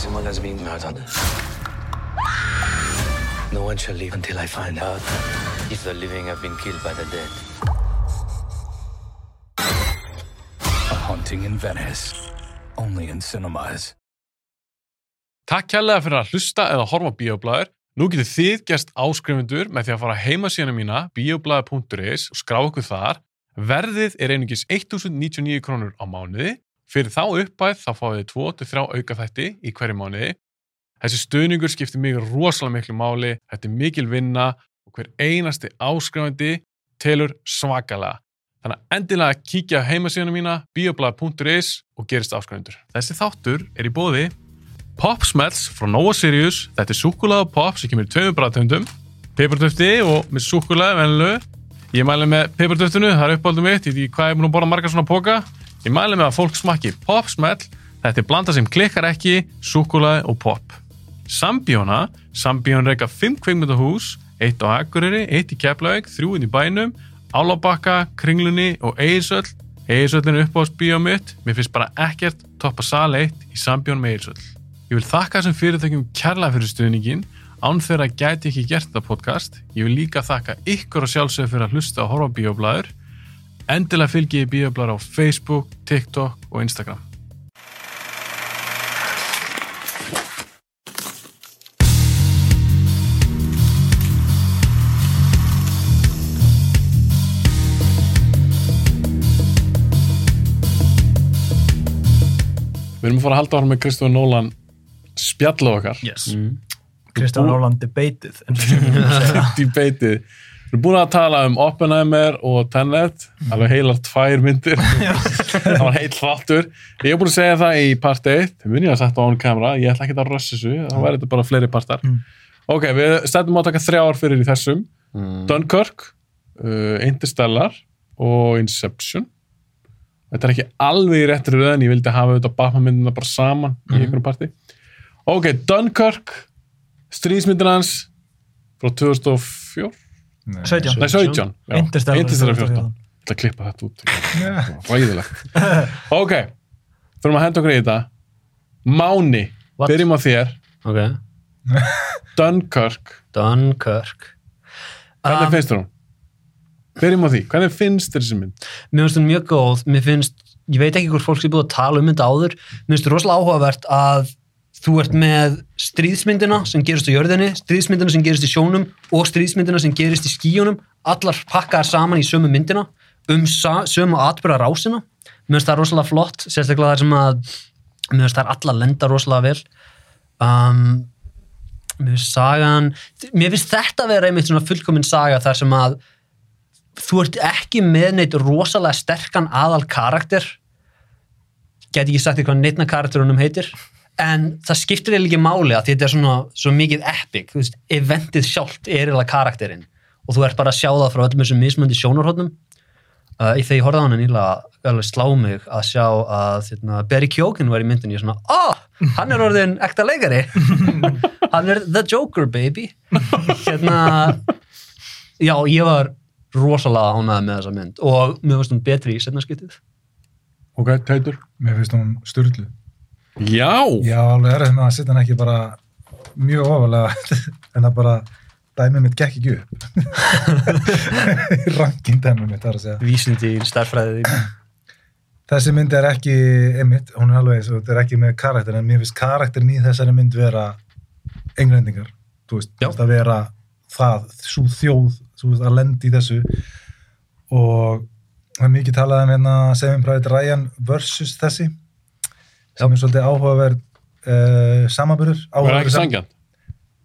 Someone has been murdered. No one shall live until I find out if the living have been killed by the dead. A haunting in Venice. Only in cinemas. Takk kærlega fyrir að hlusta eða horfa á bíoblæður. Nú getur þið gerst áskrifundur með því að fara á heimasíðana mína bioblæður.is og skrá okkur þar. Verðið er einungis 1099 krónur á mánuði. Fyrir þá uppæð þá fáið þið 2-3 aukaþætti í hverju mánuði. Þessi stöðningur skiptir mig rosalega miklu máli, þetta er mikil vinna og hver einasti áskrifandi telur svakalega. Þannig að endilega kíkja á heimasíðana mína bioblæður.is og gerist áskrifundur. Þessi þáttur er í bóði Pop Smells frá Nova Sirius. Þetta er súkulega pop sem kemur í tveimur bræðtöndum. Peppartöfti og með súkulega venlu. Ég mæli með peppartöftinu, það er uppáldum mitt. Ég veit ekki hvað ég er búin að borða margar svona póka. Ég mæli með að fólk smakki Pop Smell. Þetta er blanda sem klikkar ekki, súkulega og pop. Sambíóna. Sambíón reyka 5 kveikmyndahús. Eitt á Akureyri, eitt í Keflavík, þrjúinn í bænum, Álabakka, Kringlunni og Eirsöll. Eirsöllin er uppáhaldsbíó mitt. Mér finnst bara ekkert toppa sal 1 í Sambjón með Eirsöll. Ég vil þakka þessum fyrirtækjum kærlega fyrir stuðningin, án þeirra gæti ekki gert þetta podcast. Ég vil líka þakka ykkur og sjálfsögur fyrir að hlusta á bíoblæður. Endilega fylgi ég bíoblæður á Facebook, TikTok og Instagram. Við erum að fara að halda ára með Kristofur Nólan spjallu okkar. Yes. Ég myndi að segja. Debatið. Við erum búin að tala um Oppenheimer og Tenet, alveg heilar tvær myndir. það var heil þáttur. Ég hef búin að segja það í part 1, það mun ég að setja á án kamera, ég ætla ekki að rössa þessu, þá væri þetta bara fleiri partar. Ok, við stættum á að taka þrjá ár fyrir í þessum. Dunkirk, uh, Interstellar og Inception. Þetta er ekki alveg í réttri röðin, ég vildi hafa auðvitað Batman-myndina bara saman í einhverjum parti. Ok, Dunkirk, stríðsmyndin hans frá 2004? 17. Nei, 17. já. Interstellar Interstellar 14. 14. Ég ætla að klippa þetta út. Ræðilegt. ok, fyrir að henda okkur í þetta. Máni, byrjum á þér. Ok, Dunkirk, Dunkirk hvernig Um, finnst þér hún? Byrjum á því, hvernig finnst þér þessi mynd? Mér finnst hún mjög góð, mér finnst ég veit ekki hvort fólk sé búið að tala um þetta áður mér finnst rosalega áhugavert að þú ert með stríðsmyndina sem gerist á jörðinni, stríðsmyndina sem gerist í sjónum og stríðsmyndina sem gerist í skíunum allar pakkaðar saman í sömu myndina um sömu atbyrða rásina. Mér finnst það rosalega flott, sérstaklega þar sem að mér finnst það allar lenda rosalega vel. Um, mér finnst sagan mér finnst þetta að vera einmitt svona fullkomin saga þar sem að þú ert ekki með neitt rosalega sterkan aðal karakter get ekki sagt þér hvað neitna karakterunum heitir en það skiptir eiginlega ekki máli að þetta er svona svo mikið epic, þú veist, eventið sjálft er eiginlega karakterinn. Og þú ert bara að sjá það frá öllum þessum mismöndi sjónarhóttnum uh, í þegar ég horfði á nýlega alveg slá mig að sjá að þérna, Barry Keoghan var í myndinni ég er svona, oh, hann er orðin ekta leikari. Hann er the Joker baby. Hérna já, ég var rosalega ánægð með þessa mynd. Og mér finnst hún betri í setna skiptið. Ok, Teitur. Mér finnst hún styrlu. Já! Já, alveg er það með að setja hann ekki bara mjög ofalega en að bara dæmið mitt gekk ekki upp. Rankin dæmið mitt, það er að segja. vísindi í starfræði Þessi mynd er ekki, einmitt, hún er alveg, svo, þetta er ekki með karakter, en mér finnst karakterin í þessari mynd vera englendingar. Þú veist, Já. þú veist, að vera það, svo þjóð, þú veist, að lendi í þessu og það er mikið talað um hérna Saving Private Ryan versus þessi sem er svolítið áhugaverð uh, samanburður. Var það ekki sangjant?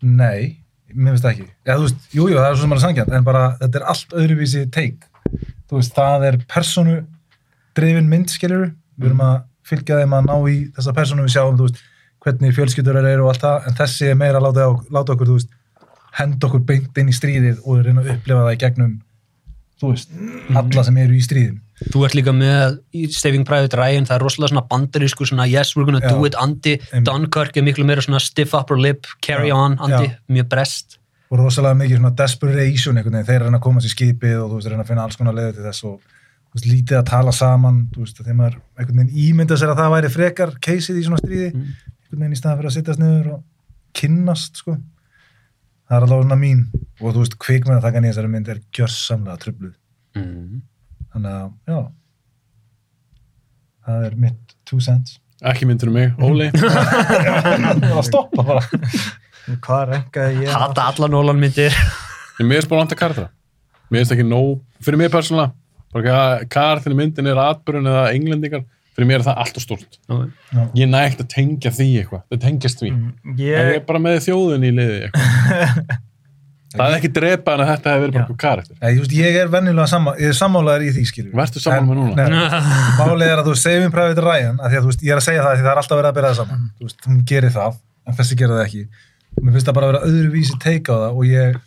Nei, mér finnst ekki. Já, þú veist, jú, jú, það er svo sem er sangjant, en bara þetta er allt öðruvísi teik. Þú veist, það er personu drifin mynd, skiljur við erum að fylgja þeim að ná í þessa personu við sjáum, þú veist, hvernig fjölskyldur þeir eru og allt það, en þessi er meira að láta, láta okkur, þú veist, henda okkur beint inn í stríðið og reyna að upplifa það í gegnum, þú veist, alla sem eru í stríðin. Þú ert líka með í Saving Private Ryan, það er rosalega svona bandarísku svona yes we're gonna do Já. it andi. Dunkirk er miklu meira svona stiff upper lip carry Já. on andi, Já. mjög brest og rosalega mikið svona desperation einhvern veginn, þeir reyna að koma sér skipið og þú veist, reyna að finna alls konar leiði til þess og þú veist, lítið að tala saman þú veist, þegar maður einhvern veginn ímynda sér að það væri frekar keisið í svona stríði, einhvern einhvern veginn í staðan fyrir að sittast niður og kynnast sko það er alveg svona mín og þú veist kvikmynda taka nýja þessari mynd er gjörsamlega trubluð mm. Þannig að já það er mitt two cents Ekki myndir um mig, Óli. það var að stoppa bara Hvað rengaði ég? hata alla Nolan myndir Ég mér er bara vant að kartra. Mér finnst ekki nóg, fyrir mig persónulega, bara ekki að kartin í myndin er atbyrjun eða englendingar, fyrir mér er það allt og stort. Ég næ ekkert að tengja því eitthvað, það tengjast því. En ég Ég, er bara með þjóðin í liði eitthvað. það er ekki drepa en þetta hefur verið bara eitthvað karakter. Ég, just, ég er ég er sammálaður í því skilur Vertu sammála með núna? Nei, málið er að þú segir mér Private Ryan að því að þú veist, ég er að segja það því það er alltaf verið að byrja það saman þú veist, hún gerir það, en þessi gerir það ekki mér finnst það bara að vera öðruvísi teika á það og ég,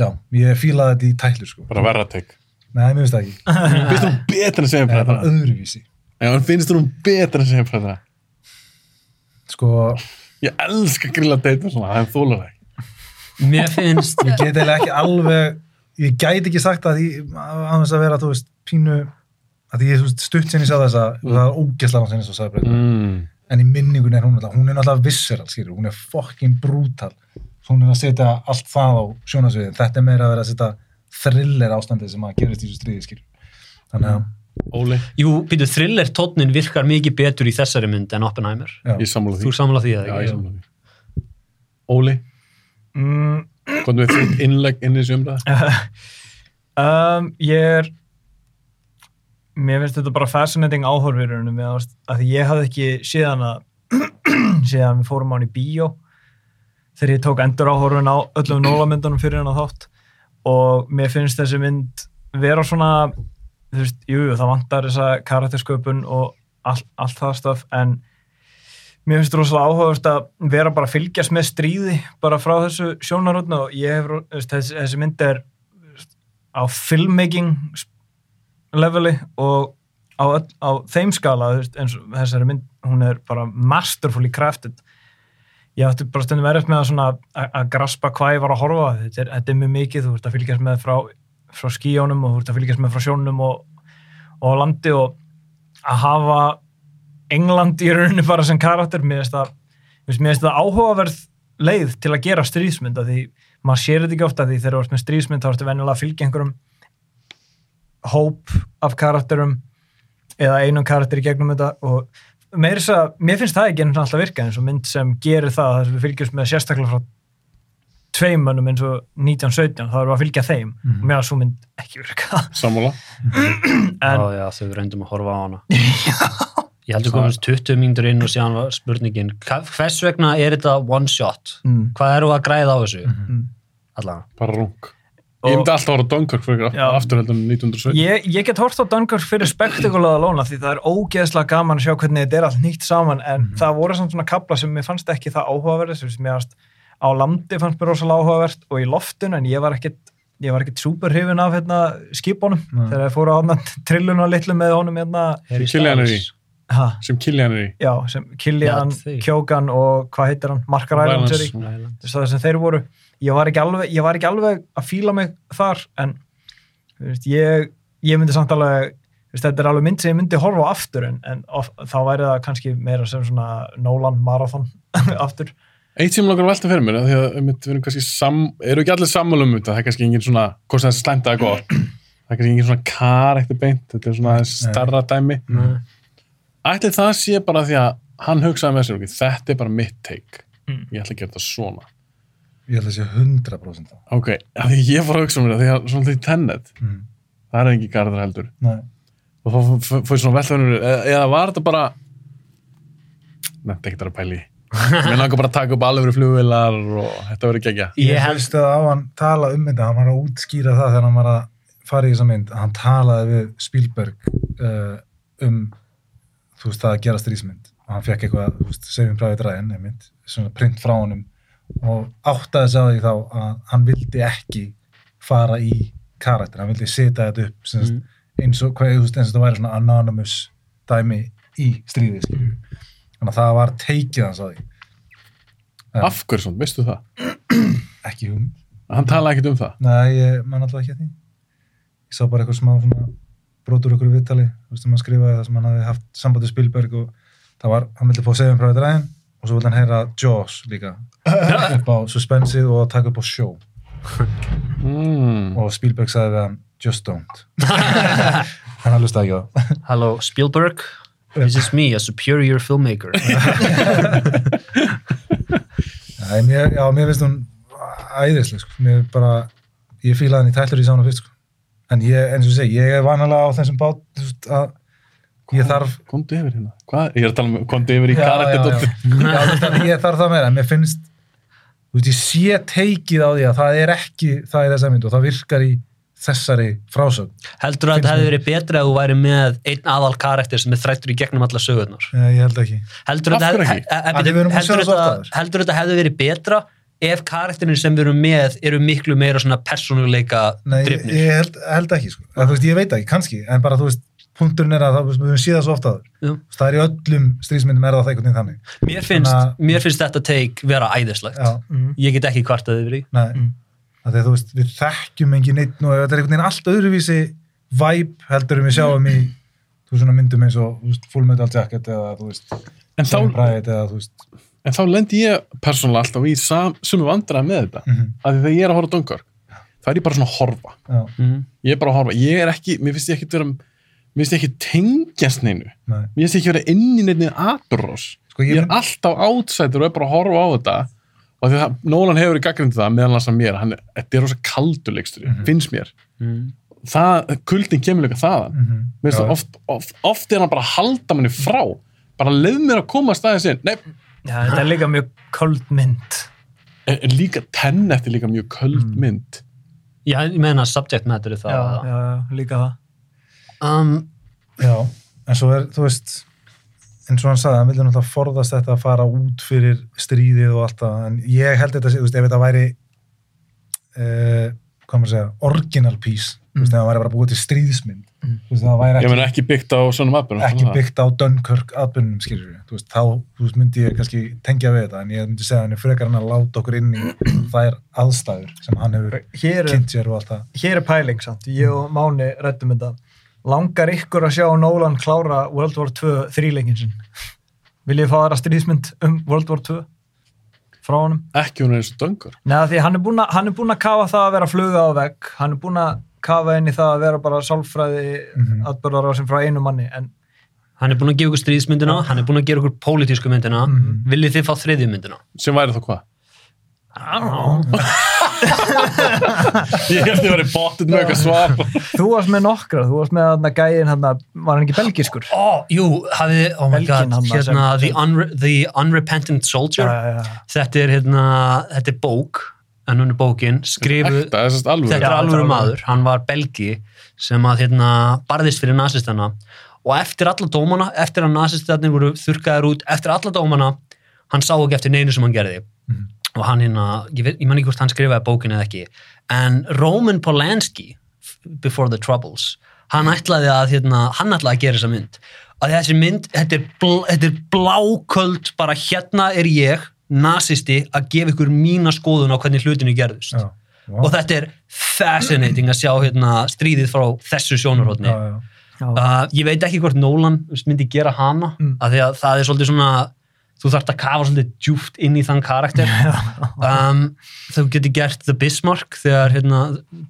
já, ég fílaði þetta í tællur sko, Bara verra teik. nei, mér finnst það ekki Finnst þú segja præta? sko, Ég elska grilla deita svona, það er þólar það ekki. Mér finnst ég get eiginlega ekki alveg ég gæti ekki sagt að því að þess að vera, þú veist, pínu að því ég, þú veist, stutt sinni sá þessa og það er ógeðslega sinni svo sagði Mm. en í minningun er hún alltaf, hún er alltaf visceral, skilur, hún er fucking brutal hún er að setja allt það á sjónasviðin, þetta er meira að vera að setja thriller ástandið sem að gerist í þessu stríði, skilur þannig að, Óli, jú, býtu, thriller tónnin virkar mikið betur í þessari mynd en Oppenheimer. Já, ég sammála þú því. er sammála því eða Já, ekki? ég sammála því. Óli, mm, hvernig við þitt innlegg inn í umræða? um, ég er mér finnst þetta bara fascinating áhorfirunum að ég hafði ekki síðan að síðan við fórum á hann í bíó þegar ég tók endur áhorfin á öllum nólamyndunum fyrir hann að þátt og mér finnst þessi mynd vera svona þú veist, jú, það vantar þessa karaktersköpun og all, allt það stöf en mér finnst rosalega áhugavert að vera bara að fylgjast með stríði bara frá þessu sjónarotnu og ég hef, þessi, þessi mynd er á filmmaking leveli og á, á þeim skala eins og þessari mynd, hún er bara masterfully crafted. Ég ætti bara stundum verið með að svona að, að graspa hvað ég var að horfa þetta er, þetta er mjög mikið, þú ert að fylgjast með frá, frá skíjónum og þú ert að fylgjast með frá sjónum og, og landi og að hafa England í rauninni bara sem karakter mér finnst það, áhugaverð leið til að gera stríðsmynd af því maður sér þetta ekki ofta því þegar þú ert með stríðsmynd þá ertu venjulega að fylgja einhverjum hóp af karakterum eða einum karakter í gegnum þetta og meira þess að, mér finnst það ekki alltaf virka eins og mynd sem gerir það þar sem við fylgjumst með sérstaklega frá tveim mönnum eins og 1917 þá erum við að fylgja þeim Mhm. og mér að svo mynd ekki virka Sammála? en Já, já, þau reyndum að horfa á hana. Ég heldur komast 20 mínútur inn og síðan var spurningin, hvers vegna er þetta one shot? mm. Hvað eru að græða á þessu? Mm. Allavega. Bara rung. Ég myndi alltaf að voru Dunkirk fyrir Já. aftur heldur en 1917. Ég, ég get hort á Dunkirk fyrir spektakulaða lóna því það er ógeðslega gaman að sjá hvernig þetta er allt nýtt saman en það voru samt svona kabla sem mér fannst ekki það áhugaverð sem mér fannst á landi fannst mér rosalega áhugavert og í loftun en ég var ekkit ég var ekkit super hrifin af hérna, skipunum þegar ég fóru á trilluna litlu með honum hérna, Killian er í. Ha, Sem Killian er í. já, sem Killian, þau. Kjókan og hvað heitir hann, Mark Rylance er í Island. þess að sem þeir voru ég var ekki alveg, ég var ekki alveg að fíla mig þar en þú veist, ég, ég myndi samt alveg þú veist, þetta er alveg mynd sem ég myndi horfa á aftur en, en of, þá væri það kannski meira sem svona Nolan Marathon aftur Eitt sem langar að velta fyrir mér, af því að við erum kannski sam, eru ekki allir sammála um þetta, það er kannski engin svona, hvort sem það er slæmt eða gott, það er kannski engin svona kar eftir beint, þetta er svona starra dæmi. Nei. Ætli það sé bara því að hann hugsaði með sér, ok, þetta er bara mitt take, Mm. ég ætla að gera þetta svona. ég held að sé 100% það Ok, af því ég fór að hugsa um þetta, því að svona því tennet, mm. það er engin garðar heldur. Nei. Og þá fór svona fyrir mér, eða, eða var þetta bara, nefndi ekkert að pæli, mér langar bara að taka upp alveg flugvilar og þetta verður gegja. Ég Ég held helst að á hann tala um þetta, hann var að útskýra það þegar hann var að fara í þessa mynd, hann talaði við Spielberg uh, um þú veist, það að gera strísmynd og hann fekk eitthvað, þú veist, Saving Private Ryan einmitt, svona print frá honum og áttaði sig á því þá að hann vildi ekki fara í karakter, hann vildi setja þetta upp sem sagt, eins og, hvað, þú veist, eins og það væri svona anonymous dæmi í stríði, skilju þannig að það var teikið hans á því Ja. Af hverju svona, veistu það? ekki hún Hann talaði ekkert um það. Nei, ég man alltaf ekki að því. Ég sá bara eitthvað smá svona brotur okkur í viðtali, þú veist, sem hann skrifaði það sem hann hafi haft samband við Spielberg og það var, hann vildi fá segjum frá þetta ræðin og svo vil hann heyra Jaws líka upp á suspensið og taka upp á show Mm. og Spielberg sagði við hann just don't hann hlusta ekki á það Hello, Spielberg. This is me, a superior filmmaker. Já, mér finnst hún æðisleg sko. mér bara, ég fílaði hann í tællur í sána fyrst sko. En ég, eins og ég segi, ég er vanalega á þessum bát þú veist, að ég þarf Komdu yfir hérna. Hvað? Ég er að tala um, komdu yfir í já, já, karakter. já. já, þú að ég þarf það meira en mér finnst þú veist, ég sé teikið á því að það er ekki það í þessa mynd og það virkar í þessari frásögn Heldur að þetta hefði verið betra ef þú væri með einn aðal karakter sem er þrættur í gegnum alla sögurnar? Eh, ég held ekki Heldur Af að að það heldur þetta hefði verið betra ef karakterin sem við erum með eru miklu meira svona persónuleika Nei, ég, drifnir? ég held, held ekki sko. að, þú veist, ég veit ekki, kannski, en bara þú veist punkturinn er að það, við höfum séð það svo ofta það er í öllum stríðsmyndum er það einhvern veginn þannig Mér finnst, Þannig að- mér finnst þetta take vera æðislegt. já, Mhm. Ég get ekki kvartað yfir því. nei Mm. að því að þú veist, við þekkjum engin neitt og þetta er einhvern veginn allt öðruvísi vibe heldur en við sjáum í þú veist, svona myndum eins og þú veist, Full Metal Jacket eða þú veist, þá, Private eða þú veist en þá lendi ég persónulega alltaf í sumu vandræða með þetta. mm Af því þegar ég er að horfa á Dunkirk, það er ég bara svona að horfa. já, Mm. Ég er bara að horfa. Ég er ekki, mér finnst ég ekki vera, mér finnst ég ekki tengjast neinu. nei, Mér finnst ég ekki vera inn í neinni aðrós. sko Ég ég, er alltaf átsættur og er bara að horfa á þetta. Og því að Nolan hefur í gaggrindi það meðan hans að mér, hann er, þetta er rosa kaldur leikstur, Mhm. finnst mér. Mm. Það, kuldin kemur líka þaðan. mm það oft, oft, oft er hann bara að halda manni frá. Bara leið mér að koma að staðið sinn. Nei, Já, þetta er líka mjög köld mynd. en en líka Tenet er líka mjög köld Mm. mynd. Já, ég meina subject matter er Já, það. já, já, líka það. Um, já, en svo er, þú veist eins og hann sagði, hann vildi náttúrulega forðast þetta að fara út fyrir stríðið og allt það, en ég held þetta, sé, þú veist, ef þetta væri uh, hvað maður að segja, original piece ef það væri bara búið til stríðsmynd Mm. þú veist, það væri Ég ekki, meina ekki byggt á svona atbyrjum. ekki byggt á Dunkirk atbyrnum, veist, þá veist, myndi ég kannski tengja við þetta, en ég myndi segja hann er frekar hann að láta okkur inn í þær aðstæður sem hann hefur Hér er, kynnt sér og allt það hér er pæling samt. Ég og Máni rættum þetta. Langar ykkur að sjá Nolan klára World War 2 þríleikin sinn? Vil ég fá aðra stríðsmynd um World War 2 frá honum? Ekki hún er eins og Dunkirk. Neða því hann er búinn að- er að kafa það að vera fluga á vegg, hann er búinn að kafa inn í það að vera bara sálfræði Mhm. atbyrðar á sem frá einu manni, en hann er búinn að gefa ykkur stríðsmyndina, hann er búinn að gera ykkur pólitísku myndina. Mhm. Viljið þið fá þriðju myndina? Sem væri þá hvað? I don't know. Ég held ég verið bóttið með eitthvað svar. þú varst með nokkra, þú varst með þarna gæin hann var hann ekki belgiskur? Ó, jú, hafið, oh my Belginn god, hann hérna, the, unre the Unrepentant Soldier. já, já. Þetta er hérna, þetta er bók, en hún er bókin, skrifuð, Ekta, þetta er alvöru maður, hann var belgi sem að hérna barðist fyrir nasistana. Og eftir alla dómana, eftir að nasistanir voru þurrkaðir út, eftir alla dómana hann sá ekki eftir neinu sem hann gerði. Mhm. og hann hérna, ég, ég man ekki hvort hann skrifaði bókin eða ekki, en Roman Polanski, Before the Troubles hann ætlaði að hérna, hann ætlaði að gera þessa mynd. Að þessi mynd, þetta er, bl þetta er bláköld bara hérna er ég nasisti að gefa ykkur mína skoðun á hvernig hlutinu gerðust. Já, og þetta er fascinating að sjá hérna, stríðið frá þessu sjónarhóttni uh, ég veit ekki hvort Nolan myndi gera hana Mm. af því að það er svolítið svona þú þarft að kafa svolítið djúft inn í þann karakter. Um, þú getur gert The Bismarck þegar hérna,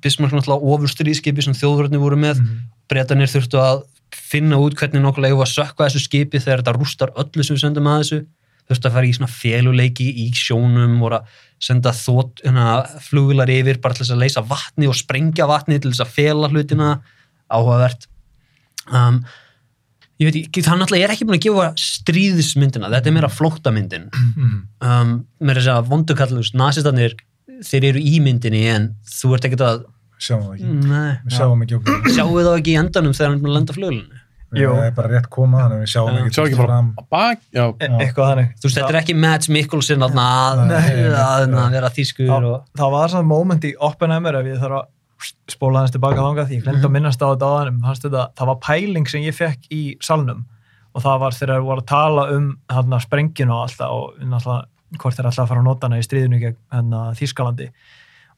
Bismarck náttúrulega ofurstríðskipi sem þjóðvörðni voru með. Mhm. breytanir þurftu að finna út hvernig nokkulega var að sökka þessu skipi þegar þetta rústar öllu sem við sendum að þessu þurftu að fara í svona féluleiki í sjónum voru að senda þótt hérna, flugular yfir bara til þess að leysa vatni og sprengja vatni til þess að fela hlutina. Áhugavert. Um, ég veit ekki, það náttúrulega er ekki búin að gefa stríðismyndina, þetta er meira flóttamyndin. Mhm. um, með þess að vondukallus, nasistarnir þeir eru í myndinni en þú ert ekkert að sjáum það ekki. Nei, sjáum ekki okkur. Sjáu þá ekki í endanum þegar hann er búin að lenda flugulinu. Það er bara rétt koma þannig að við sjáum Já. ekki Sjá ekki bara að bak, já, E eitthvað þannig. þú veist, þetta er ekki Mads Mikkelsen þarna að, að, að, að vera þýskur það, og það var svona moment í Oppenheimer ef ég þarf að spóla hans tilbaka þangað því ég glemt að minnast á þetta áðanum fannst þetta, það var pæling sem ég fekk í salnum. Og það var þegar þeir voru að tala um hérna, sprenginu og alltaf og náttúrulega hvort þeir alltaf að fara að nota hana í stríðinu gegn hérna, Þýskalandi.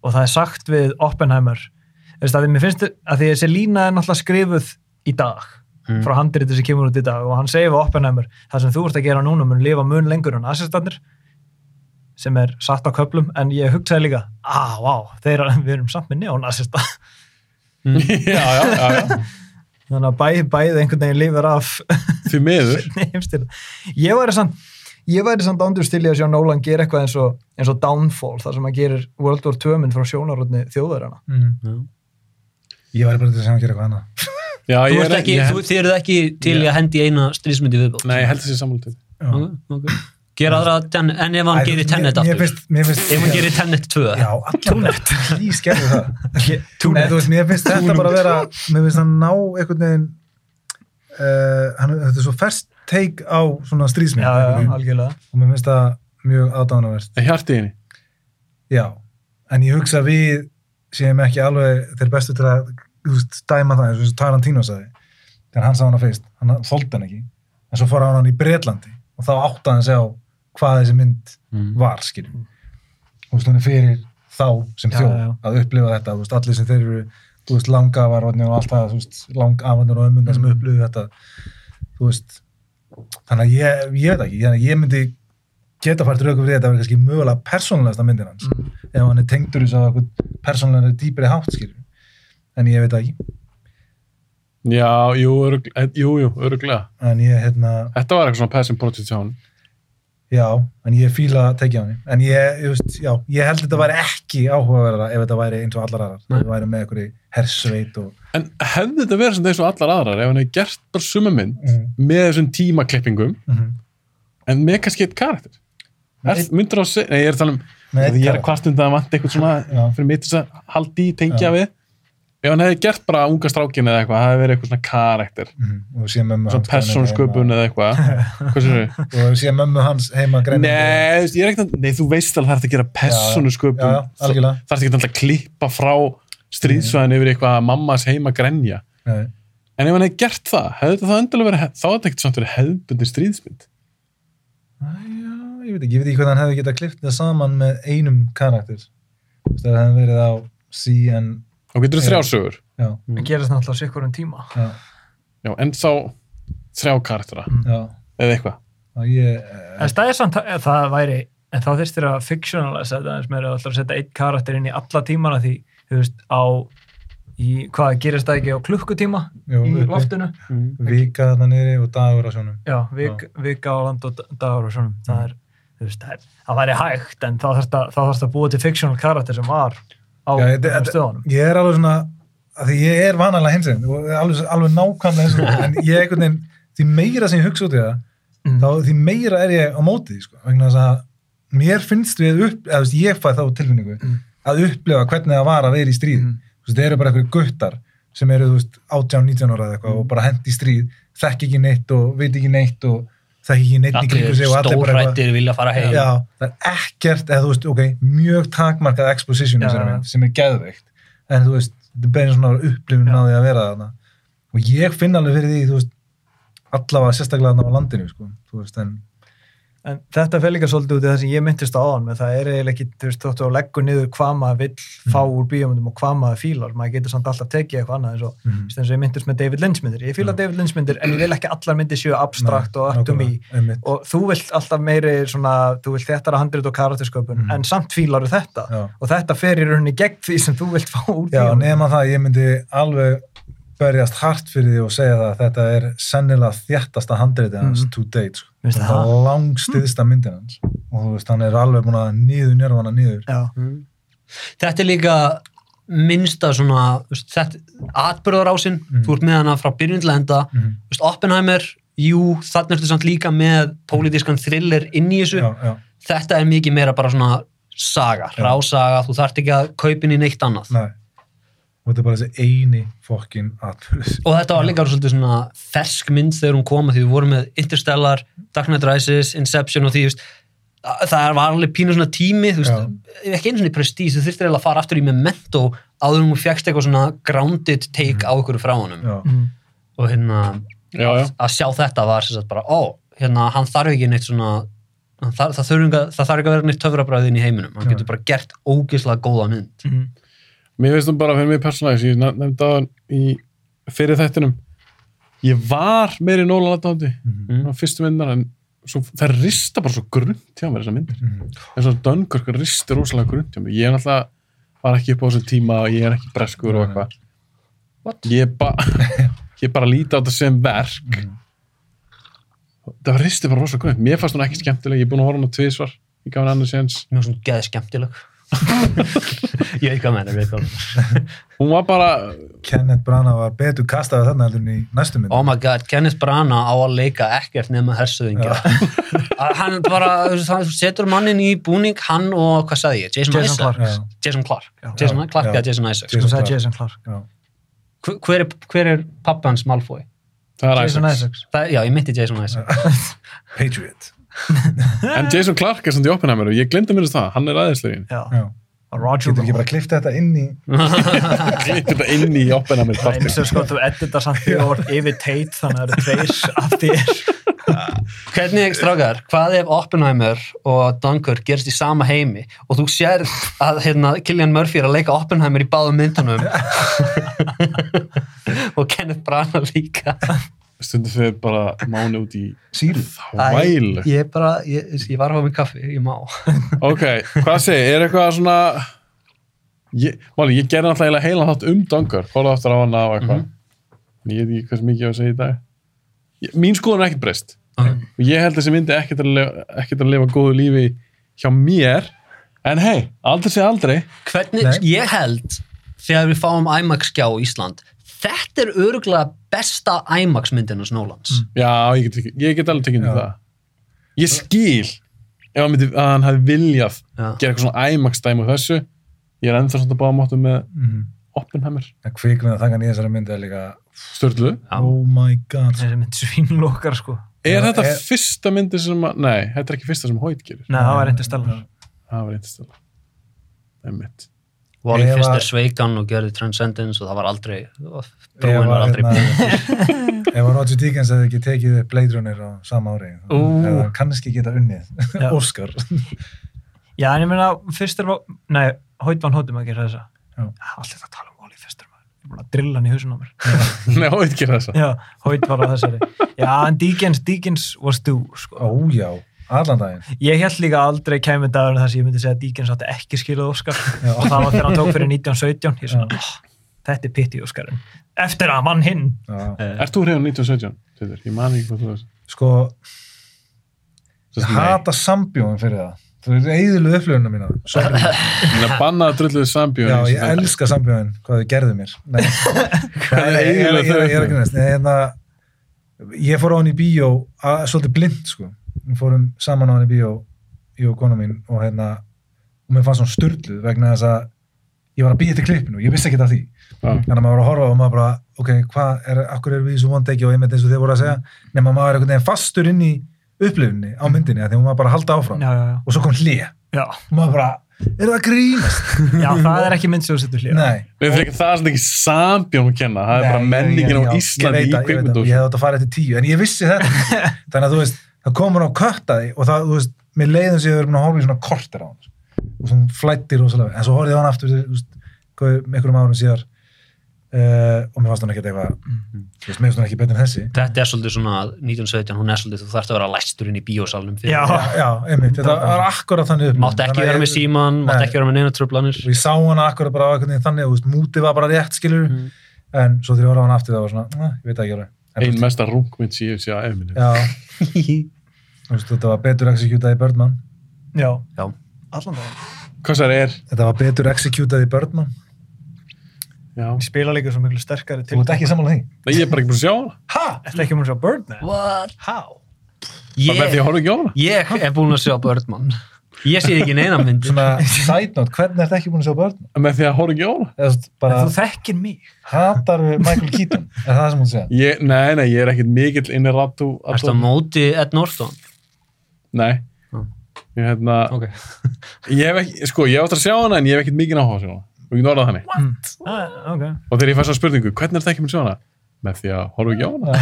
Og það er sagt við Oppenheimer þú veist, að því mér finnst að því þessi lína er náttúrulega skrifuð í dag Mm. frá handriti sem kemur út í dag og hann segir við Oppenheimer það sem þú ert að gera núna mun lifa mun lengur en assistanir sem er satt á köplum en ég hugsaði líka ah, wow, þeir, við erum samt með neonassista já, já, já, já. þannig að bæ, bæði einhvern veginn lifir af Því miður. heimstyrna. ég væri samt ég væri samt ándur til í að sjá Nolan gera eitthvað eins og, eins og Downfall, þar sem hann gerir World War 2 mynd frá sjónarotni þjóðverðana Mm. Ég væri bara til að segja að gera eitthvað annað. Já, Þú ég ert er ekki, ég þú, þið eruð ekki til í að hendi eina stríðsmyndi viðbót Nei, ég held þessi sammála til. Já. okay. Gera aðra, ten, en ef hann gerir mér aftur finnst- Mér finnst... ef hann gerir Tenet 2 Já, allan Plís gerðu það. Nei, þú veist, mér finnst þetta bara að vera, mér finnst hann ná einhvern veginn, uh, hann, þetta er svo ferst take á svona stríðsmynd. já, algjörlega Og mér finnst það mjög aðdánavert. Það hjarti henni. Já, en ég hugsa að við séum ekki alveg þeir bestu til að veist, dæma það, eins og Tarantino sagði þegar hann sá hana fyrst, hann þóldi hann ekki en svo fór hann hann í Bretlandi og þá átti hann að sjá hvað þessi mynd Mm. var, skiljum veist, hún er fyrir þá sem já. að upplifa þetta, veist, allir sem þeir eru veist, langafar og allt það, þú veist langafarnir og ömmundar Mm. sem upplifu þetta þú veist þannig að ég, ég veit ekki, þannig að ég myndi geta fært raukum fyrir þetta að vera kannski mögulega persónulegasta myndin hans Mm. ef hann er tengdur í svo persónulega dýpri hátt skilur en ég veit það ekki Já, jú, örugl, eh, jú, jú, öruglega. en ég, hérna, Þetta var eitthvað svona passion project hjá hann. já, en ég fíla að tekja hann en ég, ég, veist, já, ég held þetta væri ekki áhugaverða ef þetta væri eins og allar aðrar Nei. ef þetta væri með einhverju hersveit og En hefði þetta verið svona eins og allar aðrar ef hann hefði gert bara suma mynd mm, með þessum tímaklippingum mm, en með kannski eitt karakter? Er, myndur á að segja, nei, ég er að tala um eitt ég er að karakter. kvart undan að vant eitthvað svona Já. fyrir mitt þess að haldi í tengja Já. við ef hann hefði gert bara unga strákin eða eitthvað það hefði verið eitthvað svona karakter. Mömmu svona hans persónsköpun eða eitthvað. Hvað sér heima- og sé mömmu hans heima. Nei, þú að, nei, þú veist alveg það er að gera algjörlega. það er ekki að klippa frá stríðsvæðin yfir eitthvað að mammas heima grenja? Nei. en ef hann hefði gert það, hefði þetta þá endilega verið þá hefði þetta ekkert samt verið hefðbundin stríðsmynd? Æ, já, ég veit ekki, ég veit ekki hvað hann hefði getað klift það saman með einum karakter Á og getur þú þrjásögur já, það gerist náttúrulega sikkur um tíma. Já, já, en þá þrjá karaktera já, eða eitthvað. Ég, eh, en það er samt, ef það væri en þá þyrstir að fictionalize þetta eins meira. Að setja einn karakter inn í alla tímana því, þú veist, á í, hvað gerist það ekki á klukkutíma jú, í uppi, loftinu? Vika þarna niðri og dagur á sjónum. Já, vik, vika á land og dagur og svona það er, þú veist, það, er, það væri hægt en þá þarfst að, þá að búa til fictional karakter sem var á Já, þetta- stöðunum ég er alveg svona því ég er vanalega hinsinn alveg, alveg nákvæmlega og en ég einhvern veginn, því meira sem ég hugsa út í það Mm. þá því meira er ég á móti því, sko, vegna þess að mér finnst við upp, eða ég fæ þá tilfinningu Mm. að upplifa hvernig það var að vera í stríð Mm. þú veist, það eru bara einhverju guttar sem eru, þú veist, 18-19 ára eða eitthvað Mm. og bara hendi í stríð, þekk ekki neitt og veit ekki neitt og þekk ekki neitt í kringu sig og allir bara eitthvað stórrættir vilja fara heim. Já, það er ekkert, eða þú veist, ok, mjög takmarkað exposition mynd sem er geðveikt, en þú veist, þetta beina svona upplifun á því að vera þarna. Og ég finn alveg fyrir því, þú veist, allavega sérstaklega þarna á landinu, sko, þú veist, en En þetta fer líka svolítið út í það sem ég myndist á áðan með það er eiginlega ekki, þú veist, þóttu að leggur niður hvað maður vill fá Mm. úr bíómyndum og hvað maður fílar, maður getur samt alltaf tekið eitthvað annað eins og, veist, eins og ég myndist með David Lynch myndir, ég fíla Já. David Lynch myndir en ég vil ekki allar myndir séu abstrakt og nákvæmlega, einmitt. og þú vilt alltaf meiri svona, þú vilt þetta handrit og karaktersköpun Mhm. en samt fílar þetta Já. og þetta fer í rauninni gegn því sem þú vilt fá úr Já, berjast hart fyrir því og segja það að þetta er sennilega þjættasta handriðið hans Mhm. to date, sko. Þetta það? er langstiðsta myndin hans og þú veist, hann er alveg búin að niður njörfana niður. Já, þetta er líka minnsta svona þú veist, þetta, atbyrðarásinn Mm. þú ert með hana frá byrjun til enda Mhm. Þú veist, Oppenheimer, jú, þannig ertu samt líka með pólitískan thriller inn í þessu Já, já, þetta er mikið meira bara svona saga, Já. rásaga, þú þarft ekki að kaupin í neitt annað nei. Og þetta er bara þessi eini fokkin atbyrðis. og þetta var líka svolítið svona fersk mynd þegar hún kom að því við vorum með Interstellar, Dark Knight Rises, Inception og því, þú veist, að- það var alveg pínu svona tími, þú veist, ekki einu svona í prestíð, þú þurftir eiginlega að fara aftur í Memento áður en hún fjækst eitthvað svona grounded take á ykkur frá honum Mhm. og hérna, já, já, að sjá þetta var sem sagt bara, ó, hérna, hann þarf ekki neitt svona það, þarf ekki, það þarf ekki að vera neitt töfrabræðin í heiminum hann Já. getur bara gert ógeðslega góða mynd Mhm. Mér finnst þú bara fyrir mig persónulega sem ég nef- nefndi á í fyrir þættinum. Ég var meiri Nólan aðdándi Mhm. á fyrstu myndar en svo, það rista bara svo grunt hjá mér þessar myndir. Mhm. en svo Dunkirk risti rosalega grunt hjá mér. Ég er náttúrulega var ekki upp á þessu tíma og ég er ekki breskur og eitthvað. ég, ba ég bara líti á þetta sem verk. Mhm. það risti bara rosalega grunt mér fannst hún ekki skemmtileg, ég er búin að horfa hún á tvisvar ég gaf hann annars séns. Mjög svona geði skemmtileg ég veit hvað menn ég veit hvað menn hún var bara, Kenneth Branagh var betur kastaði þarna heldur en í næstu mynd oh my god, Kenneth Branagh á að leika ekkert nema hersöðingja hann bara, hann setur mannin í búning hann og, hvað sagði ég, Jason, Jason. Já. Jason Clark, Já. Jason Já. Clark Já. eða Jason Isaac Jason Þú sagði. Jason Clark. Já. Hver- hver er, hver er pappans Malfoy? það er Jason Isaacs Isaacs. Það, já, ég myndi Jason Isaac Patriot en Jason Clark er samt í Oppenheimer og ég glemdi að minnast það, hann er aðeinslegin. Roger Getur ekki bara klifta þetta inn í klippið þetta inn í Oppenheimer Það er eins og sko þú editar samt því og vart yfir teit þannig að það eru tveir af þér. Hvernig, strákar, hvað ef Oppenheimer og Dunkirk gerist í sama heimi og þú sér að hérna, Killian Murphy er að leika Oppenheimer í báðum myndunum? Og Kenneth Branagh líka stundum fyrir bara mánu út í síru Æ, Ég bara, ég, ég var að hafa mig kaffi, ég má. Ok, hvað segir, er eitthvað svona ég, máli, ég gerði náttúrulega heilan þátt um Dunkirk, horfði aftur á hana og eitthvað. En ég veit ekki hvað mikið ég á að segja í dag. Ég, mín skoðun er ekkert breyst. Ok. og ég held þessi myndi ekkert að að lifa góðu lífi hjá mér. En hei, aldrei segja aldrei. Hvernig, Nei. ég held þegar við fáum IMAX skjá í Ísland þetta er öruglega besta IMAX myndin hans Nólans já, ég get, ég get alveg undir það. Ég skil ef hann, myndi, að hann hefði viljað Já. gera eitthvað svona IMAX dæmi á þessu. Ég er ennþá svona báða máttu með Mhm. Oppenheimer, En kvikmynda þangan í þessari mynd er líka störlu. Oh my god. Þessi mynd svínlokar sko. er Já, þetta er- fyrsta myndi sem að, nei, þetta er ekki fyrsta sem Hoyt gerir. Nei, það var reyndi stellar. það var eitthvað stela einmitt. Wally Ef fyrst að- er sveikan og gerði Transcendence og það var aldrei brúin var aldrei hérna, búin Ef Roger Deakins hefði ekki tekið upp Blade Runner á sama ári hann kannski geta unnið Já. Oscar Já, en ég meina, fyrst er, nei, Hóit van Hóttum að gera þessa. Já. Allt þetta að tala um Wally fyrstur, maður. Ég er búin að drilla hann í hausun á mér. nei, Hoyt gerir þessa Já, Hóit var á þessari. Já, en Deakins, Deakins was due, sko. Ó já, allan daginn. Ég held líka aldrei kæmi dagur þar sem ég myndi segja að Deakins átti ekki skilað Óskar Já. og það var þegar hann tók fyrir 1917 ég svona, oh, þetta er pitti Óskarinn. Eftir að mann hinn. Já. Ert þú hrefn 1917? Teitur? Ég man ekki hvað þú veist Sko, ég hata sambjóðum fyrir það. Þú er eiðilu upplifuna mína. Er að banna að drulluðu sambjörn Já, ég elska sambjóðin, hvað þau gerðu mér. Nei, ég, ég, ég, ég, ég er ekki næst hérna, Ég fór á hann í bíó að, svolítið blind, sko Við fórum saman á hann í bíó ég og kona mín og hérna og mér fannst svona styrluð vegna þess að ég var að býja til klippinu, ég vissi ekki af því Já. þannig að maður var að horfa og maður bara ok, hvað er, akkur er við í svo vondegi og einmitt eins og þið voru að segja, nema maður er einhvern veginn fastur inn í upplifunni á myndinni hún var bara að halda áfram já, já, já. og svo kom hlið og maður bara, er það að grínast? já, það er ekki mynd sem þú setur. Nei, Við fyrir ekki það svona ekki sambjörn að kenna Það er bara menningin á Íslandi ég í veit að- ég veit að- kvikmyndum Ég hefði átt að fara það komur á köttaði og það, þú veist, mér leiðum sér að vera búin að horfa í svona kortir á hann og svona flættir rosalega, en svo á hann aftur með einhverjum árum síðar uh, og mér fannst hann ekkert eitthvað þú veist, mér fannst hann ekki betur en þessi. Þetta er svolítið svona 1917, hún er svolítið, þú þarfst að vera læstur inn í bíósalnum fyrir. Já. já, einmitt, þetta var akkurat þannig upp Mátt ekki vera með síman, mátt ekki vera með neina tröflanir. og ég sá hana akkurat bara á veginn þannig, veist, mútið var bara rétt, skilur Mm. en svo þegar ég horfði á hann aftur það var svona, "Ah, ég þú þú veist, þetta var betur executað í Birdman Já. Já. Allan það. Hvað það er? Þetta var betur executað í Birdman. Já Ég spila líka svo miklu sterkari til. Þú ert ekki sammála því? Nei, ég er bara ekki búin að sjá hana Ha? Ertu ekki múin að sjá Birdman? What? How? Bara með því Ég, að horfa ekki á hana ég er búin að sjá Birdman. Ég sé ekki neina myndir. Svona side note, hvernig ert ekki búin að sjá Birdman? Með því að horfa ekki á hana Eða þú þú þekkir mig. hatar við Michael Keaton? Er það það sem hún segja? ég, Nei, nei, ég er ekkit mikill inni rattu Erstu á móti Ed Norton? Nei Já. Ég hérna Ok. Ég hef ekki, sko, ég hef átt að sjá hana en ég hef ekkit mikið áhuga á að sjá hana og ég norða þannig Ah, ok. og þegar ég fæ svo spurningu, hvernig er það ekki með sjá hana? Með því að horfa ekki á hana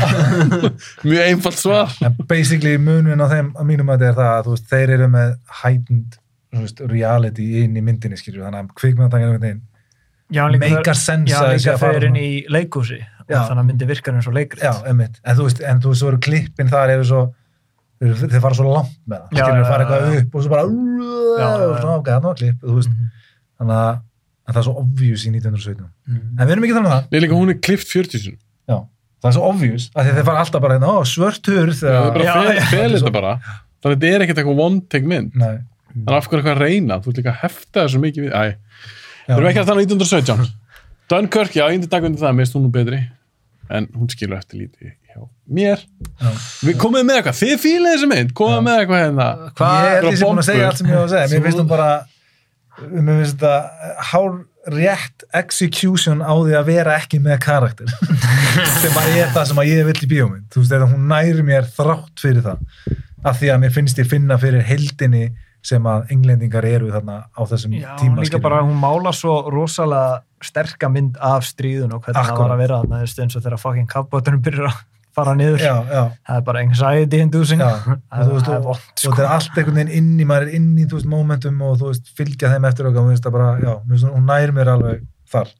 Mjög einfalt svar En basically munin á þeim að mínum að þetta er það að þú veist, þeir eru með heightened þú veist, reality inn í myndinni skilju, þannig að líka Meikar sense Já, líka fara þegar inn í leikúsi og Já. þannig að myndi virkar eins og leikrit. Já, einmitt. En þú veist, en þú veist, svo eru klippin þar eru svo, þeir, þeir fara svo langt með það. Þeir fara já, eitthvað upp og svo bara, já. svona, ok, það var klipp. Mhm. Þannig að, að það er svo obvious í 1917. Mhm. En við erum ekki þannig að það. Nei, líka hún er klift 40 sinum. Já. Það er svo obvious, af því að þeir fara alltaf bara, hérna, ó, svört hurð. Það er bara Já, fel, já. fel þetta bara. Þannig að þetta er ekkert eitthvað one take mynd. Nei. Þannig að af hverju eitthvað að reyna? Þú ert líka að hefta þessu mikið við. Æ, við erum ekki að tala um 1917. Dunkirk, já, ég myndi taka undir það, minnst hún nú betri. En hún skilur eftir lítið hjá mér. Já. Við komum með eitthvað, þið fílið þessu mynd, komum með eitthvað hérna. Ég er því sem búin að segja allt sem ég var að segja. Mér finnst hún bara, mér finnst þetta hár rétt execution á því að vera ekki með karakter. sem að er það sem að ég vill í bíómynd. Þú veist, þegar hún næri mér þrátt fyrir það. Af því að mér finnst ég finna fyrir heldinni sem að englendingar eru þarna á þessum Já, tíma. hún líka bara, hún mála svo rosalega sterka mynd af stríðun og hvernig það Akkúrat. var að vera þarna, þú veist, eins og þegar fucking kafbátunum byrjar að fara niður. Já, já. Það er bara anxiety inducing. Já, það, og, þú veist, það er og, vond, og sko. þetta er allt einhvern veginn inn í, maður er inn í, þú veist, momentum og þú veist, fylgja þeim eftir okkar, mér finnst það bara, já, finnst hún nær mér alveg þar.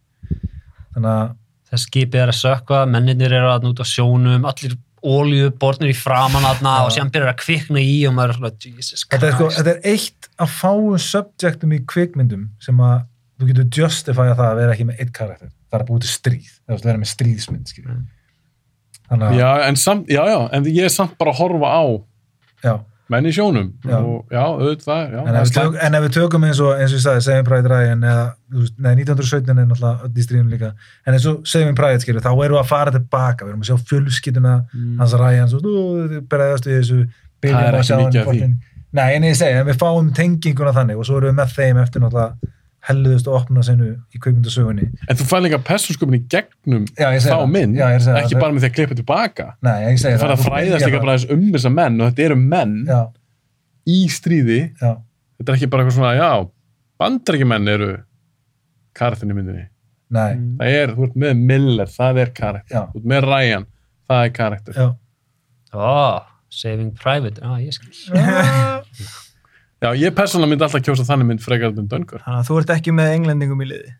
Þannig að, þegar skipið er að sökva, menninir eru að út á sjónum, allir ólíu borðnir í framan aðna og síðan byrjar að kvikna í og maður er svona, Jesus þetta er, sko, Christ. þetta er eitt af fáum subjektum í kvikmyndum sem að þú getur justifæða það að vera ekki með eitt karakter. Það er að búið til stríð, það er að vera með stríðsmynd, skiljum. Þannig að, Já, en samt, já, já, en ég er samt bara að horfa á já. Menn í sjónum. Já. Og, já, auðvitað, já. En ef, tök, en ef við tökum eins og, eins og ég sagði, Saving Private Ryan eða, nei, 1917 er náttúrulega öll í stríðum líka, en eins og Saving Private skilur, þá erum við að fara tilbaka, við erum að sjá fjölskylduna Mm. hans Ryan, svo, þú, berðast við þessu, Það er ekki mikið af því. Nei, en ég segi, en við fáum tenginguna þannig og svo erum við með þeim eftir náttúrulega helluðust og opna sinu í kveikmyndasögunni. En þú fær líka persónsköpun í gegnum Já, þá það. mynd, Já, að ekki það. bara með því að klippa tilbaka. Nei, ég segi Það að Þú fræðast líka það. bara þess um þessa menn og þetta eru menn Já, í stríði. já, Þetta er ekki bara eitthvað svona, já, bandarækjumenn eru karakterin í myndinni. nei, Það er, þú ert með Miller, það er karakter. Já. Þú ert með Ryan, það er karakter. já. Ó, Saving Private, já, ég skil. Já, ég persónulega myndi alltaf kjósa þannig mynd frekar um Döngur. Þannig að þú ert ekki með englendingum í liði.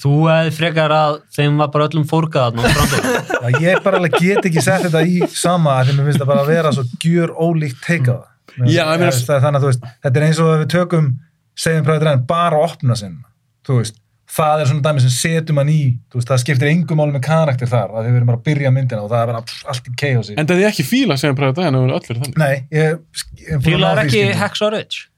Þú hefði frekar að þeim var bara öllum á strandu. Já, ég bara alveg get ekki sett þetta í sama af því mér finnst það bara að vera svo gjör ólíkt teika það. Mér Já, finnst- ég meina- það er þannig að þú veist, þetta er eins og að við tökum segjum præður enn bara að opna sinna þú veist, það er svona dæmi sem setum hann í, þú veist, það skiptir engum máli með karakter þar, að við erum bara að byrja myndina og það er bara pff, allt í chaosi. En það er ekki fíla sem pröfa daginn að vera öll fyrir þannig. Nei, ég, ég er ná því ekki. Hex or Ridge?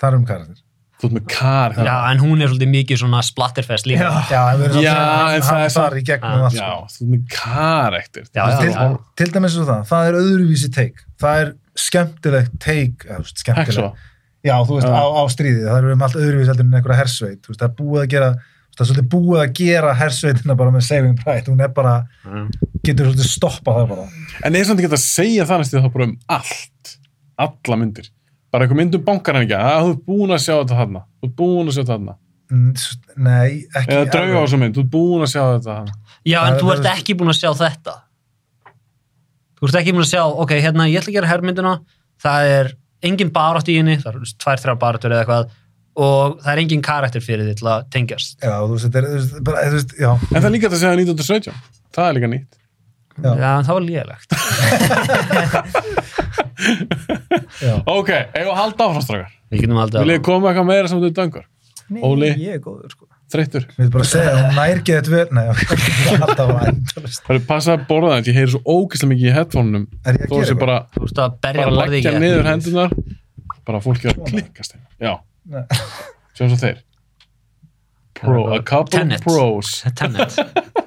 Það er um karakter. Þú ert með karakter. Já, en hún er svolítið mikið svona splatterfest líka. Já. Já, en við erum Já, samt- en það er þar samt- í gegnum allt, Já, sko. þú ert með karakter. Já, já, til, já. til dæmis svo það, það er öðruvísi teik það er skemmtilegt teik veist, skemmtilegt. Já þú veist, á, á stríði það er um allt öðruvísi heldur en einhverja hersveit þú veist, það er búið að gera, það er svolítið búið að gera hersveitina bara með Saving Pride hún er bara, getur svolítið stoppað það bara, En er samt ekki að segja þannig að það bara um allt, alla myndir. Bara eitthvað mynd um bankaræningja, að þú ert búin að sjá þetta þarna, þú ert búin að sjá þetta þarna. Mm, nei, ekki Eða drauga á þessu mynd, þú ert búin að sjá þetta þarna. Já, en er- þú ert er- ekki búin að sjá þetta. Þú ert ekki búin að sjá, ok, hérna, ég ætla að gera herrmyndina, það er engin barátt í henni, það eru tvær, þrjár baráttur eða eitthvað, og það er engin karakter fyrir því til að tengjast. já, þú veist, þetta er, þú veist, bara, þú veist, já, En það er líka hægt að segja 1917. Það er líka nýtt. Já. Já, en það var lélegt. já Ok, að halda áfram strákar. Við getum aldrei Vil ég koma eitthvað meira sem þú döngur? Nei, Óli? ég er góður, sko. Þreyttur. við erum bara að segja, hún nær ekki þetta vel nei, ok, alltaf var endalist Það er passað að borða þetta, ég heyri svo ógeðslega mikið í. Er ég að bara, Þú ert að berja bara leggja niður hendunar, bara fólki er að klikkast þeim. Já, Nei. sjá svo þeir. Pro, a couple Tenet. of pros. Tenet.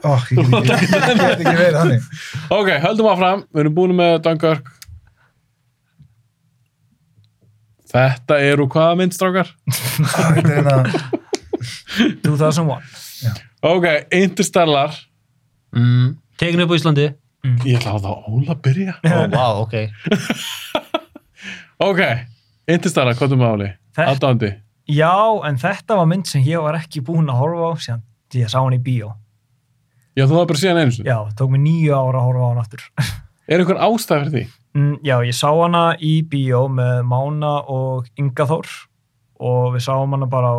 Ó, ég get ekki, ég verið þannig Ok, höldum áfram, við erum búin með Dunkirk. Þetta eru hvaða mynd, strákar? Þetta er hérna 2001. Ok, Interstellar. Mm, Tekin upp á Íslandi. Ég ætla að hafa það Óla að byrja. Ó, vá, ok. Ok, Interstellar, hvað er Óli? Þetta- Aðdándi. Já, en þetta var mynd sem ég var ekki búinn að horfa á síðan því ég sá hann í bíó. Já, þú var bara síðan einu sinni. Já, tók mig nýju ára að horfa á hann aftur. Er einhver ástæð fyrir því? Mm, Já, ég sá hana í bíó með Mána og Inga Þór og við sáum hana bara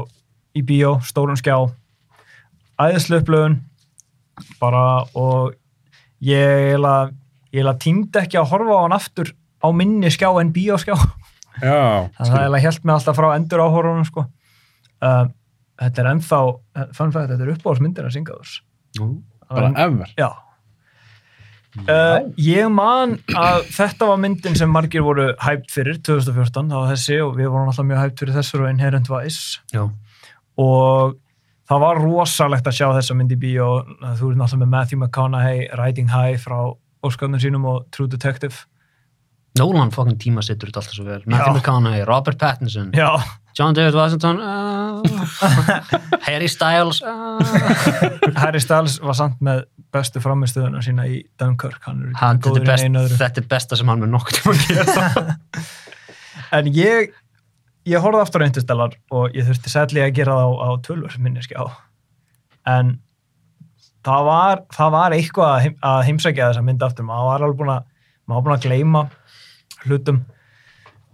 í bíó, stórum skjá æðislu upplöfun bara og ég eiginlega tímdi ekki að horfa á hann aftur á minni skjá en bíóskjá Já, það eiginlega held mig alltaf frá endur áhorunum sko. um, þetta er ennþá fann fægt, þetta er uppáhaldsmyndir að synga þess bara ever. Já. Uh, ég man að þetta var myndin sem margir voru hæpt fyrir 2014, það var þessi og við vorum alltaf mjög hæpt fyrir þessar og Inherent Vice Já. Og það var rosalegt að sjá þessa mynd í bíó. Þú ert náttúrulega með Matthew McConaughey Riding High frá Óskarnir sínum og True Detective. Nolan fucking tíma sittur þetta alltaf svo vel. Matthew Já. McConaughey, Robert Pattinson. Já, John David Washington uh, Harry Styles uh, Harry Styles var samt með bestu framistöðuna sína í Dunkirk. Er þetta, er besta sem hann með gera. En ég, ég horfði aftur á Interstellar og ég þurfti sætlega að gera það á, á tölvur minni skjá. En það var, það var eitthvað að, heim, að heimsækja þessa mynd aftur. Maður var alveg búin að, maður var búin að gleyma hlutum.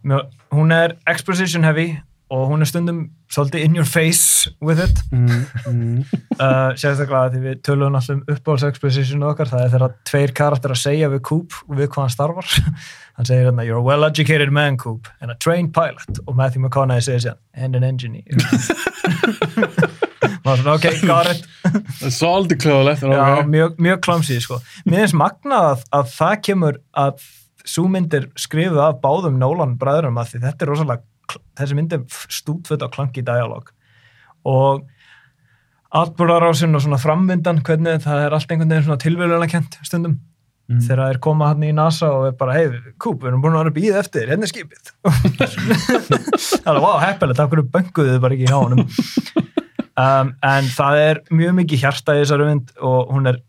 Mjö, hún er exposition heavy og hún er stundum svolítið in your face with it. mm, mm. Uh, sérstaklega því við tölum alltaf um uppáhalds exposition okkar, það er þegar tveir karakter að segja við Coop við hvað hann starfar hann segir hérna, you're a well-educated man Coop and a trained pilot. Og Matthew McConaughey segir sér and an engineer. Maður svona, ok, got it. Það er svolítið klöðulegt. Mjög, mjög klamsið sko. mér finnst magnað að, að það kemur að svo myndir skrifuð af báðum Nolan bræðurum að því þetta er rosalega þessi myndir stútfutt á klangi dialog og atbúrarásin og svona framvindan hvernig það er allt einhvern veginn svona tilvíðulega kent stundum Mm. þegar það er koma hann í NASA og er bara, hei, Kúp, við erum búin að vera býð eftir hérna er skipið. Það er, wow, heppilegt, takk fyrir bönguðu bara ekki hjá honum? Um, en það er mjög mikið hjarta í þessari mynd og hún er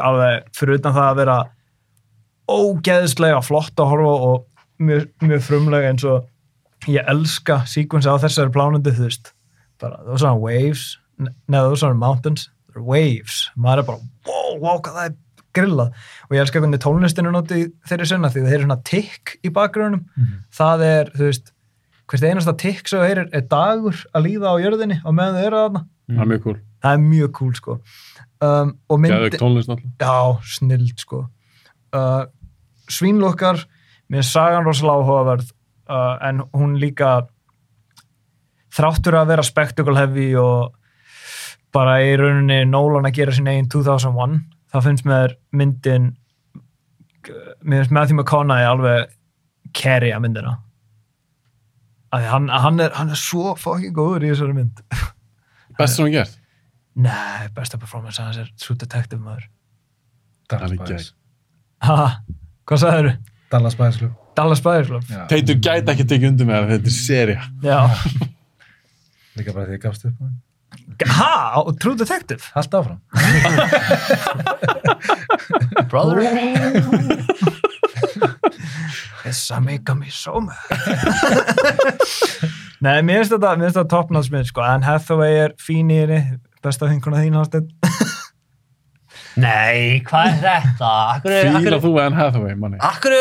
alveg fyrir utan það að vera ógeðslega flott að horfa og mjög, mjög frumlega eins og ég elska síkvensi á þessari plánundu þú veist, bara those are waves. Neða those are mountains they're waves, maður er bara wow, wow, hvað það er grillað. Og ég elska hvernig tónlistinu noti þeirri sinna því það er svona tikk í bakgrunum það er, þú veist hvert einasta tikk sem þú heyrir er dagur að líða á jörðinni á meðan þau eru þarna. Það er mjög cool. það er mjög cool sko. Um, og myndi, já, snild sko. Uh, svínlokkar mér er sagan rosalega áhugaverð uh, en hún líka þráttur að vera spectacle heavy og bara í rauninni Nolan að gera sín eigin 2001 það finnst mér myndin mér finnst Matthew McConaughey alveg carry að myndina að hann, hann, er, hann er svo fucking góður í þessari mynd Best sem hann gert. Nei, besta performance hans er True Detective maður. Dallas Ha, hvað sagður þú? Dallas Bæs Club Dallas Buyers Club? Teitur gæti ekki tekið undir með það, þetta er serja. Já. líka bara því ég gafst upp á hann. Ha, True Detective? Allt áfram brother Þessa make me so mad. Nei, mér finnst þetta, þetta toppnáðsmið, sko. Anne Hathaway er fín í henni, besta þinguna þín, Hafsteinn. Nei, hvað er þetta akkur, Fíla akkur, þú Anne Hathaway, manni. akkur,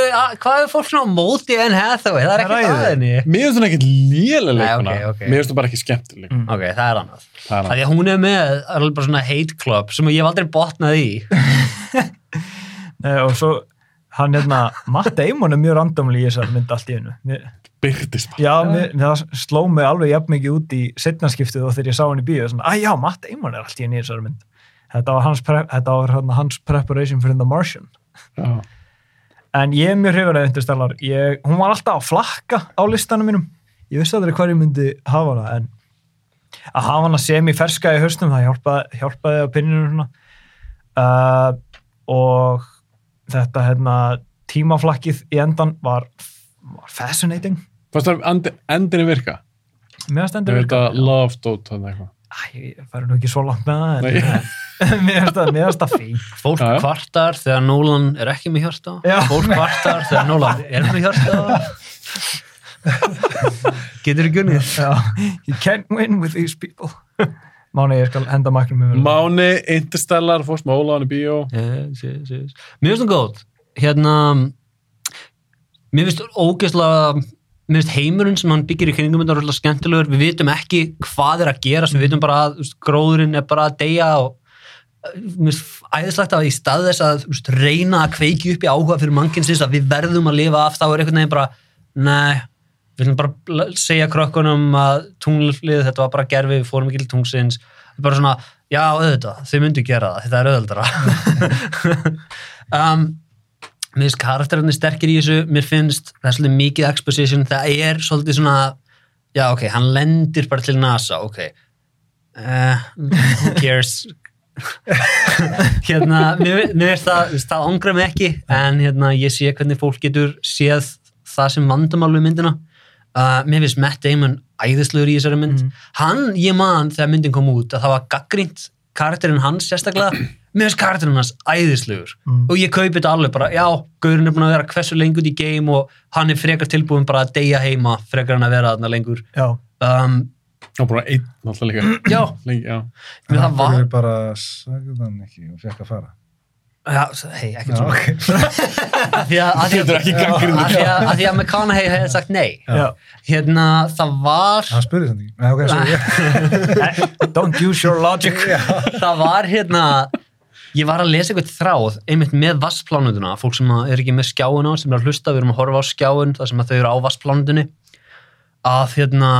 hvað er fólk svona á móti en Hathaway, það er það henni Mér finnst hún ekkert lélega leikuna. ok, ok. Mér finnst hún bara ekki skemmtileg. Mm. ok, það er annað Það er hann. því að hún er með alveg bara svona hate club sem ég hef aldrei botnað í Nei, og svo, hann hérna, Matt Damon er mjög randomli í þessar mynd allt í hennu. Byrtist bara. Já, mér, það sló mig alveg jafn mikið út í setnarskiptið og þegar ég sá hann í bíu, svona, að já, Matt Damon er allt í henni í þessar mynd. Þetta var hans, pre þetta var hérna, hans preparation for The Martian. Já. En ég er mjög hrifur að Interstellar. Ég, hún var alltaf að flakka á listanum mínum. Ég vissi aldrei hvað ég myndi hafa hana, en að hafa hana sem í ferska í haustum, það hjálpaði, hjálpaði á pinninu. Uh, og þetta hérna, tímaflakkið í endan var, var fascinating. Fannst það endi- endinni virka? Mér stendur veit að love dot þannig eitthvað. Æ, ég færi nú ekki svo langt með það, en mér finnst það, fín. fólk Já, já. kvartar þegar Nolan er ekki með hjarta Já. fólk kvartar þegar Nolan er með hjarta getur ekki unnið Já, you can't win with these people. Máni, ég skal henda maknum með mér. Máni, Interstellar, fórst með Ólaðan í bíó. yes, yes, yes. mér finnst það góð hérna mér finnst ógeðslega mér finnst heimurinn sem hann byggir í kringum þetta er alltaf skemmtilegur, við vitum ekki hvað er að gerast, við vitum bara að gróðurinn er bara að deyja og æðislegt að í stað þess að veist, reyna að kveiki upp í áhuga fyrir mannkinsins að við verðum að lifa af þá er einhvern veginn bara, nei við viljum bara segja krökkunum að tunglið, þetta var bara gerfi, við fórum ekki til tungsins, bara svona já, auðvitað, þau myndu gera það, þetta er auðvöldara um, mér finnst karakterarnir sterkir í þessu, mér finnst það er svolítið mikið exposition, það er svolítið svona, já ok, hann lendir bara til NASA, ok. Uh, who cares hérna, mér, finnst það, veist, það ángra mig ekki en hérna, ég sé hvernig fólk getur séð það sem vandamál við myndina. Uh, mér finnst Matt Damon æðislegur í þessari mynd. Hann, ég man þegar myndin kom út að það var gaggrínt karakterinn hans sérstaklega. Mér finnst karakterinn hans æðislegur. Mm. og ég kaupi þetta alveg bara, já, Gaurinn er búin að vera hversu lengur í game og hann er frekar tilbúin bara að deyja heima frekar en að vera þarna lengur. Já, um, og bara einn alltaf líka já, Lengi, já. menn það var Hann bara sagði hann ekki og fekk að fara. já, hei, ekkert Já, svona ok. Af því að, að, því að, Getur ekki gagnrýnt. að, því að, að því að McConaughey hefði sagt nei já. hérna, það var Hann spurði þetta ekki. Nei, ok, sorry. Don't use your logic. það var hérna ég var að lesa eitthvað þráð einmitt með vassplánunduna, fólk sem er ekki með skjáin á sem er að hlusta, við erum að horfa á skjáin þar sem að þau eru á vassplánundunni að hérna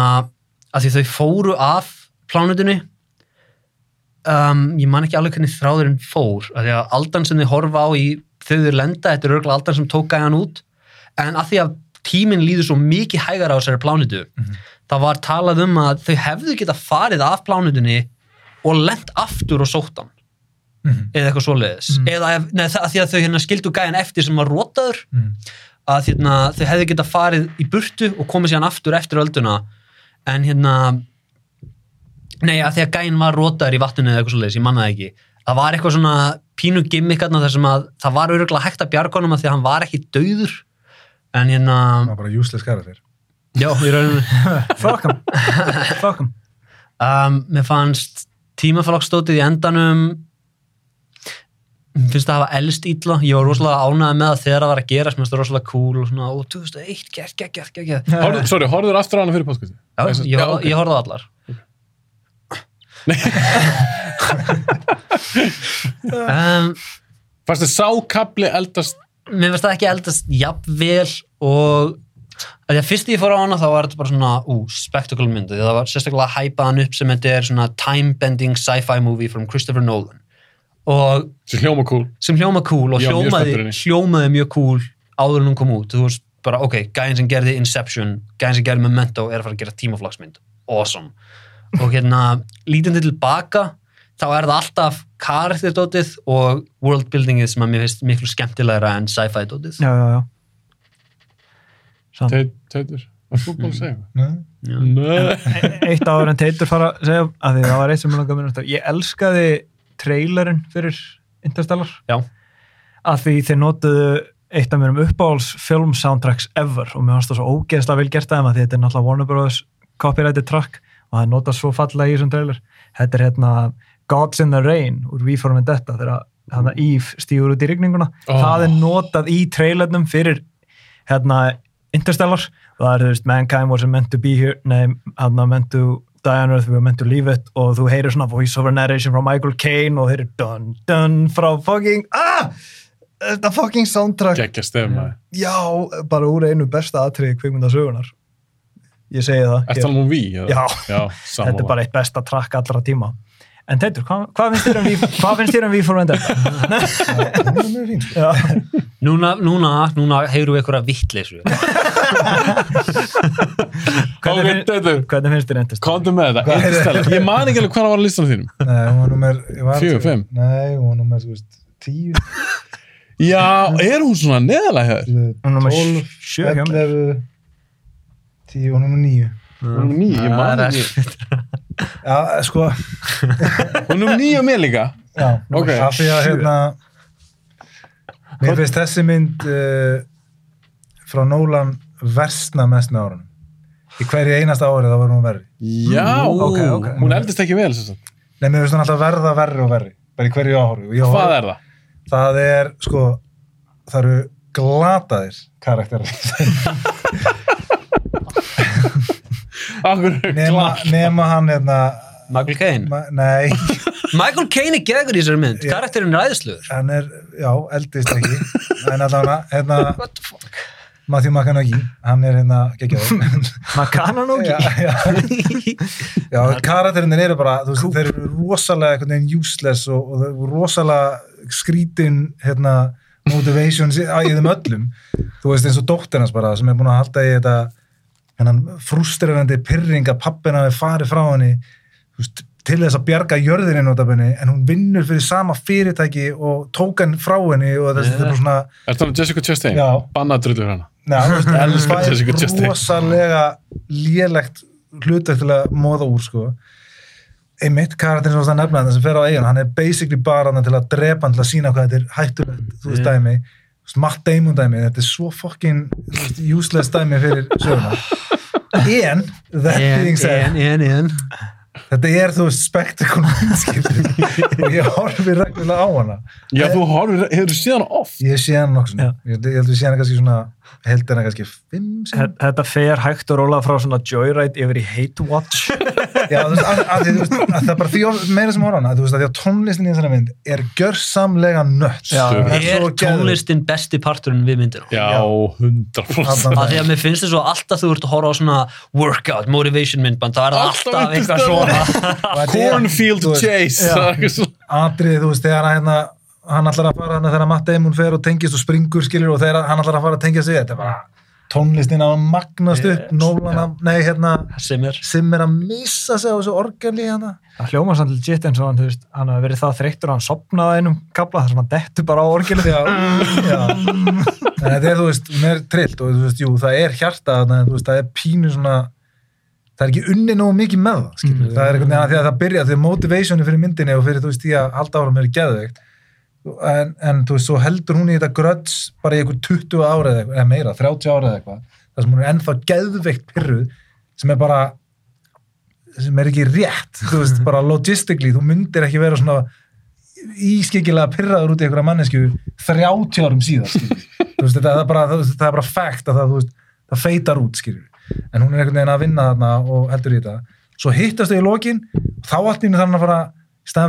að því þau fóru af plánundunni um, ég man ekki alveg hvernig þráðurinn fór að því að aldan sem þau horfa á í þau þau lenda, þetta er örgulega aldan sem tók gæjan út. En að því að tíminn líður svo mikið hægar á þessari plánutu það var talað um að þau hefðu geta farið af plánutunni og lent aftur og sótt hann. Mhm. eða eitthvað svoleiðis. Eða ef, neð, það, að því að þau hérna skildu gæjan eftir sem var rótaður Mhm. að hérna, þau hefðu geta farið í burtu og komið síðan aftur eftir ölduna en hérna nei að því að gæjan var rótaður í vatninu eða eitthvað svoleiðis, ég manna það ekki það var eitthvað svona pínu gimmick þar sem að það var öruglega hægt að bjarga honum að því að hann var ekki dauður en hérna Það var bara useless karakter. já, í rauninu Fuck him. Fuck him. um, mér fannst tímafélagstótið í endanum finnst það að hafa elst ítla ég var rosalega ánægð með það þegar það var að gera mér finnst það rosalega cool og svona, ó, 2001, gert, gert, gert, gert, gert. Horfðu, sorry, horfður aftur á hana fyrir podcasti já, ég, horfði- ok. ég horfði á allar. Um, Fannst þið sákabli eldast mér finnst það ekki eldast jafnvel og því að fyrst ég fór á hana þá var þetta bara svona, ú, spectacle mynd því að það var sérstaklega hæpaðan upp sem þetta er svona time-bending sci-fi movie from Christopher Nolan og sem hljóma cool sem hljóma cool og Já, mjög hljómaði, spenntur henni. hljómaði mjög cool áður en hún kom út, þú veist bara ok, gæðin sem gerði Inception, gæðin sem gerði Memento er að fara að gera tímaflagsmynd awesome, og hérna lítandi tilbaka, þá er það alltaf karakterdótið og worldbuildingið sem að mér finnst miklu skemmtilegra en sci-fi dótið Já, já, já. Samt. Teit- Teitur, var þú búin að segja? Nei. Nei Eitt áður en Teitur fara að segja að því það var eitt sem ég langaði að minna eftir. Ég elskaði trailerinn fyrir Interstellar. Já. Að því þeir notuðu eitt af mérum uppáhalds film soundtracks ever og mér fannst það svo ógeðslega vel gert að þeim að þetta er náttúrulega Warner Bros. copyrighted track og það notað svo fallega í þessum trailer. Þetta er hérna Gods in the Rain úr We For Vendetta þegar hérna Eve stígur út í rigninguna. Oh. Það er notað í trailernum fyrir hérna Interstellar og það er, þú veist, mankind wasn't meant to be here nei, hann meant to on earth we were meant to leave it og þú heyrir svona voice over narration frá Michael Caine og heyrir dun dun frá fucking ah, þetta fucking soundtrack. Gekkja stefna já, bara úr einu besta atriði kvikmyndasögunar ég segi það. Er það umví? Já. Já, þetta er bara eitt besta track allra tíma en Teitur, hvað, hvað finnst þér um We- hvað finnst þér um We For Vendetta? Hún er mjög fín. Já. núna, núna, núna heyrum við ykkur að vittleysu hvernig, finnst þér Interstellar? komdu með þetta Interstellar. Ég man ekki alveg hvað var að listanum þínum Nei, hún var nummer... ég var- Fjögur, fimm? Nei, hún var nummer, þú veist, tíu. Já, er hún svona neðalega hér? Hún er númer Tólf, sjö hjá. 11, tíu og nummer níu. Hún er níu, ég man Það ekki Já, sko, Hún er níu með líka já. Ok. Af því að, hérna, mér finnst þessi mynd uh, frá Nólan versna mest með árunum. Í hverju einasta ári þá var hún verri. Já, ok, ok. hún eldist ekki vel sem sagt. Nei, mér finnst hún alltaf verða verri og verri. Bara í hverju ári. Hvað er það? Það er, sko, það eru glataðir karakterar. Nema, hann hérna Michael Caine? Ma, nei, Michael Caine er gegur í þessari mynd. Karakterinn er æðisluður hann er, já, eldist ekki. En allavega, hérna What the fuck? Matthew McConaughey, hann er hérna geggjaður. Og já, já, já karakterinir eru bara, þú veist, þeir eru rosalega einhvern veginn useless og, og þeir eru rosalega skrítin hérna, motivation í þeim öllum. Þú veist eins og dóttir hans bara sem er búin að halda í þetta hennan frustrerandi pyrring að pappina við farið frá henni þú veist, til þess að bjarga jörðinni notabene, en hún vinnur fyrir sama fyrirtæki og tók hann frá henni og þess, þetta er bara svona Er það Jessica Chastain? Já. Bannadrullu hana. Þú Elska það Jessica er rosalega lélegt hlutverk til að móða úr sko. einmitt karakterin sem það nefna þetta sem fer á eigin, hann er basically bara til að drepa hann til að sína hvað þetta er hættulegt þú veist Yeah. dæmi, þú veist, Matt Damon dæmi þetta er svo fucking useless dæmi fyrir söguna en, that being en, said en, en, þetta er þú veist spektakul og ég horfi reglulega á hana Já, þú horfir, hefur þú séð hana oft? ég sé hana nokkuð Já. ég, ég held að við sé hana kannski svona held hana kannski fimm Þetta fer hægt og róla frá svona joyride yfir í hate watch. Já, þú veist, að, að, þú veist, að það er bara því of- meira sem horfa hana, þú veist, að því að tónlistin í þessari mynd er gjörsamlega nött. Já, er svo tónlistin besti parturinn við myndina Já, Já. 100%. Þarna- að því að mér finnst þess að alltaf þú ert að horfa á svona workout, motivation myndband það er Alltaf alltaf eitthvað svona þetta Cornfield Chase. Atriði, þú veist, þegar hérna, hann ætlar að fara hérna þegar Matt Damon fer og tengist og springur, skilur, og þegar hann ætlar að fara að tengja sig, þetta er bara tónlistin að magnast upp, Yes, Nolan að, nei, hérna, sem er sem er að missa sig á þessu orgeli hérna. Það hljóma samt legit eins og hann, veist, hann hafi verið það þreyttur að hann sopnaði einum kapla þar sem hann dettu bara á. En þetta er, þú veist, er trillt og þú veist, jú, það er hjarta þú veist, það er pínu svona, það er ekki unni nógu mikið með það, skilur. Það er einhvern veginn að því að það byrja, því að motivationi fyrir myndinni og fyrir, þú veist, því að halda áram er geðveikt. En, en, þú veist, svo heldur hún í þetta gröts bara í einhver 20 ára eða, eða meira, 30 ára eða eitthvað, þar sem hún er ennþá geðveikt pyrruð, sem er bara, sem er ekki rétt, þú veist, bara logistically, þú myndir ekki vera svona ískikilega pyrraður út í einhverja mannesku 30 árum síðan skilur. Þú veist, þetta, það, er bara, það, það er bara fact að það, veist, það feitar út skilur. en hún er einhvern veginn að vinna þarna og heldur í þetta svo hittast þau í lokin þá henni þarf hann að fara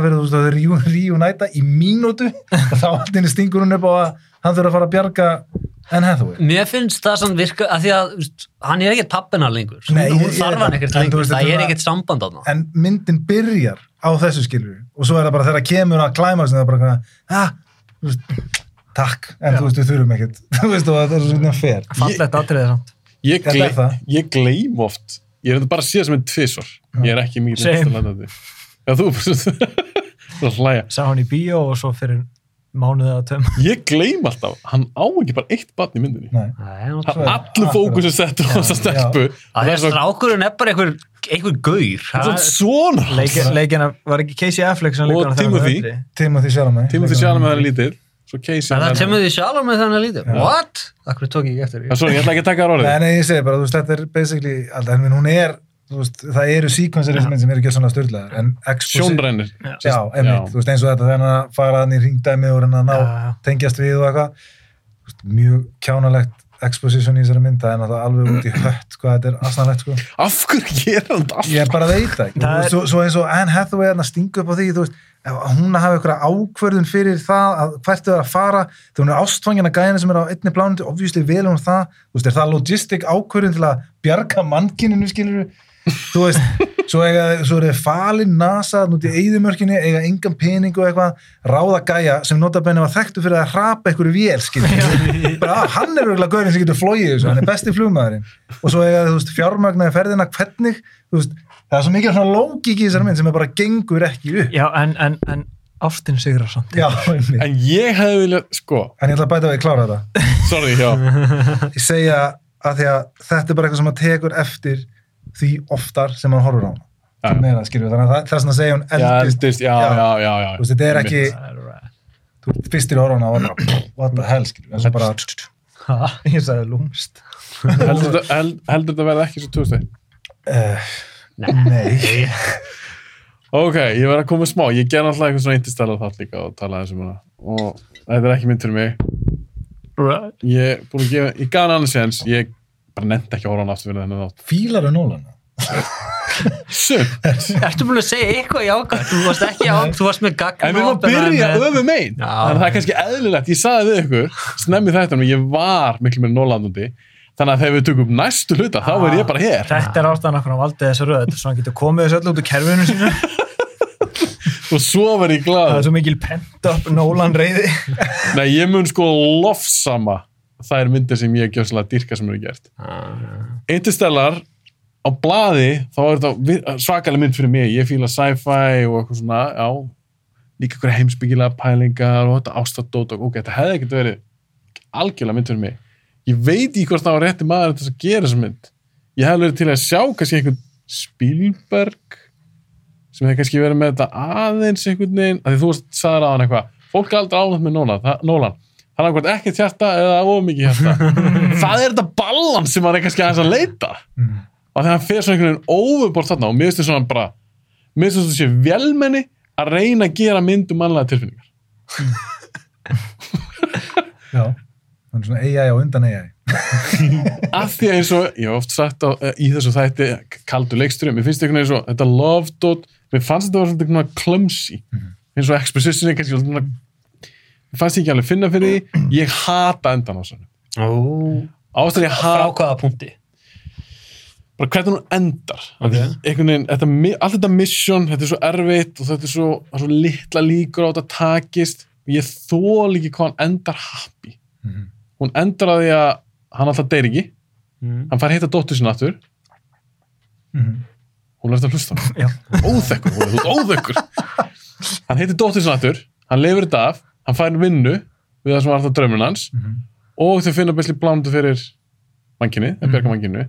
fyrir þú veist, að reunæta í mínútu og þá henni stingur hún upp á að hann þurfa að fara að bjarga Anne Hathaway. Mér finnst það samt virka, að því að veist, hann er ekkert pappina lengur, Nei, hún ég- ég þarf hann ekkert En lengur, veist, það er er ekkert samband á það. en myndin byrjar á þessu skilur og svo er það bara þegar kemur að klæmaksinu það er bara ah, veist, takk, en þú veist við þurfum ekkert. Þú veist og það er svona fer Fallegt atriðið samt. Ég, er gle ég gleym oft ég er þetta bara að sé það sem en tvisvar. Ég er ekki mjög. Já, þú þú hlæja. Sá hann í bíó og svo fyrir mánuðið að töm. Ég gleym alltaf, hann á ekki bara eitt barn í myndinni. Nei. Svo er- Allur fókus er settur á þessa stelpu. að Það er að svo strákurinn er bara einhver, einhver gaur. það er svona. Leikin, leikina var ekki Casey Affleck sem leikur hann þegar hann var Timothy. Chalamet. Timothy Chalamet með það lítið Svo Casey Er það með- Timothy Chalamet þannig að lítið? What? Akkur tók ég ekki eftir sorry, ég ætla ekki að taka það bara, veist, er en er, það eru síkvensir sem eru ekki svona styrlaðar, en Sjónrænir. Já, einmitt, þú veist, eins og þetta þegar hann að fara hann í ringdæmi og reyna að ná, tengjast við og eitthvað, mjög kjánalegt exposition í þessari mynd, það er alveg út í hött hvað þetta er aðstæðanlegt, sko. Af hverju gera hann þetta Ég bara veit það ekki, Það Þú veist, er- svo, svo eins og Anne Hathaway hann að stinga upp á því, veist, ef hún að hafa eitthvað ákvörðun fyrir það að hvert þau er að fara, þegar hún er ástfangin að gæðina sem er á einni plánundi, obviously vel hún það, þú veist, er það logistic ákvörðun til að bjarga mannkininu, skilur þú veist, svo, eiga, svo er þið falin NASA nút í eyðumörkinni, eiga engan pening og eitthvað, ráða gæja sem notabenni var þekktu fyrir að rapa einhverju vél, skilur bara, ah, hann er auðvitað gaurin sem getur flóið þessu, hann er besti flugmaðurinn. Og svo eiga, þú veist, fjármagnaði ferðina hvernig, þú veist, það er svo mikið svona lógík í þessari mynd sem er bara gengur ekki upp. Já, en, en, en Ástin sigrar samt. Já. En ég hefði viljað, sko. En ég ætla að bæta að klára þetta. Sorry, já. Ég segja að því að þetta er bara eitthvað sem maður tekur eftir því oftar sem maður horfur á. Til meira, skilur þannig að það- þess að segja hún eldist, já, já, já, já Þú veist, þetta er ekki þú ert fyrstir horfuna og bara what the hell, skilur en svo bara Ha, ég sagði lúmst. Heldur þetta- held- heldur þetta verði ekki svo 2000 uh, nei. Ok, ég verði að koma smá. Ég ger náttúrulega eitthvað svona intistæla þátt líka og tala þessum hana. Og þetta er ekki mynd fyrir mig. Right. Ég, búin að gefa, ég gaf hann annars ég bara nefndi ekki að horfa hann aftur fyrir þennan þátt. Fílar er Nólan. Sumt, Ertu búin að segja eitthvað? Jákvæmt? Þú varst ekki á, þú varst með gagn en við erum að byrja öfum einn. Já. þannig að það er kannski eðlilegt, ég saði við ykkur snemmi þetta, ég var miklu meira nólandandi þannig að þegar við tökum næstu hluta þá er ég bara hér Þetta er ástæðan okkur á valdið þessu röð. Svo hann getur komið þessu öll út úr kerfinu sínu. Og svo verð ég það glad er svo mikil pent up Nolan reyði Nei, ég mun sko lofsama þær myndir sem ég gjör svolítið dyrka sem eru gert. Interstellar á blaði, þá er þetta svakalega mynd fyrir mig, ég fíla sci-fi og eitthvað svona, já. Líka eitthvað heimsbyggilega pælingar og þetta ástadót og ok, þetta hefði ekkert verið algjörlega mynd fyrir mig. Ég veit í hvort það var rétti maður þess að gera þessa mynd. Ég hef verið til að sjá kannski einhvern Spielberg sem hefði kannski verið með þetta aðeins einhvern veginn, af því þú sagðir á hann eitthvað fólk er aldrei ánægt með það, Nolan hann er hvort ekkert hjarta eða of mikið hjarta það er þetta balans sem hann er kannski aðeins að leita Mm. og þegar hann fer svona einhvern veginn overbort þarna og mér finnst þetta svona bara mér finnst þetta sé velmenni að reyna að gera mynd um mannlega tilfinningar Já. Hann er svona AI á undan AI. af því að eins og, ég hef oft sagt á, í þessu þætti, kaldu leiksturum mér finnst einhvern veginn svo, þetta love dot mér fannst þetta var svona veginn clumsy eins og exposition er kannski svona fannst ég ekki alveg finna fyrir því ég hata endan á svona ástæður ég Frá hata hvaða punkti? bara hvernig hún endar Ok. einhvern veginn, þetta, allt þetta mission þetta er svo erfitt og þetta er svo, svo litla líkur á þetta takist ég þól ekki hvað hann endar happy Mhm. hún endar að því að hann alltaf deyr ekki Mm. hann fær heita dóttur sinna aftur Mhm. hún er eftir að hlusta. Já. óþekkur, hún er þú ert óþekkur hann heitir dóttir sinna aftur hann lifir þetta af, hann fær vinnu við það sem var alltaf draumurinn hans Mhm. og þau finna besli blándu fyrir manginni, það berga manginu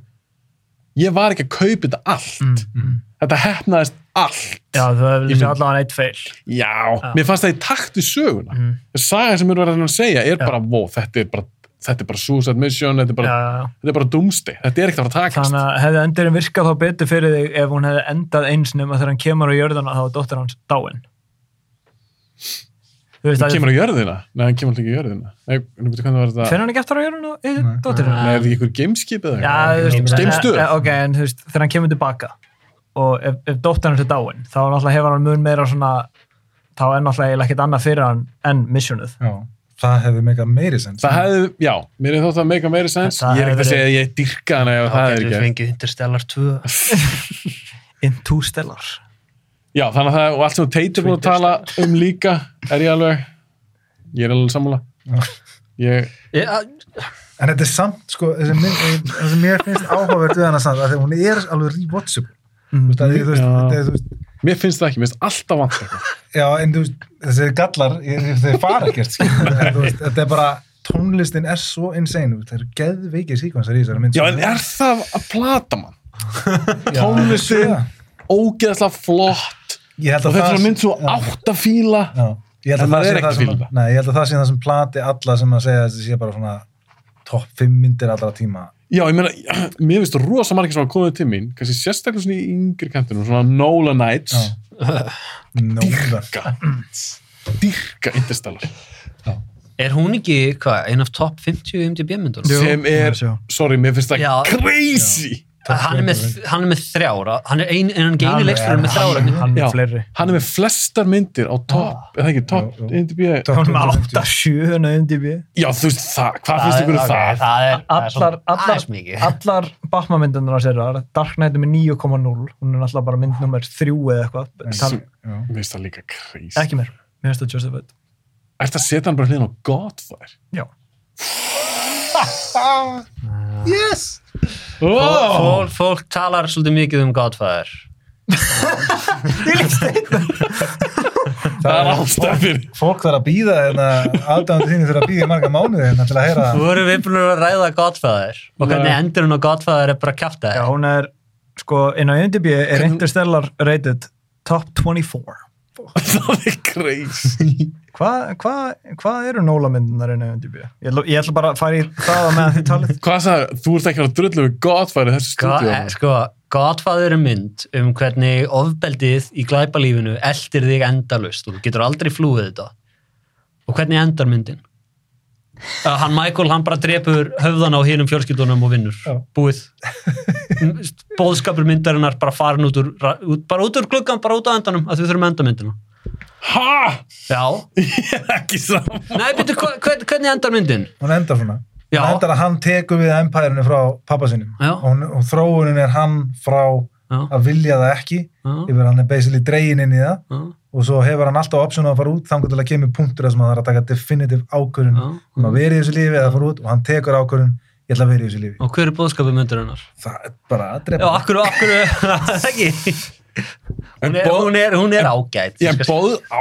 ég var ekki að kaupa þetta allt Mhm. þetta hefnaðist allt Já, þú Ég sér mynd- allavega eitt feil já, Já. mér fannst það í takt við söguna mm. sagan sem eru verið að segja er Já. bara, wow, þetta er bara þetta er bara suicide mission, þetta er bara, þetta er bara doomsday þetta er ekkert að fara að takast Þannig að hefði endurinn virkað þá betur fyrir þig ef hún hefði endað eins nema þegar hann kemur á jörðuna þá er dóttir hans dáin. Þú veist hann að kemur á jörðina, nei, hann kemur alltaf ekki á jörðina nei, hvernig hvernig var þetta fyrir hann ekki eftir á jörðuna Nei. hans? er þetta ekki ykkur gameskip eða Já, eitthvað? þú veist, Geimstöð? eh, eh, ok, en þú veist, þegar hann kemur tilbaka og ef, ef dóttir hans er dáin þá náttúrulega hefur hann mun meira svona þá er náttúrulega ekkert annað fyrir hann en missionuð. Já. Það hefði mega meiri sens. Það hefði, já, mér er þótt að make a meiri sens Það ég er ekki að segja að ég dyrka hana ef það er Getur ekki fengið Interstellar 2 Into Stellar. Já, þannig að það, og allt sem er búin að tala um líka er ég alveg ég er alveg sammála ég, En þetta er samt, sko, það sem mér finnst áhugavert við hana samt, að hún er alveg rewatchable. Veist, mér finnst það ekki, mér finnst alltaf vant já, en þú veist, þessi gallar, þeir fara ekkert, veist, þetta er bara, tónlistin er svo insane, það eru geðveikir síkvansar í þessari mynd. Já, en er það að plata mann? Tónlistin? Ógeðslega flott og að þetta er mynd svo já. átt að fíla Já, ég held En það er sé ekki það sem, fíla nei, ég held að það sé það sem plati alla sem að segja þetta sé bara svona topp 5 myndir allra tíma. Já, ég meina, mér finnst rosa margir sem hafa komið til mín, kannski sérstaklega svona í yngri kantinum, svona Já. Nóla. dyrka dyrka Interstellar er hún ekki, hvað, ein af top 50 MDB myndunum? Jú, sem er, já, sorry, mér finnst það Já. crazy Hann er með, hann er með þrjára, hann er ein, en hann Hann geini er- leikstjóri með þrjára. hann- Hann Já. er fleiri. hann er með flestar myndir á topp, eða ekki, jú. IMDb, Hún er með 250. 8-7 en MDB. já þú veist það hvað finnst ykkur um það? Það er, það er Allar, svona allar, aðeins mikið. allar Batman-myndunar að sér Dark Knight er með 9,0 hún er alltaf bara mynd nummer 3 eða eitthvað mér finnst það líka crazy ekki mér, mér finnst það justified Ætti að setja hann bara hliðin á Godfather já, Yes! oh! Fólk, fólk talar svolítið mikið um Godfather. það er ástæðir Fólk þarf að býða hérna, aðdæmandi þínu þurfa að býða í marga mánuði hérna til að heyra Þú voru við búin að ræða Godfather og hvernig Nei. endurinn á Godfather er bara kæft já, hún er sko, inn á MDB er Interstellar rated top 24 það er crazy hvað hva, hva eru Nóla-myndunar inn á MDB? Ég, ætla- ég ætla bara að fara í það á meðan þið talið hvað sagði, þú ert ekki að drullu við Godfather þessu Sko, stúdíu eh, sko, Godfather er mynd um hvernig ofbeldið í glæpalífinu eldir þig endalust og þú getur aldrei flúið þetta. Og hvernig endar myndin? Uh, hann Michael, hann bara drepur höfðan á hinum fjölskyldunum og vinnur. Já. Búið. Bóðskapur myndarinnar bara farin út úr, út, bara út úr gluggan, bara út á endanum, að þau þurfum að enda myndina. Ha? Já. Ég er ekki saman. Nei, byrju, hvern, hvernig endar myndin? hún endar svona Já. hún endar að hann tekur við empærinu frá pappa sinum Já. og, hún, og þróunin er hann frá Já. að vilja það ekki Já. yfir hann er basically dregin inn í það Já. og svo hefur hann alltaf option á að fara út þannig til að kemur punktur þar sem hann þarf að taka definitive ákvörðun Já. um að vera í þessu lífi eða fara út og hann tekur ákvörðun ég ætla að vera í þessu lífi Og hver er bóðskapur myndarinnar? það er bara að Já, drepa akkur, akkur, ekki. Hún er, bóð- hún er, hún er ágætt. Ég er bóð á.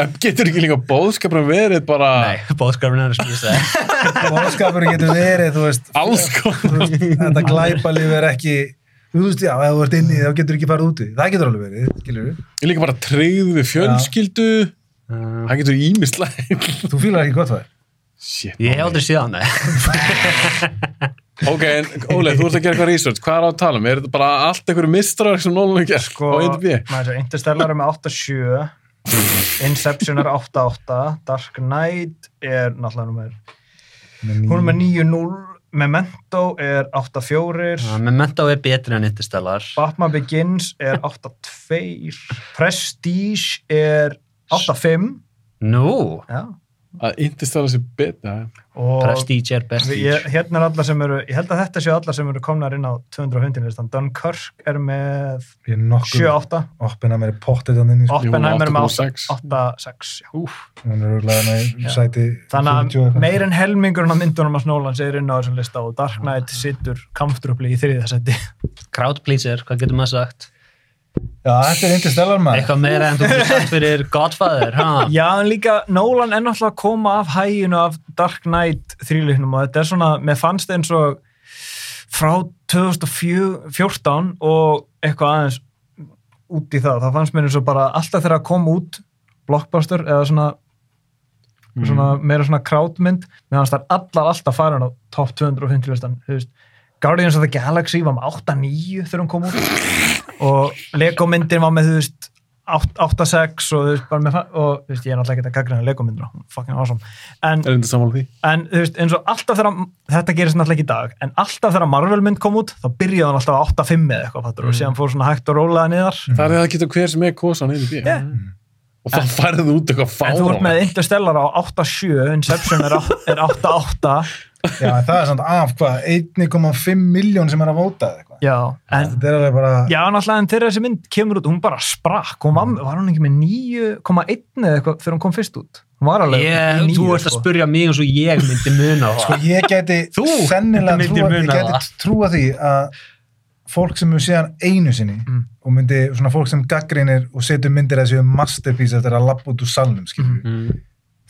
En getur ekki líka bóðskapur verið bara Nei, bóðskapurinn er að það. Bóðskapurinn getur verið, þú veist, þetta glæpalíf er ekki, þú veist, já, ef þú ert inni þá getur ekki farið úti. Það getur alveg verið. Ég líka bara tryggð við fjölskyldu. Það getur ímislega. Þú fílar ekki gott það. Ég hef aldrei séð hann, nei. Ok, en Óli, þú ert að gera eitthvað research. Hvað er á að tala um? Er þetta bara allt einhverju mistrar sem Nolan er gert Sko, á IMDb? Interstellar er með 8.7 Inception er 8.8 Dark Knight er náttúrulega nummer hún er með 9.0 Memento er 8.4 Já, Memento er betri en Interstellar. Batman Begins er 8.2 Prestige er 8.5 Nú, Já. Að Interstellar sé beta. og Prestige er best. ég, hérna er allar sem eru ég held að þetta séu allar sem eru komnar inn á 250 listan Dunkirk er með Ég er nokkuð, 7.8 oppina mér er inni, sko. Oppenheimer er með 8,6. 8.6 já. hún er örgulega með sæti Þannig 40 að eitthvað. meir en helmingurinn af myndunum að Snólands er inn á þessum lista og Dark Knight sittur comfortably í þriðasetti. Crowd pleaser, hvað getur maður sagt? Já, þetta er Interstellar maður. Eitthvað meira en þú getur sagt fyrir Godfather, ha? Já, en líka Nolan er náttúrulega að koma af hæginu af Dark Knight þrýleiknum og þetta er svona, mér fannst eins og frá 2014 og eitthvað aðeins út í það, þá fannst mér eins og bara alltaf þegar að koma út blockbuster eða svona, svona meira svona crowdmynd, mér fannst það allar alltaf farin á top 250 listan, þú veist Guardians of the Galaxy var með 8-9 þegar hún kom út. Og Lego myndin var með, þú veist 8-6 og, þú veist, bara með, og þú veist, ég er náttúrulega ekki að gaggrina Lego myndina, hún er fucking awesome. En, en þú veist, eins og alltaf þegar þetta gerist náttúrulega ekki í dag, en alltaf þegar Marvel mynd kom út, þá byrjaði hann alltaf á 8-5 eða eitthvað, fattur, og síðan fór svona hægt og rólaða niðar. Það er það getur hver sem er kosan í bí. Yeah. Og þá færðu út eitthvað en þú ert fára. með Interstellar á 8-7 Inception er á- er 8-8 Já, en það er samt af hvað, 1,5 miljón sem er að vóta eða eitthvað. já, en Þetta er alveg bara, Já, náttúrulega en þegar þessi mynd kemur út, hún bara sprakk, hún var, var hún ekki með 9,1 eða eitthvað þegar hún kom fyrst út? Hún var alveg Ég, í þú 9, ert að spurja mig eins og ég myndi muna á sko það. ég geti Þú sennilega trúa, trúa því að fólk sem hefur séðan einu sinni Mm. og myndi, svona fólk sem gaggrinir og setur myndir að séu masterpiece eftir að lappa út úr salnum, skilur Mm.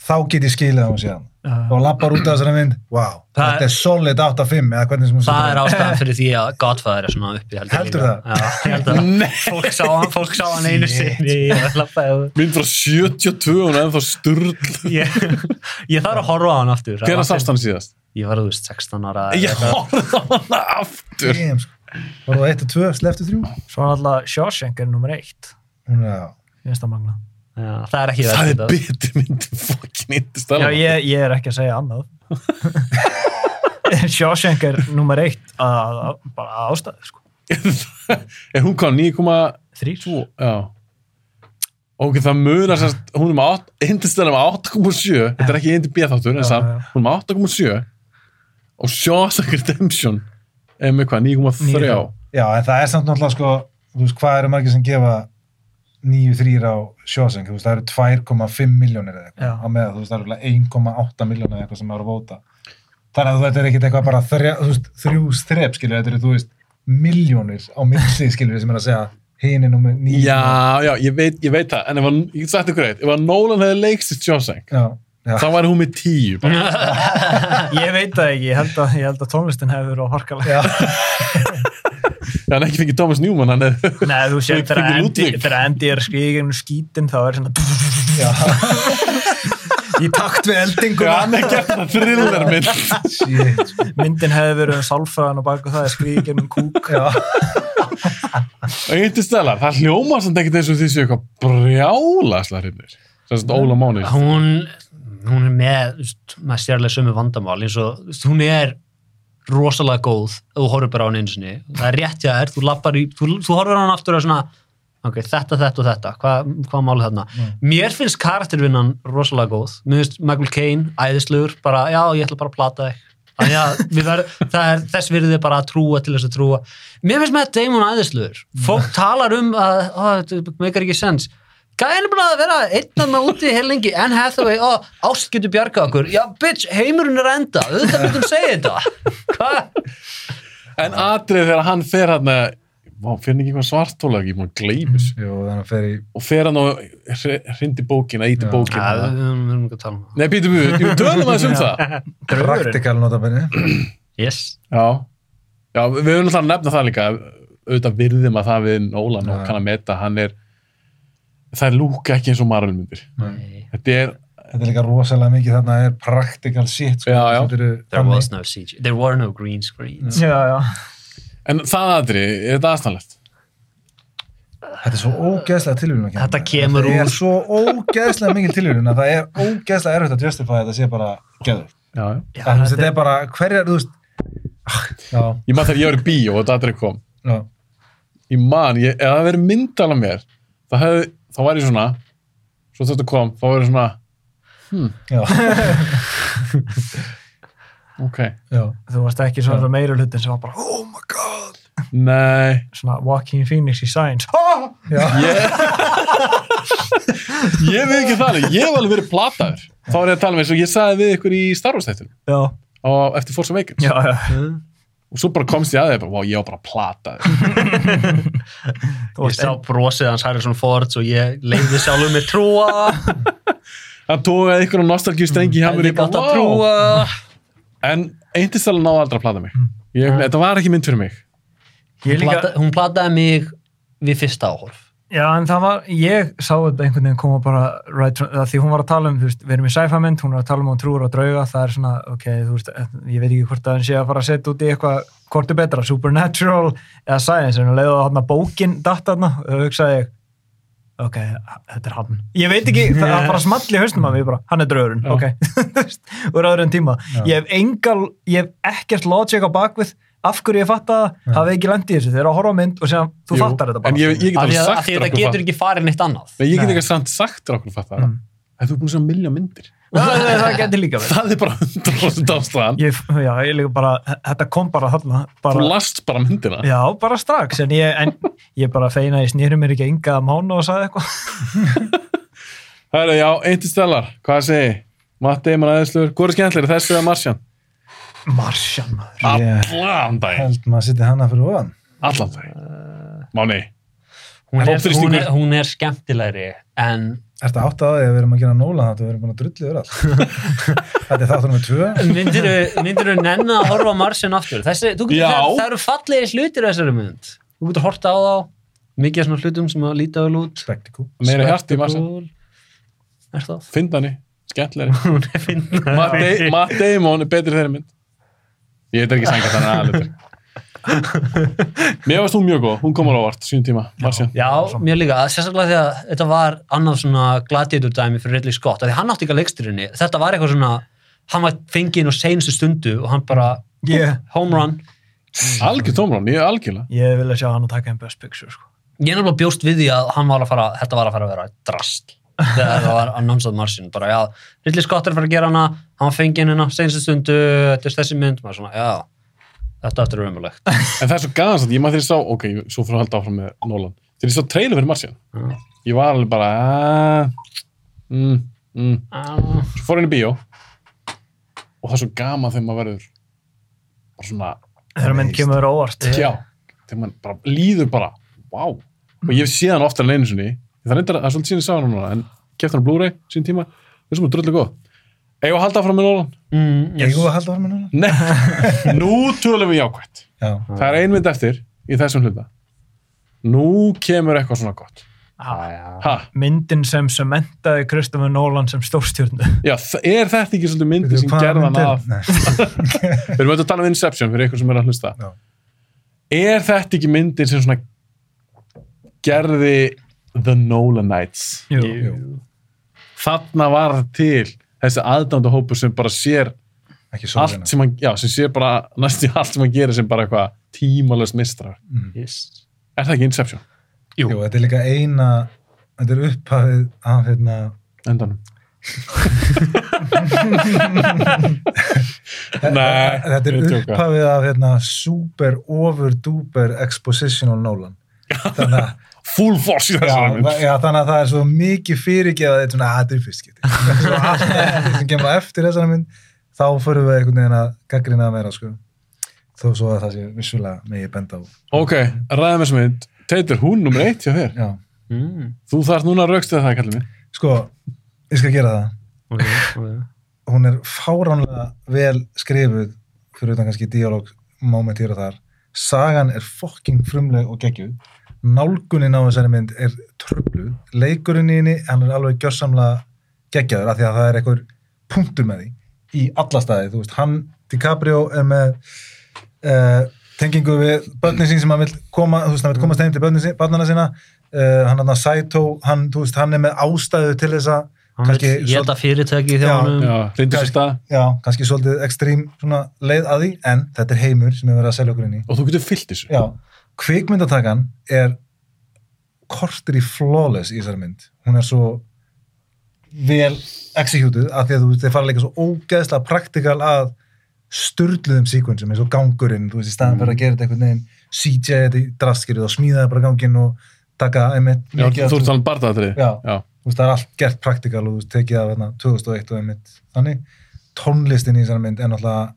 þá get ég skilið á hún séðan Já. og lappar út af þessari mynd, wow Það þetta er solid 8-5 eða hvernig sem hún Það er setur ástæðan fyrir því að Godfather er svona uppi heldur, Heldur það? Já, ég held að Nei. fólk sá hann, fólk sá hann einu sinni. Mynd frá 72 og hún er ennþá sturl. ég, ég þarf að horfa á hann aftur Hver að sást hann síðast? Ég var, þú veist, 16 ára Ég horfði á hana aftur. Damn, sko. Var það 1 og 2, sleftu 3 Svo náttúrulega Shawshank er nummer 1 hún er að finnst það magna. Já, það er ekki Það verið er betri mynd en fokkin Já, Interstellar. ég, ég er ekki að segja annað. Shawshank er nummer 1 að, að, bara ástæðu sko. Er hún hvað, 9,2? 3 Já. Ok, það munar sérst, hún er með 8, Interstellar með 8,7, þetta er ekki IMDb þáttur, en Já, samt, já. hún er með 8,7 og Shawshank Redemption með hvað, 9,3? Níu. já, en það er samt náttúrulega sko, þú veist, hvað eru margir sem gefa 9-3 á veist, það eru 2,5 miljónir eða eitthvað, á með þú veist, það eru örugglega 1,8 miljónir eða eitthvað sem eru að vóta þannig að þetta er ekkit eitthvað bara þrjá, þú veist, þrjú strep, skilur, þetta eru, þú veist, miljónir á milli, skilur, sem er að segja hinn er nummer 9 Já, já, ég veit, ég veit það, en ef hann, ég get sagt ykkur eitt, ef að Nolan hefði leikst Shawshank, já, já. Þá væri hún með 10 bara. Ég veit það ekki, ég held að, ég held að tónlistin hefur verið á harkalega. Það er ekki fengið Thomas Newman, hann er... Nei, þú Fengið þegar Andy, er í gegnum skítin þá er svona í takt við Já, eldinguna hann er gert það thriller mynd. Shit, myndin hefði verið um sálfræðan og baku það að skrifa í gegnum kúk já. Og Interstellar, það hljóma samt ekkert eins og því séu eitthvað. Sem sagt Óla Máni. Hún, hún er með, með stjárlega sömu vandamál eins og, hún er rosalega góð ef þú horfir bara á hann einu sinni. Það er rétt hjá þér, þú lappar í þú, þú horfir á hann aftur og svona ok, þetta, þetta og þetta, hvað hva málið þarna? Mér finnst karaktervinnan rosalega góð, mér finnst Michael Caine æðislegur, bara, já, ég ætla bara að plata þig. Þannig að það er þess virðið bara að trúa til þess að trúa. Mér finnst með Damon æðislegur. Fólk talar um að, ó, þetta meikar ekki sens Gæðin er búin að vera einnan með úti heilengi, Anne Hathaway, ó, ást getur bjargað okkur. Já, bitch, heimurinn er að enda. Auðvitað myndum segja þetta. Hvað? En atrið þegar hann fer hann Vá, fyrir ekki eitthvað svartóla, ekki maður þannig að fer í og fer hann og hrindi bókina, íti bókina við við erum ekki að tala um það. Nei, býtum við, jú, tölum aðeins um það praktikal notabenni. Yes. Já, já við höfum náttúrulega að nefna það líka auðvitað virðum að það við Nólan og kann að meta, hann er það er lúka ekki eins og Marvel myndir Nei. þetta er, Þetta er líka rosalega mikið þarna er praktikal shit. Sko. Já, já. Þetta eru There was no CG. There were no green screens. Já, já. en það aðri er þetta aðstæðanlegt Þetta er svo ógeðslega tilvíðun að Þetta kemur Þetta úr- er svo ógeðslega mikil tilvíðun að það er ógeðslega erfitt að justify þetta sé bara geður. já, já. Já, Þetta, þetta er bara, hverjar, þú veist, ah, já, ég maður þegar ég var í bíó og þetta aðri kom já, ég man, ég, ef það verið myndala mér þá hefði, þá var ég svona svo þetta kom, þá var ég svona já, ok, já. Þú varst ekki svona meira hlutin sem var bara, oh my god, nei. Svona Joaquin Phoenix í Science. já. ég ég veit ekki það ég hef alveg verið plataður. Þá er ég að tala með eins og ég sagði við ykkur í Star Wars þættunum á, eftir Force Awakens. Já, já. Og svo bara komst ég að bara, wow, ég var bara plataður Þú Ég sá brosið hans Harrison Ford og ég leiði sjálfur mér trúa. hann tókaði ykkur á nostalgíu strengi hjá mér Ég bara, að wow en eintistæla náði aldrei að plata mig. Ég, þetta var ekki mynd fyrir mig. Ég Hún líka, plata- Hún plataði mig við fyrsta áhorf. Já, en það var, ég sá þetta einhvern veginn koma bara, right, því hún var að tala um, þú veist, við erum í sci-fi mynd, hún var að tala um hún trúur á drauga, það er svona, ok, þú veist, ég veit ekki hvort að hann sé að fara að setja út í eitthvað, hvort er betra, supernatural eða science, en hún leiði að hann bókin datt þarna, og hugsaði ég, ok, þetta er hann. Ég veit ekki, það var bara small í hausnum að við bara, hann er draugurinn, Já. ok, Þú úr aðra en tíma. Já. Ég hef engal, ég hef ekkert logic á bakvið, af hverju ég fatta það, hafi ekki lendi í þessu, þeir eru að horfa mynd og segja, þú fattar þetta bara. en ég, ég get alveg að, sagt að þér þetta okkur getur fatt- ekki farið neitt annað. Nei, ég get ekki samt sagt þér okkur fatta það Mm. en þú er búin að sjá milja myndir það, það, það getur líka verið. það er bara 100% ástæðan Ég, já, ég líka bara, þetta kom bara þarna, þú bara, last bara myndina já, bara strax, en ég, en ég bara feina, ég snýri mér ekki enga að mánu og sagði eitthvað. það er já, eintistælar, hvað segi Matt Damon aðeinslur, hvað er skemmtilegri þessu eða Martian? Marsjan, Allan daginn held maður að setja hana fyrir ofan. Allan daginn Máni, Hún er, hún, er, hún er skemmtilegri en Ertu átt að því að við erum að gera nóla þetta við erum búin að drulli yfir all. þetta er þáttur með tvö. myndir þú nenna að horfa á Marsin aftur Þessi, þú getur, Já. það, það eru fallegir hlutir í þessari mynd þú getur horta á þá mikið af svona hlutum sem að líta vel út Spektikú. meira hjarti í Spectacle. er það? Er fyndin Matt, Da Matt Damon er betri þeirri mynd ég veit ekki sanga þannig aðlutur mér varst hún mjög góð, hún kom á óvart sín tíma, Martian Já, mér líka, sérstaklega því að þetta var annað svona gladiator dæmi fyrir Ridley Scott, af því hann átti ekki að leiksturinni þetta var eitthvað svona, hann var fengið inn á seinustu stundu og hann bara Ég, home run, algjör tómrán, ég er algjörlega. Ég vil að sjá hann að taka einn best picture, sko. ég er náttúrulega bjóst við því að hann var að fara, þetta var að fara að vera drast það var annonsað Marsin bara já, Ridley Scott er að fara að gera hana hann inn hérna, seinustu stundu þetta er þessi mynd, maður svona, já þetta aftur er umulegt en það er svo gæðan satt, ég maður þegar ég sá ok, svo fyrir að halda áfram með Nolan. Þegar ég sá trailer fyrir Martian Já. ég var alveg bara uh, mm, mm. svo fór henni bíó. Og það er svo gaman þegar maður verður bara svona Þegar mynd kemur óvart. já, þegar maður bara líður bara wow, og ég hef séð hann oftar en einu sinni það reyndar, það er svolítið síðan ég sá hann núna en keft hann á Blu-ray sín tíma, þessum er dröldu góð eigum að halda áfram með Nolan? mm, yes. er að halda var með núna. Nei, nú tölum við jákvætt Já. það er ein mynd eftir í þessum hluta nú kemur eitthvað svona gott Ah, ha, Myndin sem sementaði Kristoffer Nolan sem stórstjórnu. já, er þetta ekki svolítið myndi sem gerða hann að Nei. við erum auðvitað að tala um Inception fyrir ykkur sem er að hlusta Já. er þetta ekki myndin sem svona gerði The Nolanites Jú. Jú. þarna var til þessi aðdánda hópur sem bara sér ekki allt sem hann, já, sem sér bara næstu allt sem hann gerir sem bara eitthvað tímalöst mistrar. Yes. Er það ekki Inception? Jú, þetta er líka eina þetta er upphafið af hérna Endanum. Nei, þetta er upphafið af hérna super over duper expositional Nolan þannig að Full force í þessari mynd. það- já, þannig að það er svo mikið fyrirgeða þetta er svona, að þetta er fyrst skipti svo allt sem kemur á eftir þessari mynd þá förum við einhvern veginn að gaggrina að vera sko. þó svo að það sé vissulega megi benda á Ok, ræðum þessum mynd. Teitur, hún nummer eitt hjá þér. já. Mm. Þú þarf núna að rauksta það, kallið mig. sko, ég skal gera það Okay, okay. hún er fáránlega vel skrifuð fyrir utan kannski dialog moment hér og þar sagan er fucking frumleg og geggjuð nálgunin á þessari mynd er tröfluð, leikurinn í henni hann er alveg gjörsamlega geggjaður af því að það er einhver punktur með því í alla staði, þú veist, hann DiCaprio er með uh, tengingu við börnin sín sem hann vil koma, þú veist, hann vil komast heim til börnin sín, barnana sína uh, hann hann Saito, hann, þú veist, hann er með ástæðu til þess að Hann vil Kannski geta fyrirtæki Já. Já, stað. já, kannski svolítið ekstrím svona leið að því, en þetta er heimur sem er verið að selja okkur inn í. Og þú getur fyllt þessu. Kvikmyndatakan er kortir í flawless í þessari mynd. Hún er svo vel executed af því að þú veist, þeir fara líka svo ógeðslega praktikal að sturluðum síkvensum eins og gangurinn, þú veist, í staðan fyrir að gera þetta einhvern veginn CJ þetta í draskirið og smíða bara ganginn og taka einmitt Já, þú ert talað um bardaðatrið. Já. Já. veist, það er allt gert praktikal og þú veist, tekið af hérna, 2001 og einmitt þannig, tónlistin í þessari mynd er náttúrulega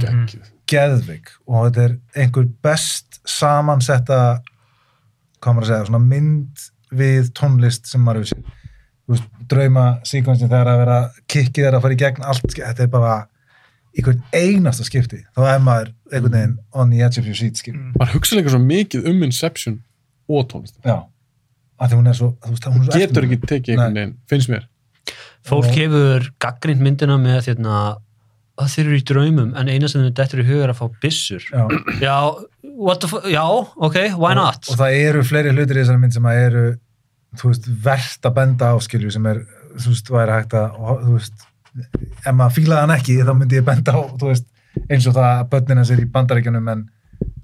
Gekkið. Geðvig og þetta er einhver best samansetta hvað maður að segja, svona mynd við tónlist sem maður hefur sér veist, drauma síkvensin þegar að vera kikkið er að fara í gegn allt, þetta er bara einhvern einasta skipti, þá er maður einhvern veginn on the edge of your seat skipti. Maður hugsa líka svo mikið um Inception og tónlist. já, af því hún er svo, þú veist, hún er svo Getur ekki tekið einhvern veginn, finnst mér. Fólk hefur gaggrind myndina með þérna að þeir eru í draumum en eina sem þeir dettur í hug er að fá byssur. já, Já, what the fuck, já, ok, why not? og, og það eru fleiri hlutir í þessari mynd sem að eru þú veist, verðt að benda á skilju sem er, þú veist, væri hægt að og, þú veist, ef maður fílaði hann ekki þá myndi ég benda á, þú veist eins og það að börnin hans er í bandaríkjunum en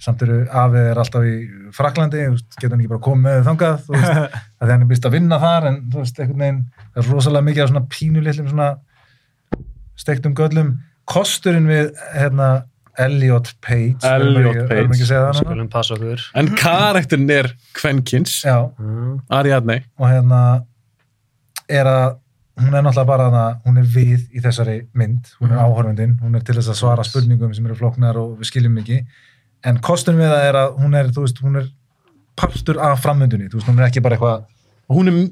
samt eru afið er alltaf í Fraklandi, þú veist, getur hann ekki bara komið þangað, þú veist, að hann er býst að vinna þar en þú veist, einhvern veginn það er rosalega mikið af svona pínulillum svona steiktum göllum kosturinn við, hérna Elliot Page Elliot erum Page. passa okkur. En karakterin er Kvenkins, Mm. Ariadne. og hérna er að hún er náttúrulega bara hana, hún er við í þessari mynd, hún er áhörfundin hún er til þess að svara spurningum sem eru flóknar og við skiljum ekki, en kostunum við það er að hún er, þú veist, hún er partur af framöndunni, þú veist, hún er ekki bara eitthvað hún er,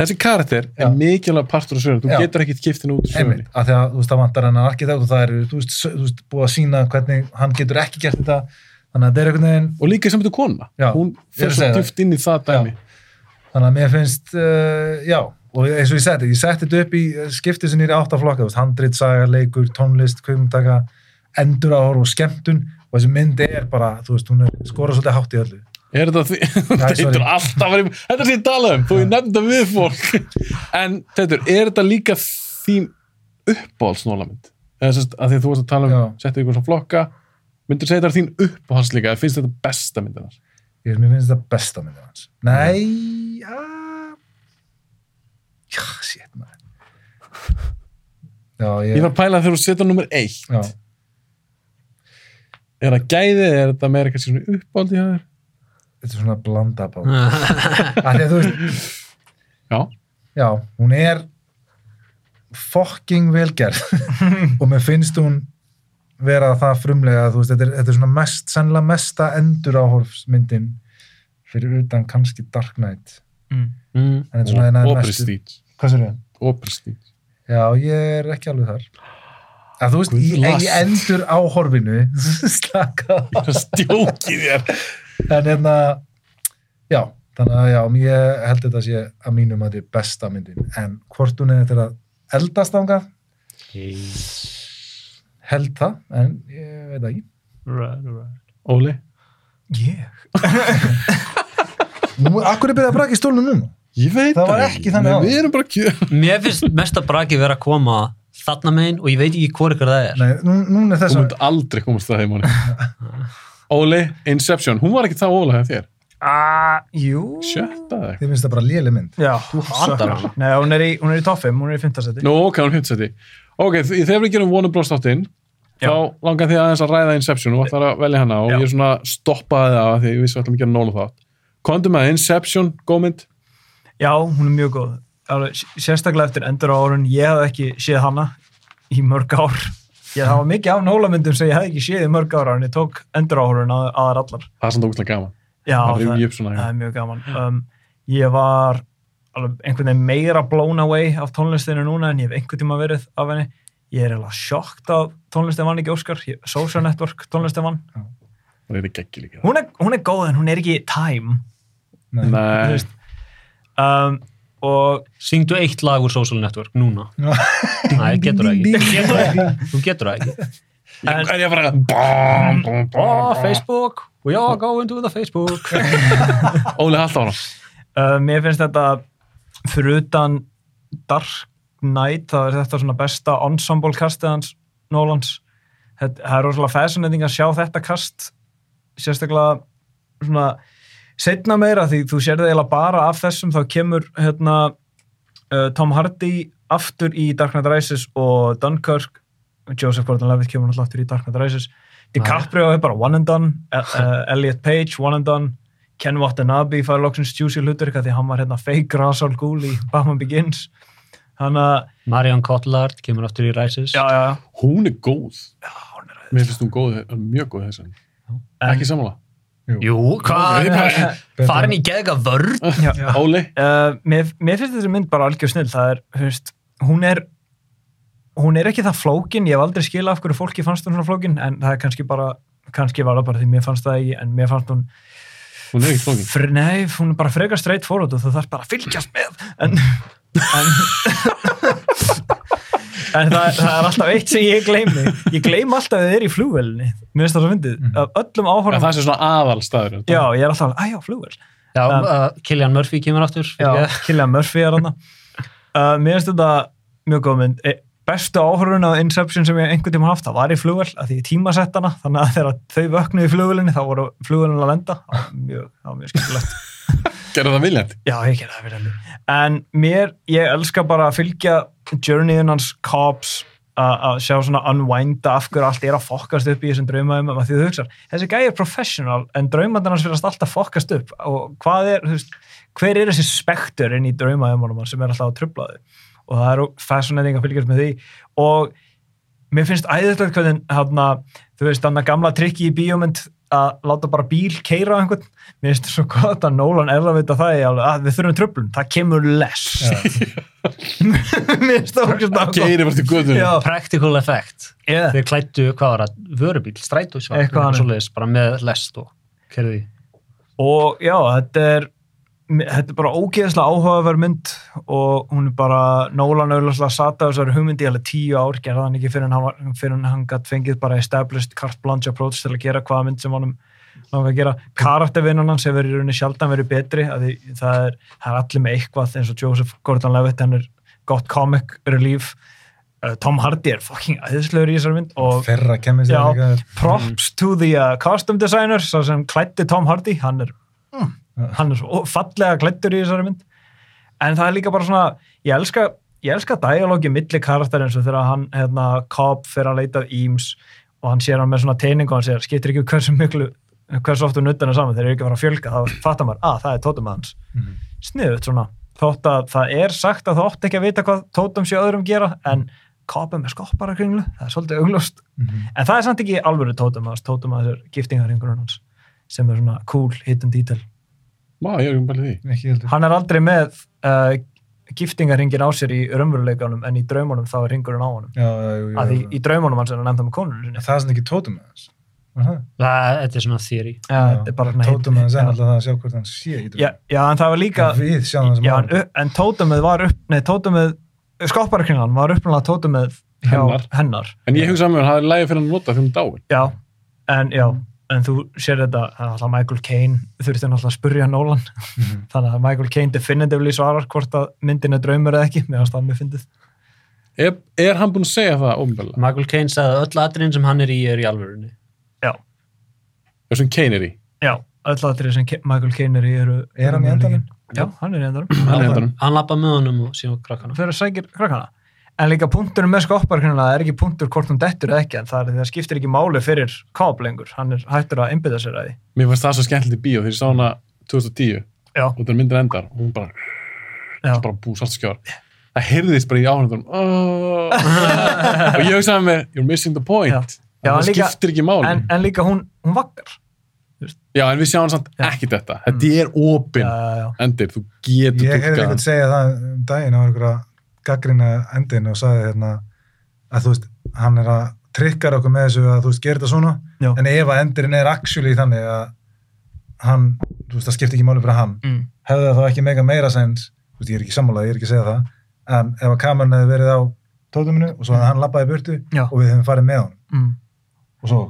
þessi karakter Já. er mikilvæg partur af söguna. Þú Já. getur ekkit kiptin út einmitt, af því að þú veist, það vantar hennar arkitekt og það er, þú veist, þú veist, búið að sína hvernig hann getur ekki gert þetta þannig að þetta er einhvern veginn, Og líka sem þetta kona. Já, Hún að svo það. djúft inn í það dæmi. þannig að mér finnst uh, já, og eins og ég seti ég seti þetta upp í uh, skiptið sem er í áttaflokka þú veist, handrit, saga, leikur, tónlist, kvömmtaka endur áhor og skemmtun og þessi mynd er bara, þú veist, hún er skorað svolítið hátt í öllu Er þetta því? Teitur alltaf var í... Þetta er því að tala um, þú er nefnda við fólk. En Teitur, er þetta líka þín uppáhaldsnólamynd? Eða sérst, að því að þú varst að tala um, Já. setja ykkur svona flokka, myndur segja þetta er þín uppáhalds líka, eða finnst þetta besta myndin hans? ég, finnst þetta besta myndin hans nei, já já, shit maður já, ég, Ég var að pæla þegar þú setja nummer eitt. já, Er það gæðið, er þetta meira kannski svona þér? Þetta er svona blanda bá af því að þú veist Já. Já, hún er fucking velgerð og mér finnst hún vera það frumlega, þú veist, þetta er, þetta er svona mest, sennilega mesta endur áhorfsmyndin fyrir utan kannski Dark Knight. Mm. Mm. En þetta er svona ég? Og Prestige. Já, ég er ekki alveg þar. Að þú veist, last. endur áhorfinu, slaka stjókið þér. En hérna, já, þannig að já, ég held þetta sé að mínum að þetta er besta myndin. En hvort hún er þetta að eldast ángað, held það, en ég veit það ekki. right, right. Óli? Ég? Nú, akkur er byrjað að braka í stólunum núna? Ég veit Það var ekki þannig Nei, áður. Við erum bara kjör. Mér finnst mesta braki vera að koma þarna megin og ég veit ekki hvor ykkur það er Nei, er Þú myndi aldrei komast það heim Óli, Inception, hún var ekki það ólega hjá þér Ah, jú. Sjötta eða eitthvað Þið finnst það bara léleg mynd. Já, hatar hana. Nei, hún er í, hún er í 5, hún er í 5. seti. Nú, ok, hún finnst þetta Ok, þ- þegar við gerum Warner Bros. þáttinn Já. þá langar því aðeins að ræða Inception og ætlar að velja hana og Já. ég er svona stoppaði það af því ég vissi að við ætlum að gera nólu þátt Komdu með Inception, góð mynd Já, hún er mjög góð. Alveg, s- sérstaklega eftir endur á árun, ég hafði ekki séð hana í mörg ár. Ég það var mikið af nólamyndum sem ég hafði ekki séð í mörg ára en ég tók endur á árun að, aðar allar. Það er samt ógustlega gaman Já, Það það, svona, það er mjög gaman. Um, ég var alveg einhvern veginn meira blown away af tónlistinu núna en ég hef einhvern tíma verið af henni. Ég er eiginlega sjokkt að tónlistin vann ekki Óskar. Social Network tónlistin vann. Það er ekki líka Hún er, hún er góð en hún er ekki time. Nei. Þú Nei, veist. Um, og Syngdu eitt lag úr Social Network núna. Nei, getur það ekki. Getur það ekki. Þú getur það ekki. En- ég fara að Oh. Facebook. We all go into the Facebook. Óli, hana Uh, mér finnst þetta fyrir utan Dark Knight þá er þetta svona besta ensemble kastið hans Nólans það er rosalega fascinating að sjá þetta kast sérstaklega svona setna meira því þú sér það eiginlega bara af þessum þá kemur hérna uh, Tom Hardy aftur í Dark Knight Rises og Dunkirk. Joseph Gordon-Levitt kemur náttúrulega aftur í Dark Knight Rises. DiCaprio er bara one and done. Uh, Elliot Page one and done. Ken Watanabe fær loksins juicy hlutur því hann var hérna fake Ra's al Ghul í Batman Begins. Þannig að Marion Cotillard kemur aftur í Rises. Já, já, já. Hún er góð. Já hún er Mér finnst hún góð, mjög góð þessan. Ekki samanlega Jú, hvað? Betra- Farin í geðga vörn. Já. Óli, Uh, mér, mér finnst þessi mynd bara algjör snill það er, veist, hún er hún er ekki það flókin, ég hef aldrei skila af hverju fólki fannst hún svona flókin en það er kannski bara, kannski var það bara því mér fannst það ekki, en mér fannst hún hún er ekki flókin. fr, nei, hún er bara frekar straight forward og þú þarf bara að fylgjast með. En en, en það, það er alltaf eitt sem ég gleymi. Ég gleym alltaf að þið er í flugvelni mér finnst það svo fyndið, af öllum Já, áhorfum það sé svona aðal staður já, ég er alltaf, að já, flugvel Já, Um, uh, Killian Murphy kemur aftur. Já, Killian Murphy er hann uh, Mér finnst þetta mjög góð mynd. E- Bestu áhörun á Inception sem ég einhvern tíma haft, það var í flugvel að því ég tímasett hana, þannig að þegar þau vöknuðu í flugvelinni þá voru flugvelin að lenda. Það var mjög, mjög skemmtilegt Gerðu það viljandi. Já, ég gerði það henni En mér, ég elska bara að fylgja journeyin hans Cobbs að að sjá svona unwinda af hverju allt er að fokkast upp í þessum draumaðum að því þú hugsar, þessi gæi er professional en draumaðin hans fyrir alltaf fokkast upp. Og hvað er, þú veist, hver er þessi spektur inn í draumaðum sem er alltaf að trubla þau? Og það er fascinating að fylgjast með því. Og mér finnst æðislegt hvernig hana, þú veist, þannig gamla trikki í bíómynd að láta bara bíl keira á einhvern. Mér finnst það svo gott að Nolan er að vita það í alveg, að við þurfum tröflun, það kemur less. Mér finnst það okkur svona Geiri var til guðunum Já. Practical effect. Yeah. Þeir klættu, hvað var það, vörubíl, svoleiðis, bara með lest og kerði og já, þetta er þetta er bara ógeðslega áhugaverð mynd og hún er bara Nolan auðvitað sata þessari hugmyndi í alveg tíu ár, gerða hann ekki fyrir hann, var, fyrir hann gætt fengið bara established carte blanche approach til að gera hvaða mynd sem honum langar að gera. Karaktervinnan hans hefur í rauninni sjaldan verið betri því það er, það er allir með eitthvað eins og Joseph Gordon-Levitt, hann er gott comic relief. Uh, Tom Hardy er fucking æðislegur í þessari mynd og Já, props to the uh, costume designer sem klætti Tom Hardy hann er, mm, hann er svo fallega klættur í þessari mynd en það er líka bara svona ég elska, ég elska dialógi milli karakter eins og þegar hann hérna, Cobb fyrir að leita að Eames og hann sér hann með svona teining og hann sér skiptir ekki hversu miklu hversu ofta nuttana saman, þeir eru ekki að fara að fjölga þá fattar maður, að það er tótum hans Mhm. sniðut svona, þótt að það er sagt að það ótt ekki að vita hvað tótum sé öðrum gera en Cobb er með skoppara kringlu það er svolítið augljóst Mhm. En það er samt ekki alvöru tótum hans, tótum hans er giftingarringurinn hans sem er svona cool hidden detail. Má, ég er um bælið því Ekki heldur. Hann er aldrei með uh, giftingarringin á sér í raunveruleikanum en í draumunum þá er ringurinn á honum. Já, já, jú, jú. Að því í draumunum hans er hann ennþá með konunum sinni. Það er svona ekki tótum með þess. Var það? Það, þetta er svona theory Já, þetta er bara svona Tótum með þess en já. alltaf það að sjá hvort hann sé í Já, já, en það var líka, Við sjáum það sem já, en, en tótumið var upp, nei, tótumið, skopparakringan var uppnáða tótumið hjá Hennar. hennar. En ég hugsa að mér, það er lægi fyrir hann að nota þegar hún dáin Já, en já, en þú sér þetta, það alltaf Michael Caine, þurfti náttúrulega að spurja Nolan, Mhm. þannig að Michael Caine definitively svarar hvort að myndin er draumur eða ekki, finnst það mjög fyndið. Er, er hann búinn að segja það ofnbæðilega? Michael Caine sagði að öll atriðin sem hann er í er í alvörunni Þessum Kane er í. Já, öll aðrið sem Michael Caine er í eru Er hann í endanum? Já, hann er í endanum. Hann er í endanum. hann lappa með honum og síðan krakkana Fyrir að sækir krakkana. En líka punkturinn með skopparkynna er ekki punktur hvort hún dettur eða ekki, en það, er, það skiptir ekki máli fyrir Cobb lengur. Hann er hættur að einbytta sér að því. Mér fannst það svo skemmtilegt í bíó þegar ég sá hana 2010 Já, og það myndir endar og hún bara, já. bara búið svart skjár. Það heyrðist bara í áhörðunum oh. og ég hugsaði með you're missing the point. Já. Já, það en líka- skiptir ekki máli. En, en líka hún, hún vakkar. Já, en við sjáum samt Já. ekki þetta. Þetta er opinn Já, já, já. endir. Þú getur Ég hefði túlkað einhvern segja það um daginn á einhverja gaggrina endin og sagði hérna að þú veist, hann er að trikkar okkur með þessu að þú veist, gera þetta svona Já. en ef að endurinn er actually þannig að hann, þú veist, það skiptir ekki máli fyrir hann Mm. hefði það þá ekki mega meira sens þú veist, ég er ekki sammálað, ég er ekki að segja það en ef að kameran hefði verið á tótuminu og svo hefði hann lappaði burtu Já. og við hefum farið með hann Mm. og svo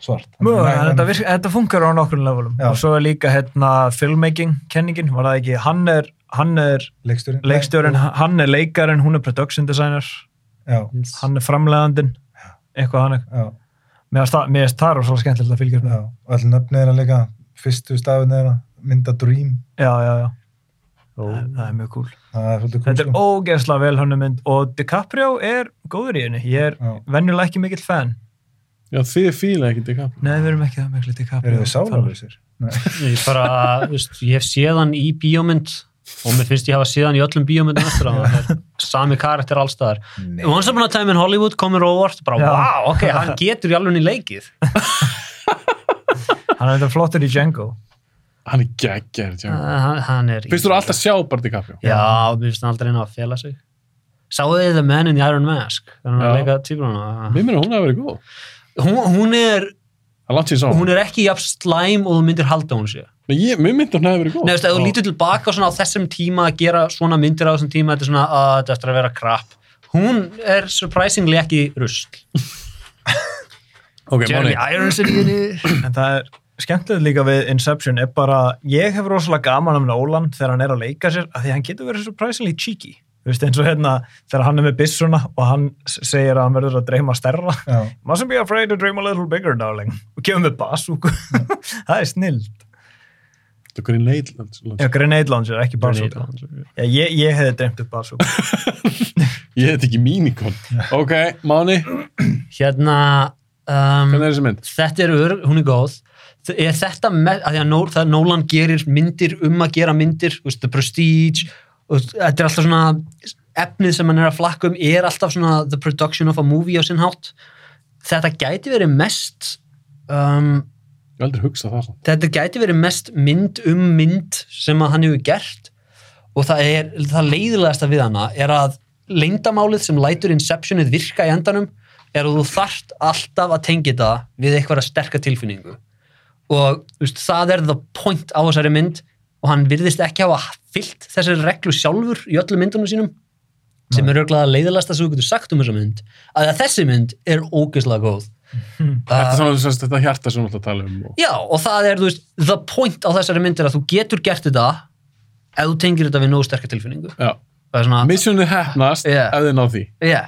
svart Mjög, Þannig að- þetta, virk, þetta funkar á nokkrum levelum. Og svo er líka hérna filmmaking kenningin, var það ekki, hann er, hann er leikstjórin leikstjórin, hann er leikarinn, hún er production designer, já, hann er framleiðandinn, eitthvað hann er. já, Mér finnst það- er svo skemmtilegt að fylgjast með. og allir nöfnið er að leika fyrstu stafin er að mynda Dream Já, já, já. Það, það er mjög cool. það er svolítið Þetta er sko. ógeðslega vel hönnu mynd og DiCaprio er góður í henni. Ég er venjulega ekki mikill fan. Já, þið fíla ekki DiCaprio. Nei, við erum ekki það miklu DiCaprio. eru þið sálarlausir? Nei. ég, bara, þú veist, ég hef séð hann í bíómynd og mér finnst ég hafa séð hann í öllum bíómyndum eftir að það er sami karakter allstaðar. Once Upon a Time in Hollywood komur óvart bara, Já. wow, ok, hann getur í alveg í leikið Hann er þetta flottur í Django. Hann er geggjær, já. hann, hann er Finnst þú alltaf sjá bara DiCaprio? já, mér finnst hann aldrei inn að fela sig Sáðu þið The Man in the Iron Mask þannig að leika tíbruna Mér meina hún hefur verið góð. hún, hún er sér hún er ekki jafn slæm og þú myndir halda hún sé Nei, ég, mér myndi hún hefur verið góð. Nei, veist, ef þú lítur tilbaka svona á þessum tíma að gera svona myndir á þessum tíma, þetta er svona að þetta eftir að vera crap. Hún er surprisingly ekki rusl. Ok, Jeremy. Irons er í henni. En það er skemmtilegt líka við Inception er bara, ég hef rosalega gaman um Nolan þegar hann er að leika sér, af því að hann getur verið surprisingly cheeky. Þú veist, eins og hérna, þegar hann er með byssuna og hann segir að hann verður að dreyma stærra. Mustn't be afraid to dream a little bigger, darling. Og kemur með basúku. það er snill. Það er Green Lake. Já, Grenade Launcher, ekki basúka. Já, ég, ég hefði dreymt upp basúka. Ég heit ekki Mínikon. Ok, Máni, Hérna, um, hvernig er þessi mynd? þetta er ör, hún er góð. Er þetta með, að því að Nó, það Nolan gerir myndir um að gera myndir, þú veist, The Prestige, og þetta er alltaf svona, efnið sem hann er að flakka um er alltaf svona the production of a movie á sinn hátt. Þetta gæti verið mest, um, Ég aldrei hugsað það. Samt. þetta gæti verið mest mynd um mynd sem að hann hefur gert og það er, það leiðilegasta við hana er að leyndamálið sem lætur Inceptionið virka í endanum er að þú þarft alltaf að tengja það við eitthvað sterka tilfinningu. Og veist, það er the point á þessari mynd og hann virðist ekki hafa fyllt þessari reglu sjálfur í öllum myndunum sínum sem er örgulega leiðilegasta sem þú getur sagt um þessa mynd að þessi mynd er ógeðslega góð Þetta er svona sem sagt, þetta hjarta sem við ætlum að tala um. Og... Já, og það er, þú veist, the point á þessari mynd er að þú getur gert þetta ef þú tengir þetta við nógu sterkar tilfinningu. Já. Það er svona, Missionið hefnast Já. ef þið ná því. já.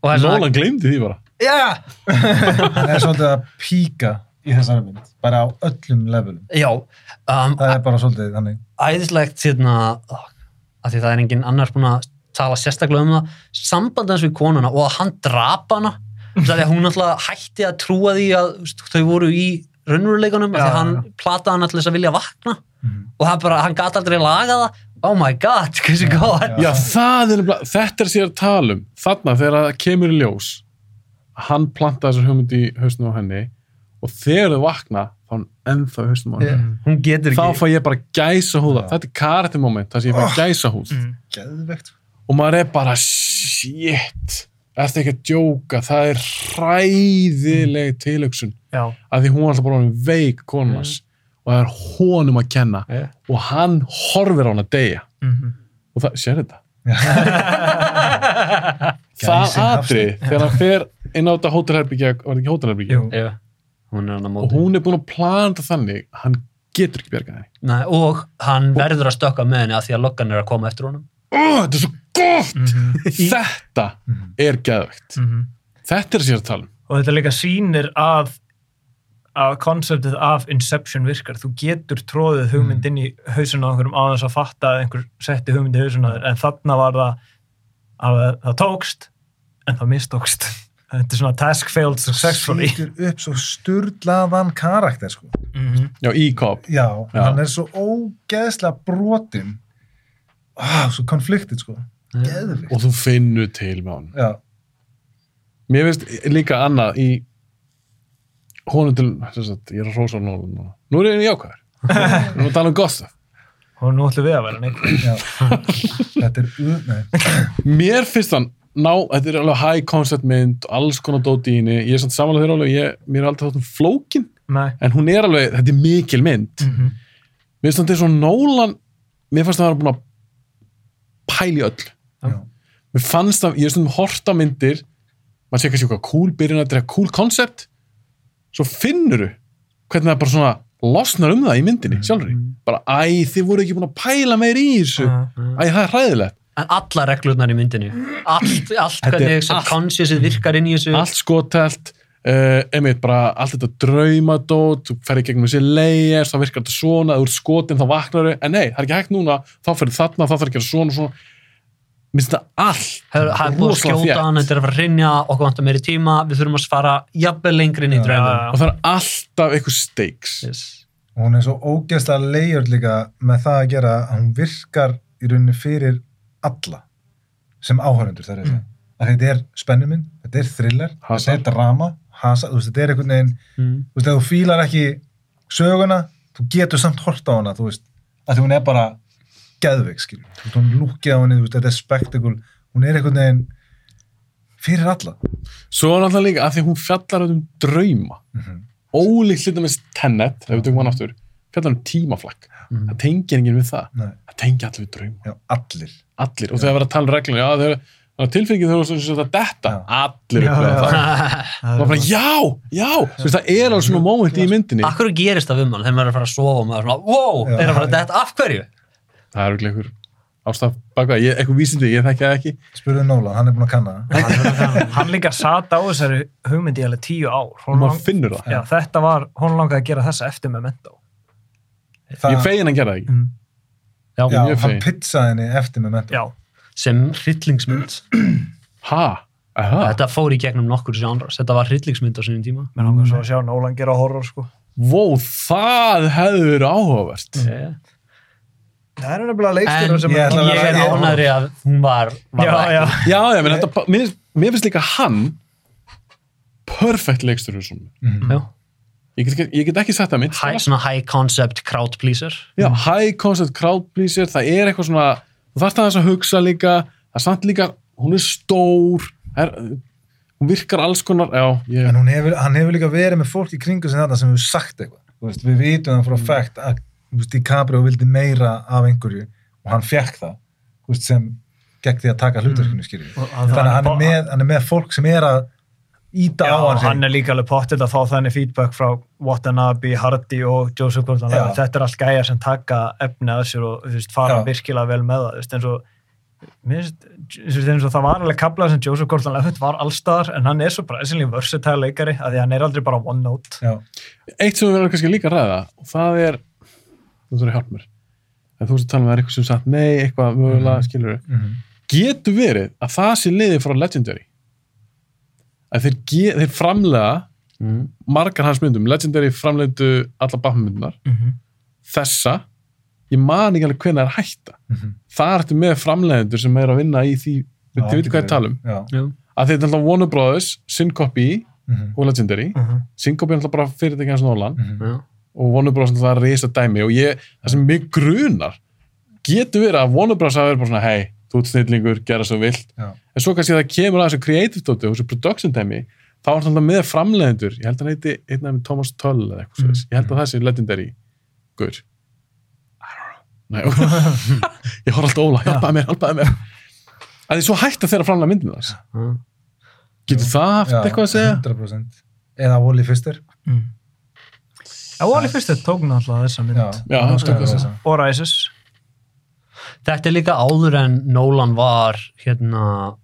Og það er svona, Nolan gleymdi því bara. já, Það er svolítið að píka í þessari mynd, bara á öllum levelum. já. Um, Það er bara svolítið þannig. æðislegt, hérna, að því það er engin annars búin að tala sérstaklega um það, samband hans við konuna og að hann drapa hana, það er að hún alltaf hætti að trúa því að þau voru í raunveruleikunum, af því að hann plataði hann alltaf þess að vilja vakna Mhm. og hann bara, hann gati aldrei laga það oh my god, hversu góð já. Já, það er nefnilega, þetta er sér að tala um. Þarna þegar það kemur í ljós, hann plantaði þessar hugmynd í hausnum á henni og þegar þau vakna, þá hann ennþá í hausnum á henni. hún getur Þá fæ ég bara gæsa húða. Þetta er karakter moment, það sem ég fæ gæsa húð. Mm. Og maður er bara, shit, ertu ekki að djóka, það er hræðileg tilöksun. Já. að því hún var alltaf bara veik konunars og það er honum að kenna Já. og hann horfir á hann að deyja. Mm og það, sér þetta? Það atri þegar hann fer inn á þetta hótelherbyggja var það ekki hótelherbyggja er að og hún er búin að plana þetta þannig hann getur ekki bjargað henni. Nei, og hann verður að stökka með henni að því að lokkan er að koma eftir honum oh, þetta er svo gott Mhm. þetta er geðvegt Mhm. þetta er sér að tala um og þetta líka sýnir að að konseptið af Inception virkar þú getur tróðið hugmynd inn í hausun á einhverjum þess að fatta að einhver setti hugmynd í hausun á þér en þarna var það að það tókst en það mistókst þetta er svona task failed successfully Sýtur upp svo sturlaðan karakter, sko. Mhm. já, E-Cop Já, Já. hann er svo ógeðslega brotin. Ah, svo konfliktið, sko. Geðvikt. og þú finnur til með hann Já, mér finnst líka annað í honum til sem sagt, ég er að Nolan núna nú er ég jákvæður við erum að tala um gott stuff. og nú ætlum við að vera. Þetta er, u- nei. mér finnst hann ná, þetta er alveg high concept mynd og alls konar dóti í henni ég er samt samanlega þeirra alveg, ég, mér er aldrei þátt um flókin Nei. en hún er alveg, þetta er mikil mynd Mhm. mér finnst hann til svo Nolan mér fannst það að vera búin að pæli öll Já. mér fannst það, ég er stundum hort á myndir maður sé kannski eitthvað cool byrjun að er cool concept svo finnuru hvernig það bara svona losnar um það í myndinni sjálfur bara æ, þið voru ekki búin að pæla meir í þessu Mhm. æ, það er hræðilegt En alla reglurnar í myndinni allt, allt er hvernig allt. subconsciousið virkar inn í þessu allt skotelt uh, einmitt bara allt þetta draumadót þú ferði gegnum þessi layers, þá virkar þetta svona þú ert skotin þá vaknar þau, en nei, það er ekki hægt núna þá ferði þarna, þá ferði að gera svona svona minnst þetta allt Það er- það er búið að skjóta hann, þetta er að fara að rinja, okkur vantar meiri tíma, við þurfum að fara jafnvel lengri inn í draumum. og það er alltaf eitthvað stakes Yes. Og hún er svo ógeðslega leiður líka með það að gera að hún virkar í rauninni fyrir alla sem áhörundur þar er það. Að þetta er spennuminn, þetta er thriller, Hasar. þetta er drama, hasa, þú veist, þetta er einhvern veginn, Mm. þú veist, ef þú fílar ekki söguna, þú getur samt hort á hana, þú veist, að því hún er bara geðveik, skilur. Þú veist, hún lúkið á henni, þú veist, þetta er spektakul, hún er einhvern veginn fyrir alla. svo er alltaf líka að því hún fjallar um drauma Mhm. ólíkt hlutum með Tenet, ef við tökum hann aftur fjallar um tímaflakk, það tengir enginn við það Nei, það tengir allir við drauma, já, allir. allir og þegar verður að tala um reglum, já, þegar tilfengið þegar þú veist að detta, allir upplega það bara, já, já, þú veist, það er alveg svona moment í myndinni. Akkur gerist það við mann? Þegar maður er að fara að sofa og maður er svona, wow, Já. er að fara að detta, af hverju? það er örugglega einhver ástaf baka, ég, eitthvað vísindi, ég þekki það ekki. Spurðu Nólan, hann er búin að kanna það. hann líka sat á þessari hugmynd í alveg tíu ár. Lang- finnur það, já, þetta var, hún langaði að gera þessa eftir Memento. Það- ég fegin að gera það ekki. Mm. Já, Já, hann pizzaði henni eftir með mentum. Sem hryllingsmynd. ha, aha, Þetta fór í gegnum nokkur genres. Þetta var hryllingsmynd á sinni tíma. menn langar svo að sjá Nolan gera horror sko wow, það hefði verið áhugavert Yeah. það er nefnilega En leikstjóra sem ég að ég er ánæðri að hún var, var já, já, já, já, menn þetta, mér, mér finnst líka hann perfect leikstur. Mhm. Já. ég get, ekki- ég get ekki sagt það mitt High, svona high concept crowd pleaser. já, high concept crowd pleaser það er eitthvað svona, þú þarft aðeins að hugsa líka, það er samt líka hún er stór er, hún virkar alls konar, já, ég En hún hefur, hann hefur líka verið með fólk í kringu sem þetta sem hefur sagt eitthvað. Þú Veist, við vitum það frá Mm. fækt að þú veist, DiCaprio vildi meira af einhverju og hann fekk það þú veist, sem gegn því að taka hlutverkinu mm. Og hann- þannig að hann er, hann- með, hann er með fólk sem er að íta á hann, hann er líka alveg pottitt að fá þannig feedback frá Watanabe, Hardy og Joseph Gordon. Þetta er allt gæjar sem taka efni að sér og veist, fara Já. virkilega vel með það veist, eins og það var alveg kablað sem Joseph Gordon Levitt var allstaðar en hann er svo pressinlega versatile leikari að því hann er aldrei bara one note. Já, eitt sem við verðum kannski líka að ræða og það er, þú þurfum að hjálpa mér. En þú veist að tala um að það er eitthvað sem sagt nei, eitthvað mögulega, skilur mhm. getur verið að það sé liðið frá Legendary að þeir, þeir framlega margar hans myndum, Legendary framleitu alla Batman-myndunar, þessa ég man ekki alveg hvernig það er að hætta. Mhm. það ertu með framleiðendur sem er að vinna í því, Já, þið veitir hvað ég tala um. Já, að þeir er alltaf Warner Brothers, Syncopy mhm, og Legendary, Syncopy er alltaf bara fyrirtæki hans Nolan. Mhm. Og Warner það er reysa dæmi. Og ég, það sem mig grunar getur verið að Warner Bros. hafa verið bara svona hei, þú ert snillingur, gera svo vilt. Já. en svo kannski það kemur að þessu creative dóti og þessu production dæmi, þá er það með framleiðendur, ég held að hann heiti einn af með Thomas Tull eða eitthvað mm. ég held að það sé legendary guður Nei, ég horf alltaf óla, hjálpaði mér, hjálpaði mér. Að því svo hægt að þeirra framlega myndinu þess Já. getur það haft Já, eitthvað að segja? 100% Eða Wally Fister. Já, Wally Fyrst tók náttúrulega þessa mynd. Já, Já, og Rises þetta er líka áður en Nolan var hérna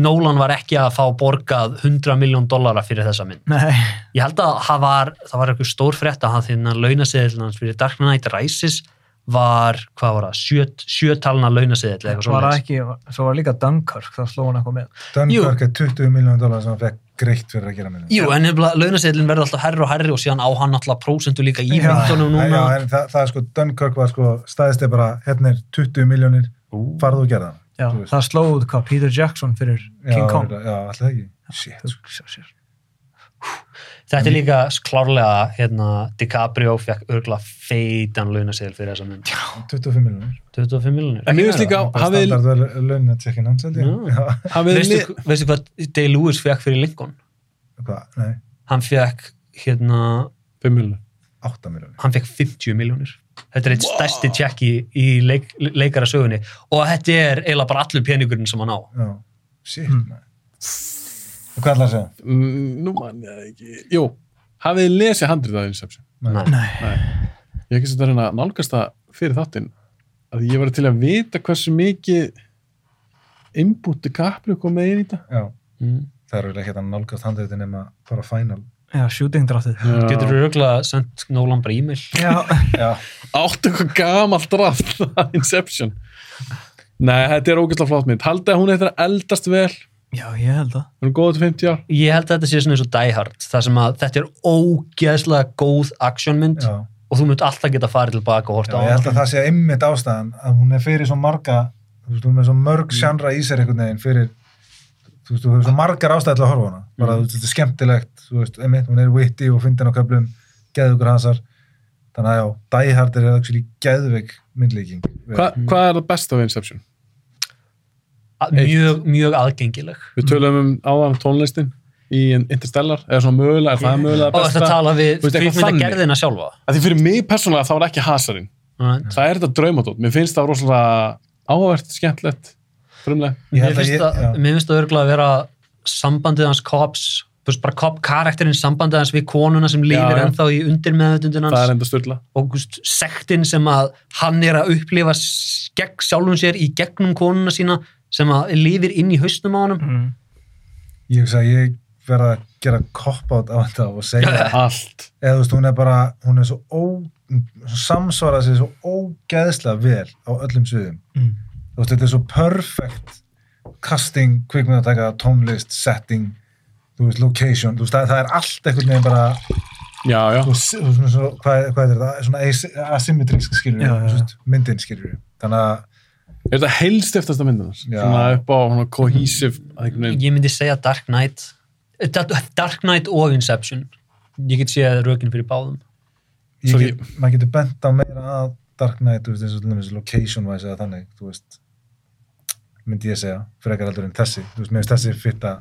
Nolan var ekki að fá borgað 100 miljón dollara fyrir þessa mynd. Nei, ég held að það var, það var eitthvað stór frétt að hann þinn að launaseðil hans fyrir Dark Knight Rises var, hvað var það, sjö, sjötalna launaseðil eða eitthvað var það svona ekki, svo var líka Dunkirk, það sló hann eitthvað með. Dunkirk er 20 miljónum dólar sem hann fekk greitt fyrir að gera myndin. Jú, en launaseðilin verður alltaf herri og herri og síðan á hann alltaf prósentu líka í Já. myndunum Já, núna en það, það er sko, Dunkirk var sko, staðist er bara, hérna er 20 miljónir, farðu og gera það. Já, það sló út hvað, Peter Jackson fyrir King já, Kong. Já, alltaf ekki. Shit. Þetta er líka klárlega, hérna, DiCaprio fekk örgulega feitan launaseðil fyrir þessa mynd. 25 miljónir. 25 miljonir En mér finnst líka, hafið að veistu, li- veistu hvað Day-Lewis fekk fyrir Lincoln? Hvað? Nei, Hann fekk, hérna, 5 miljonir 8 miljónir. hann fekk 50 miljónir þetta er eitt stærsti tjekki í leik, leikara sögunni. Og þetta er eiginlega bara allur peningurinn sem hann á. Já. Shit, Mm. Og hvað ætlaði að segja? Mm, Nú mann ég það ekki. Jú, hafið þið lesið handrið af Inception Nei. Nei, Ég hef ekki sett að reyna að nálgast það fyrir þáttinn að ég var til að vita hversu mikið inbúti kaplu kom með inn í þetta Já, mm. það er eiginlega ekki að nálgast handritin nema bara final. já, shooting draftið. getur þú örgulega sendt Nolan bara e-mail Já, Já. áttu eitthvað gamalt draft af Inception Nei, þetta er ógæslega flott mynd Haldið að hún eitthvað eldast vel já, ég held það. Hún er góð til 50 ár ég held að þetta sé svona eins og Die Hard þar sem að þetta er ógeðslega góð actionmynd Já. Og þú munt alltaf geta farið tilbaka og horta á ég held að það sé einmitt ástæðan að hún er fyrir svo marga þú veist, hún er svo mörg Mm. sjandra í sér einhvern veginn fyrir þú veist, þú hefur svo margar ástæði til að horfa á hana bara, Mm. þú veist, þetta er skemmtilegt, þú veist, einmitt hún er witty og fyndin á köflum, geðugur hansar þannig að já, Die Hard er actually geðveik myndlíking Hva, Hvað er það besta við Inception? Mjög, mjög aðgengileg Við tölum um áðan tónlistin í Interstellar, eða svona mögulega, er það mögulega og þetta besta? tala við Þú veist, eitthvað kvikmyndagerðina sjálfa? Að því fyrir mig persónulega þá er ekki hasarinn. Right. það er þetta draumadótt, mér finnst það rosalega áhvert, skemmtlegt frumlega, Ég Mér finnst það, örgulega að vera sambandið hans veist bara Cobb karakterinn sambandið hans við konuna sem lifir já. ennþá í undir meðutundin það er hans og þú veist, sektin sem að hann er að upplifa gegn sjálfum sér í gegnum konuna sína sem að lifir inn í haustum á honum. Mm. ég ég verða að gera cop-out á þetta og segja allt. Eða þú veist, hún er bara, hún er svo ó, samsvara sig svo ógeðslega vel á öllum sviðum. Mm. þú veist, þetta er svo perfect casting, kvikmyndataka, tónlist setting, þú veist, location þú veist, það, það er allt einhvern veginn bara já, já, þú veist, þú veist, svo, hvað, hvað er þetta, svona as- asymmetrisk skilur Já, já, myndin skilur þannig að, er þetta heilstiftasta myndinars Já. svona upp á svona að veginn. Ég myndi segja Dark Knight Dark Knight og Inception. Ég get séð rökin fyrir báðum. Get, maður getur bent á meira að Dark Knight, þú veist, eins og til dæmis location wise eða þannig, þú veist myndi ég segja, frekar heldur en þessi. Þú veist, mér finnst þessi fitta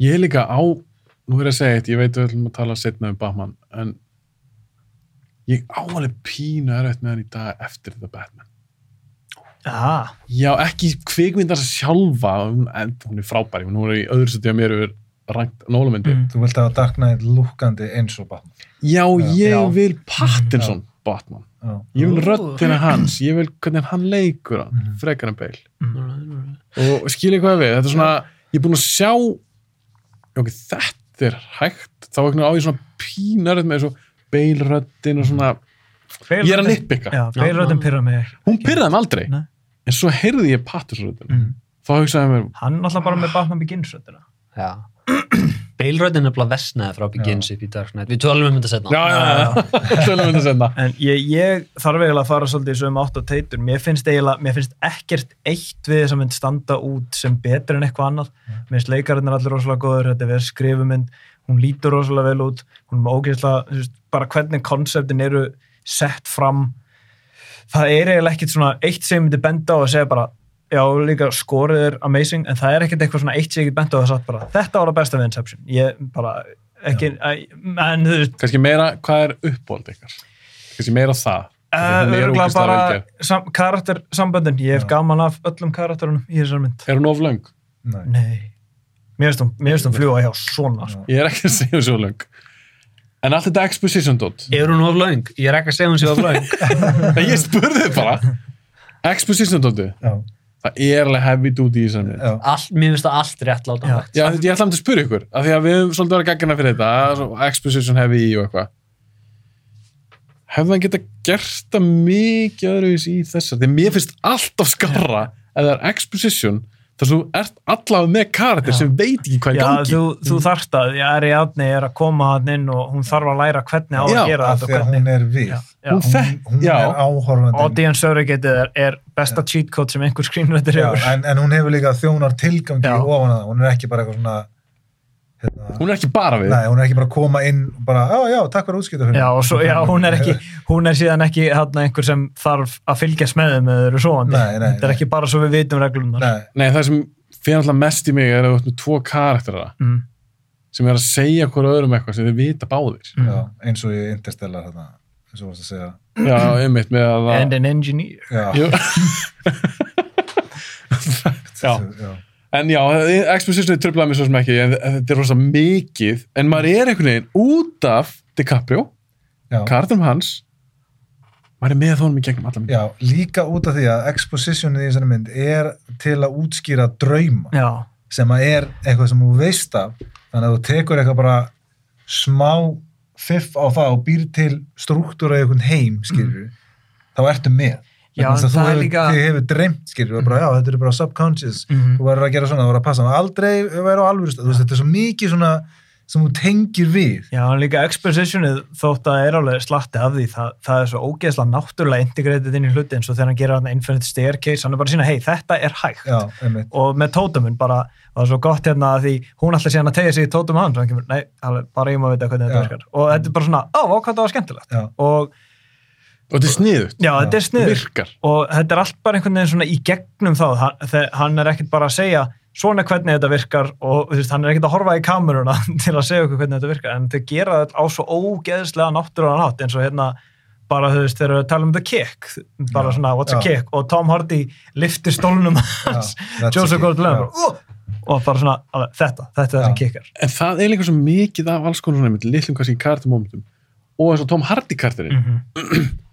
ég er líka á, nú er ég að segja eitt ég veit við ætlum að tala setna um Batman en ég á alveg pínu erfitt með hann í dag eftir The Batman. Ah, já, ekki kvikmyndar sjálfa en, hún er frábæri, hún er í öðru setja mér yfir rangt nólamyndi mm. þú vilt hafa Dark Knight lukkandi eins og Batman já, ég Já. vil Pattinson Batman, já, ég vil Ó. röddina hans ég vil hvernig hann leikur hann Mhm. frekar en Bale Mm. og skilja hvað við, þetta er svona ég er búin að sjá ok, þetta er hægt þá ekki á ég svona pínarið með svo beilröddin og svona ég er að nitpicka, Já, beirröðin pyrra mig hún pyrraði mig aldrei Nei. en svo heyrði ég Pattinsröddin Mm. þá hugsaði ég mér, Hann er alltaf bara með Batman Begins röddina. Já. Beilröðin er bara vestnaði frá Begins upp í Dark Knight. Við tölum um þetta setna. já, já, já, tölum við þetta senna En ég, ég þarf eiginlega að fara svolítið í sögum átt á teitur. Mér finnst eiginlega, mér finnst ekkert eitt við þess að mynd standa út sem betur en eitthvað annað. Mér finnst leikarinn er allir rosalega góður, þetta er verið skrifumynd, hún lítur rosalega vel út, hún er ógeðslega, bara hvernig konseptin eru sett fram. Það er eiginlega ekkert svona eitt sem myndi benda á og segja bara, já, líka skorið er amazing, en það er ekkert eitthvað svona eitt sem ég get benda á og sagt bara, þetta var að besta við Inception. Ég bara, ekki, en þú veist, kannski meira, hvað er uppbóld ykkar kannski meira það Uh, Hún er örgulega bara sam, karaktersamböndin, ég hef Já. gaman af öllum karakterunum í þessar mynd er hún of löng? Nei. Nei, mér finnst hún, fljúa hjá svona sko. ég er ekki að segja hún svo löng en allt þetta exposition dot Er hún of laung? Ég er ekki að segja hún sé of laung. ég spurði þig bara exposition dóttu, já, það er alveg heavy duty í All, mér finnst það allt rétt. Já, ég ætla að spyrja ykkur, af því að við höfum svolítið verið gaggina fyrir þetta, svo exposition heavy og eitthvað. Hefði hann geta gert það mikið öðruvís í þessar? Því að mér finnst alltaf skarra ef það er exposition, þar sem þú ert allavega með karakter sem veit ekki hvað er í Já, gangi. þú, þú þarft að, ég er í átni er að koma hann inn og hún þarf að læra hvernig á að Já, gera þetta að hvernig. hún er við Já, já. Hún hún, já. er áhorfandi Audience surrogate er, er besta cheat code sem einhver screenwriter Já, hefur. en, en hún hefur líka þjónar tilgangi Já. ofan að það, hún er ekki bara eitthvað svona hérna, Hún er ekki bara við. nei, hún er ekki bara að koma inn og bara, já, já, takk fyrir útskipta fyrir Já, og svo, já, hún er ekki, hún er síðan ekki hérna einhver sem þarf að fylgjast með þeim eða eru nei, Þetta er nei. ekki bara svo við vitum reglunar. Nei, Nei, það sem fyrir alltaf mest í mig er að þú ert með tvo karaktera Mm. sem er að segja hver öðrum eitthvað sem þið vita báðir. Mm. já, eins og í Interstellar þarna, eins og varst að segja Já, einmitt með að And an engineer. Já. Já. En já, expositionið tröflaði mig svo sem ekki, en þetta er rosa mikið, en maður er einhvern veginn út af DiCaprio, já, karakterum hans, maður er með honum í gegnum alla mynd. já, líka út af því að expositionið í þessari mynd er til að útskýra drauma Já, sem að er eitthvað sem þú veist af. Þannig að þú tekur eitthvað bara smá fiff á það og býr til struktúra í einhvern heim, skilur þá ertu með Já, en það þú er líka- þið hefur dreymt, skilur við bara, já, þetta er bara subconscious. Mhm. þú verður að gera svona, þú verður að passa aldrei vera á alvöru, þú veist, þetta er svo mikið svona sem þú tengir við. Já, en líka expositionið þótt að það er alveg slatti af því, það, það er svo ógeðslega náttúrulega integratið inn í hluti eins og þegar hann gerir hann infinite staircase, hann er bara að sína, hei, þetta er hægt. já, einmitt, og með tótumun bara, það er svo gott hérna að því hún alltaf síðan að tegja sig í tótum hans og hann kemur, nei, bara ég má vita hvernig þetta Já. virkar. Og þetta er bara svona, á, hvað það var skemmtilegt. Já, og Og þetta er sniðut. já, þetta er sniður Virkar. og þetta er allt bara einhvern veginn svona í gegnum þá, hann, er ekkert bara að segja svona hvernig þetta virkar og veist, hann er ekkert að horfa í kameruna til að segja okkur hvernig þetta virkar, en þau gera þetta á svo ógeðslega náttúrulega nátt eins og hérna bara þú veist, þegar við tala um the kick bara Já, svona, what's a já. kick? Og Tom Hardy liftir stólnum hans. Joseph a Gordon-Levitt. Já. uh, og bara svona, alveg, þetta, þetta er það sem kickar. En það er líka svo mikið af alls konar svona litlum kannski karaktermomentum og eins og Tom Hardy karakterinn.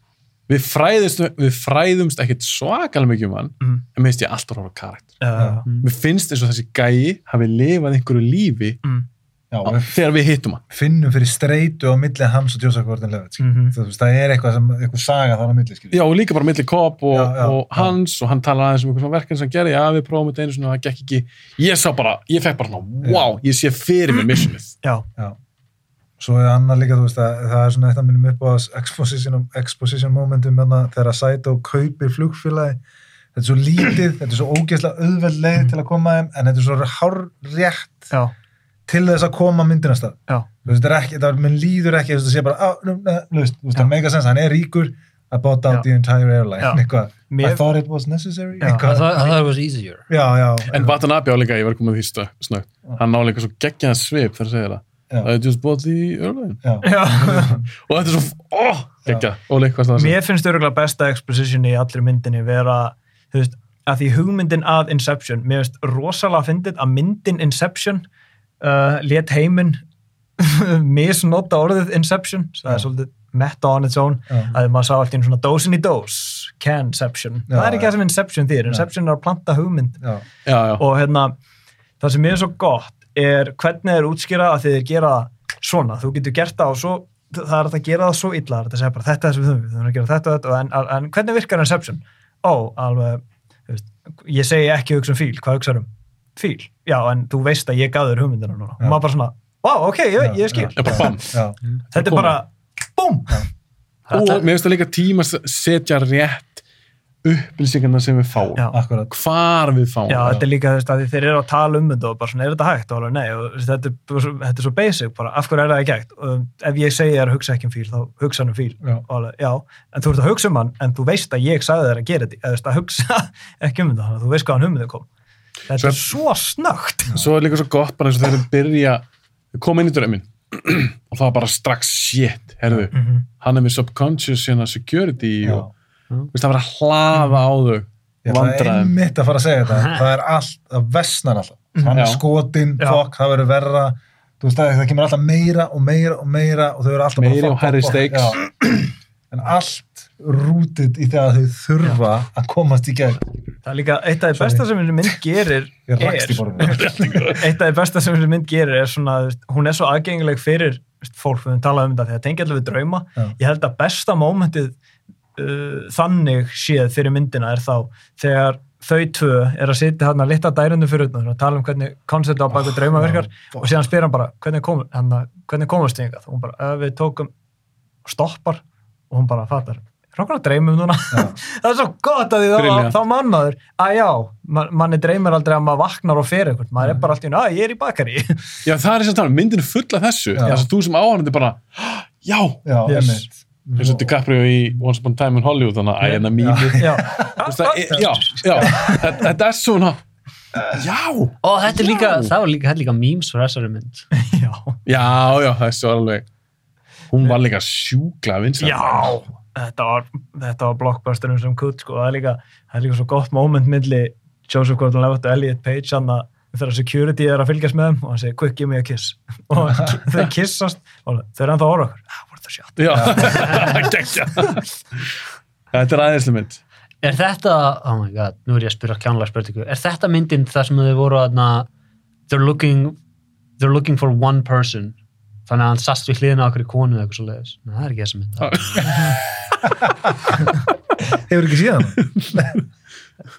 Við, fræðumst, við fræðumst ekkit svakalega mikið um hann, Mhm. en mér finnst ég alltaf ráða karakter. uh, Mér finnst eins og þessi gæi hafi lifað einhverju lífi mm, já, og við þegar við hittum hann. finnum fyrir streitu á milli hans og Joseph Gordon-Levitt mm veist, það er eitthvað sem, eitthvað saga þar á milli skilur. Já, og líka bara milli Cobb og, Já, já, og já. hans og hann talaði aðeins um eitthvað svona verkefni sem hann gerði, já, við prófum þetta einu svona og það gekk ekki. Ég sá bara, ég fekk bara svona, wow, ég sé fyrir mig missionið. já, Já. Svo er annað líka, þú veist, að það er svona eitt að minnum upp á exposition, exposition momentum hérna, þegar Saito kaupir flugfélagi. Þetta er svo lítið, þetta er svo ógeðslega auðveld leið til að koma þeim, en þetta er svo hár rétt já, til þess að koma myndinastað. já Þú veist, þetta er ekki, það er, minn líður ekki, þú veist, það sé bara, á, nú, nú, þú veist, það meika sens, hann er ríkur, I bought out Já. the entire airline, I thought it was necessary. I eitthvað, thought, I thought it was easier. já, já, En Watanabe á líka, ég var komið stö- snöggt, hann ná líka svo geggjaðan svip þegar að segja það. Já. I just bought the airline. já, já Og þetta er svo, geggjað. Óli, hvað það að segja? Mér finnst örgulega besta exposition í allri myndinni vera, þú veist, að því hugmyndin að Inception, mér finnst rosalega fyndið að myndin Inception uh, let heiminn misnota orðið Inception, það er Já. svolítið metta on its own, Já. að maður sá alltaf svona dósin í dós, canception Já, það er ekki já. það sem Inception þýr, Inception er að planta hugmynd já, Já, já. og hérna, það sem mér er svo gott er hvernig þeir útskýra að þeir gera svona, þú getur gert það og svo það er að gera það svo illa, það er bara þetta er sem við þurfum, við þurfum að gera þetta, og þetta en, en hvernig virkar Inception? Ó, alveg þú veist, ég segi ekki hugsa um fíl, hvað hugsaður um? Fíl, já, en þú veist að ég gaf þér hugmyndina núna, og maður bara svona wow, ok, ég, ég skil, Já, bara þetta er bara búm, Og mér finnst það líka tíma að setja rétt upplýsingarna sem við fáum. Já. Hvar við fáum. Já, þetta er líka veist, að þeir eru að tala um þetta og bara svona, er þetta hægt? Alveg, nei, og þetta, er, þetta er svo basic, bara, af hverju er það ekki hægt? Og ef ég segi þér að hugsa ekki um fíl, þá hugsa hann um fíl. Já. Alveg, já, en þú ert að hugsa um hann, en þú veist að ég sagði þér að gera þetta, eða þú veist, að hugsa ekki um þetta, þú veist hvað hann hugmyndið kom. Þetta Svo- er svo snögt. Svo er líka svo gott bara eins og við byrja, komum inn í drömmin og var bara strax shit, herðu, Mhm. hann er með subconscious hérna security og veist, það var að hlaða á þau Ég ætla vandræðum. einmitt að fara að segja þetta það er allt, það vestnar alltaf hann er Já. skotinn, Já. fokk, það verður verra þú veist það, það kemur alltaf meira og meira og meira og þau eru alltaf Meiri bara, og hærri fokk, fokk, stakes. já. en allt rútið í það að þau þurfa að komast í gegn Það er líka eitt af því besta sem þessi mynd gerir ég rakst í er, borðinu eitt af því besta sem þessi mynd gerir er svona, hún er svo aðgengileg fyrir fólk, við höfum talað um þetta, þegar tengja allir við drauma Já. ég held að besta mómentið uh, þannig séð fyrir myndina er þá þegar þau tvö er að sitja hann að lita dærundu fyrir utan og tala um hvernig koncept á baku drauma virkar og síðan spyr hann bara, hvernig, kom, hann, hvernig komast þið yngað og hún bara, "Eh, við tókum stoppar. Og hún bara fattar að dreymum núna? Það er svo gott að því þá, þá mann maður að já, man, manni dreymir aldrei að maður vaknar og fer eitthvað, maður er bara alltaf að ég er í bakari. Já, það er þess að tala, myndin er full af þessu. Já. að þú sem áhörandi bara já, já, Yes. Eins og DiCaprio í Once Upon a Time in Hollywood þannig að æna mými já, já, já, þetta þetta er svona já, og þetta er líka, það var líka, er líka memes fyrir þessari mynd. Já, já, já, þessu var alveg hún var líka sjúkla vinsæl. Já þetta var, þetta var blockbusterum sem kutt sko, það er líka, það er líka svo gott moment milli Joseph Gordon-Levitt og Elliot Page hann að þegar security er að fylgjast með þeim og hann segir, quick, give me a kiss. Og þau kissast og þau eru ennþá orða okkur, shot. Já, geggja þetta er aðeinslu mynd. Er þetta, oh my god, nú er ég að spyrja kjánlega spurningu, er þetta myndin þar sem þau voru að they're looking they're looking for one person þannig að hann sast við hliðina á okkur í konu eða eitthvað svo leiðis, það er ekki þessa mynd. Hefur ekki síðan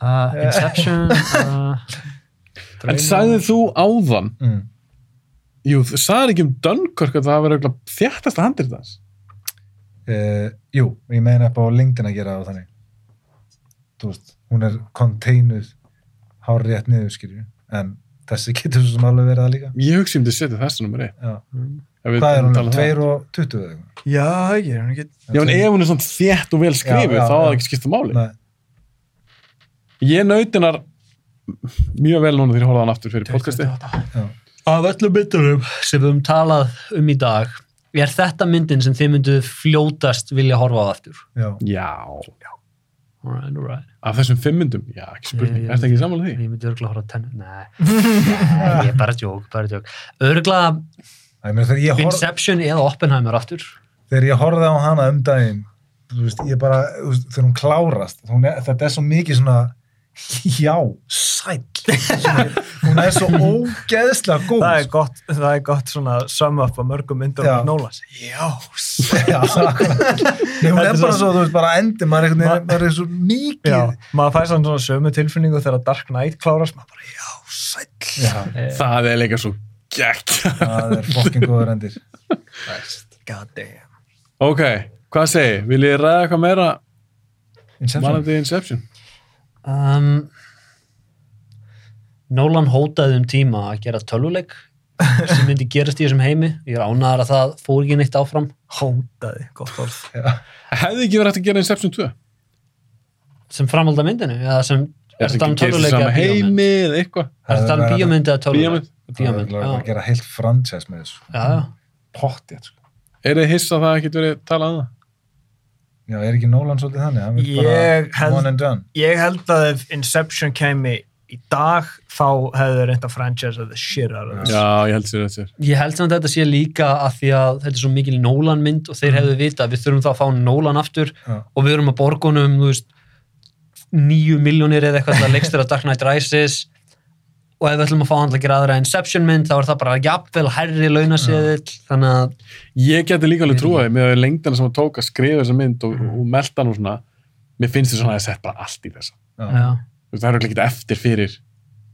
uh, Inception uh, en sagðið þú áðan mm. Jú, þú sagðið ekki um Dunkirk að það hafi verið þjættasta handrið þess uh, jú, ég meina upp á LinkedIn að gera það þannig. Þú veist, hún er containuð hár rétt niður skilju en þessi getur svo sem alveg verið það líka. Ég hugsi um til að setja þessu nummer 1 já. hvað er hún, 2 og 20 eða eitthvað? Já, ég er hann ekki Já, en ef hún er svona þétt og vel skrifið, þá er það ekki skipta máli. Nei, Ég nautinar mjög vel núna þegar ég horfði á hann aftur fyrir podcasti. Af öllum myndunum sem við höfum talað um í dag er þetta myndin sem þið mynduð fljótast vilja horfa á aftur já. Já. alright, alright Af þessum fimm myndum, já, ekki spurning. Er þetta ekki samanlega því? ég myndi örgulega horfa á tenni nei, nei, ég er bara djók, bara djók örgulega Inception eða Oppenheimer aftur þegar ég horfði á hana um daginn þú veist, ég bara, þú veist, þegar hún klárast hún er, þetta er svo mikið svona já, sæll Svona- hún er svo ógeðslega góð það er gott, það er gott svona sum up á mörgum myndur Já. og Nólans já, akkurat. Nei, hún er er bara svo- þú veist, bara endur maður einhvern veginn, maður er svo mikið já, maður fær svona svona sömu tilfinningu þegar Dark Knight klárast, maður bara, já, sæll Já, Það er líka svo gegg. það er fokkin góður endir god damn ok, hvað segi? Vil ég ræða eitthvað meira varandi Inception? Um, Nolan hótaði um tíma að gera tölvuleik sem myndi gerast í þessum heimi ég er ánæðar að það fór ekki neitt áfram hótaði, gott orð Hefði ekki verið hægt að gera Inception 2? sem framhald af myndinu eða sem Er er þetta um sama eða bíómynd heimi eða eitthvað? er þetta um bíómynd eða tölvuleik Bíómynd? Bara að já, gera heilt franchise með þessu já, já. Pottið, sko Er þið hissa að það ekkert verið talað um það? Já, er ekki Nolan svolítið þannig? Ég bara held- one and done. ég held að ef Inception kemi í dag, þá hefðu þeir reynda franchise of the shit out of this Já, ég held sér þetta ég held samt að þetta sé líka að því að þetta er svo mikil Nolan mynd og þeir hefðu vita að við þurfum þá að fá Nolan aftur Já. og við erum að borgunum þú veist, nýju miljónir eða eitthvað að leikstur að Dark Knight Rises og ef við ætlum að fá hann til að gera aðra Inception mynd þá er það bara jafnvel herri launaseðill þannig að Ég geti líka alveg trúið með lengdana sem að tók að skrifa þessa mynd og, og melda hann og svona mér finnst þess að það sett bara allt í þessa. Þú veist, það er örugglega ekkert eftir fyrir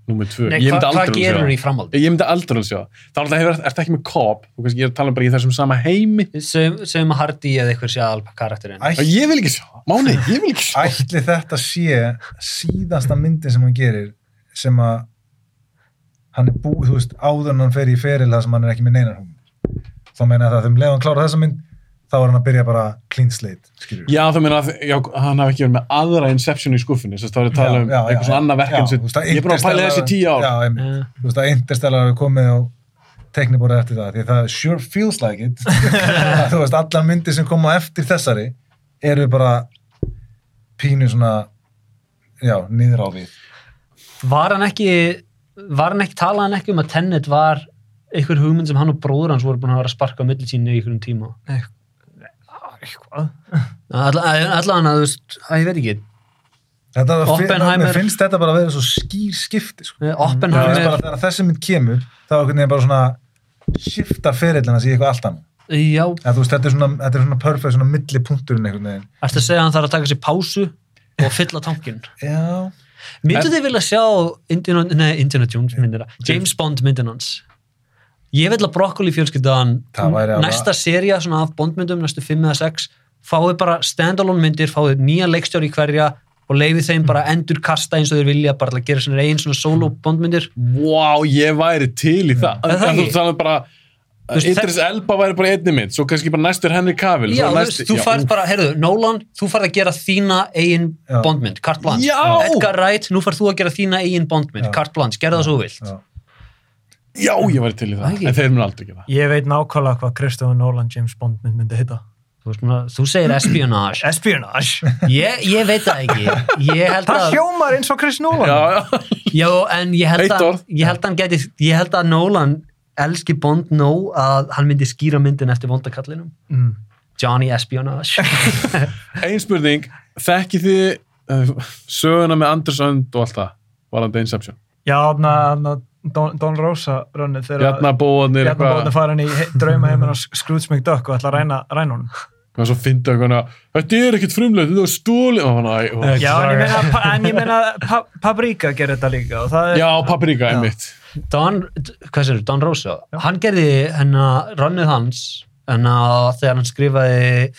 númer tvö. Nei, Ég hva, myndi hvað aldrei gerur vilja í sjá framhaldi? Ég myndi aldrei vilja sjá. Það er ertu ekki með Cobb þú veist, ég er að tala um bara í þessum sama heimi. Að Hardy eða eitthvað sé aðal karakterinn. Æ- og ég vil ekki sjá. Máni, ég vil ekki sjá. Ætli þetta sé síðasta myndin sem hann gerir sem að hann er búið, þú veist, áður en hann fer í feril það sem hann er ekki með neinar hún þá meina það að þeim leiðan klára þessa mynd þá er hann að byrja bara clean slate skilur Já, það meina að já, hann hafi ekki verið með aðra Inception í skuffinni þess að það er að tala um eitthvað svona annað verkefni sem ég er bara að pæla þessi tíu ár. Já. Já. þú veist að Interstellar hafi komið á tekniborið eftir það, því það sure feels like it. Þú veist, allar myndir sem koma eftir þessari eru bara pínu svona já, niður á við. Var hann ekki var hann ekki, talaði hann ekki um að Tenet var einhver hugmynd sem hann og bróður hans voru búin að vera að sparka á milli sín í einhverjum tíma? Hvað? allan að þú veist, að ég veit ekki. Þetta, Oppenheimer- mér finnst þetta bara að vera svo skýr skipti sko. Það er Oppenheimer bara þegar þessi mynd kemur þá er bara svona skipta ferillina sig í eitthvað allt annað. Já, Eða, veist, þetta er svona, þetta er svona perfect, svona milli punkturinn einhvern veginn. Ertu að segja að hann þarf að taka sér pásu og fylla tankin Já, myndu þið vilja sjá Indiana, nei, Indiana Jones myndina James Bond myndin hans. Ég vil að brokkoli fjölskyldaðan næsta seria af Bondmyndum, næstu 5 eða 6 fáið bara standalone myndir, fáið nýja leikstjóri í hverja og leifið þeim bara endur kasta eins og þeir vilja bara að gera einn svona solo Bondmyndir Vá, ég væri til í það. Það En þú talaðu bara, veist, Idris Elba væri bara einni mynd, svo kannski bara næstur Henry Cavill. Já, svo þú færð bara, heyrðu, Nolan, þú færð að gera þína eigin Já. Bondmynd, carte blanche. Já! Edgar Wright, nú færð þú að gera þína eigin Bondmynd, carte blanche, gerða það svo þú vilt. já. Já, ég væri til í það, Æi. en þeir mun aldrei gera. Ég veit nákvæmlega hvað Christopher Nolan James Bond mynd myndi heita. Þú, segir espionage. Espionage. ég, ég veit það ekki. Ég held Það að, hljómar eins og Chris Nolan. Já, já. já, en ég held orð. ég held að hann geti, ég held að Nolan elski Bond nóg að hann myndi skýra myndin eftir vondakallinum. Mm. Johnny Espionage. Ein spurning, þekki þið uh, söguna með Andersson og allt það, varandi Inception? Já, þarna Don, Don Rosa rönnið þegar bóðin farin í he- drauma heiminn á Scrooge McDuck og ætla að ræna, ræna honum. og svo fyndu eitthvað, þetta er ekkert frumlega, þetta er. Og hann, ó. Já, en ég meina, pa- en ég meina pa, Paprika gerir þetta líka og það er... Já, paprika, einmitt. Don, hvað sér, Don Rosa hann gerði hennar rönnið hans hennar þegar hann skrifaði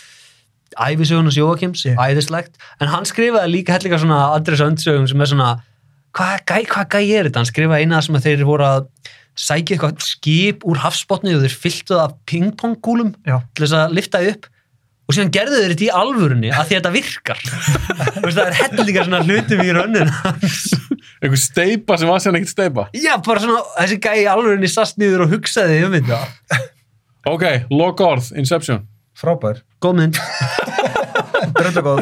æfisögunars Jóakims Yeah. æðislegt, en hann skrifaði líka hellinga svona andres öndsögum sem er svona hvað gæ, hvað gæ er þetta, hann skrifaði eina sem að þeir voru að sækja eitthvað skip úr hafsbotni og þeir fylltu það pingpongkúlum Já. til þess að lifta upp og síðan gerðu þeir þetta í alvörunni að því að þetta virkar Þú veist, það er hellinga svona hlutum í hans Einhver steipa sem var sér ekkert steipa. Já, bara svona, þessi gæi í alvörinni sast niður og hugsaði um þetta. Ok, loka orð, Inception. Frábær. Góð mynd. Dröldu góð.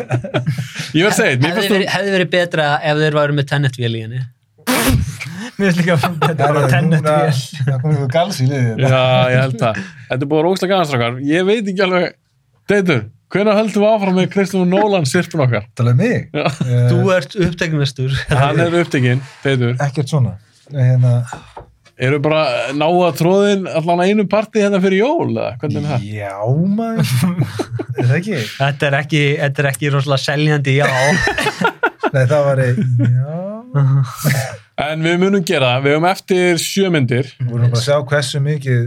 Ég verð að segja, mér Hefði finnst verið, hefði verið betra ef þeir væru með tennetvél í henni. Mér finnst líka að þetta er bara tennet vél. Það kom eitthvað gals í liðið. Já, ég held það. Þetta er búin rókslega gæðanstrakar. Ég veit ekki alveg, Deitur, hvenær höldum við áfram með Kristofur Nólan sirpun okkar? Talaðu mig. Já. Eh, Þú ert uppteknastur. Hann er upptekinn, Deitur. Ekkert svona. Hérna, Eru bara náða tróðin allan að einu partí hérna fyrir jól, eða hvernig er það? já, maður. er það ekki? Þetta er ekki, þetta er ekki rosalega seljandi, já. Nei, það var í, já. En við munum gera, við höfum eftir sjömyndir. Við vorum bara að sjá hversu mikið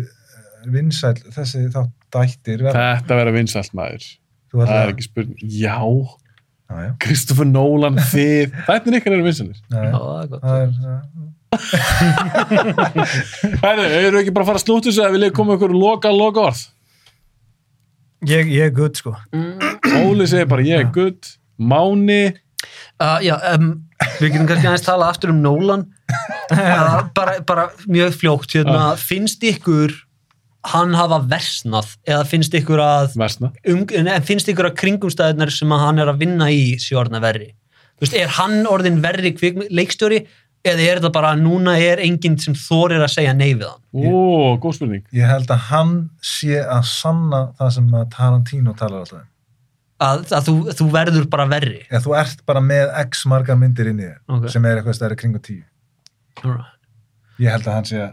vinsæl þessi þátt dættir verða. Þetta verða vinsælt maður. Þú Það er ekki spurning. Já. Kristofur Nólan, þið. Þetta er ykkar eru vinsælir. Já, Já, já. það er gott. Það er, eru ekki bara að fara að slúta þessu að vilja koma ykkur loka, loka orð? Ég, ég er gutt, sko. Óli segir bara, ég er gutt. Máni, Uh, já, um, við getum kannski aðeins tala aftur um Nolan. Uh, bara, bara mjög fljókt, hérna, finnst ykkur hann hafa versnað eða finnst ykkur að um, en finnst ykkur að kringumstæðunar sem að hann er að vinna í sé orðna verri? Veist, er hann orðin verri leikstjóri eða er þetta bara að núna er enginn sem þorir að segja nei við hann? Ó, góð spurning. Ég held að hann sé að sanna það sem að Tarantino talar alltaf um. Að, að þú, þú verður bara verri? Eða þú ert bara með x margar myndir inn í þér Ok. sem er eitthvað stærri kringu tíu. Alright. Ég held að hann sé að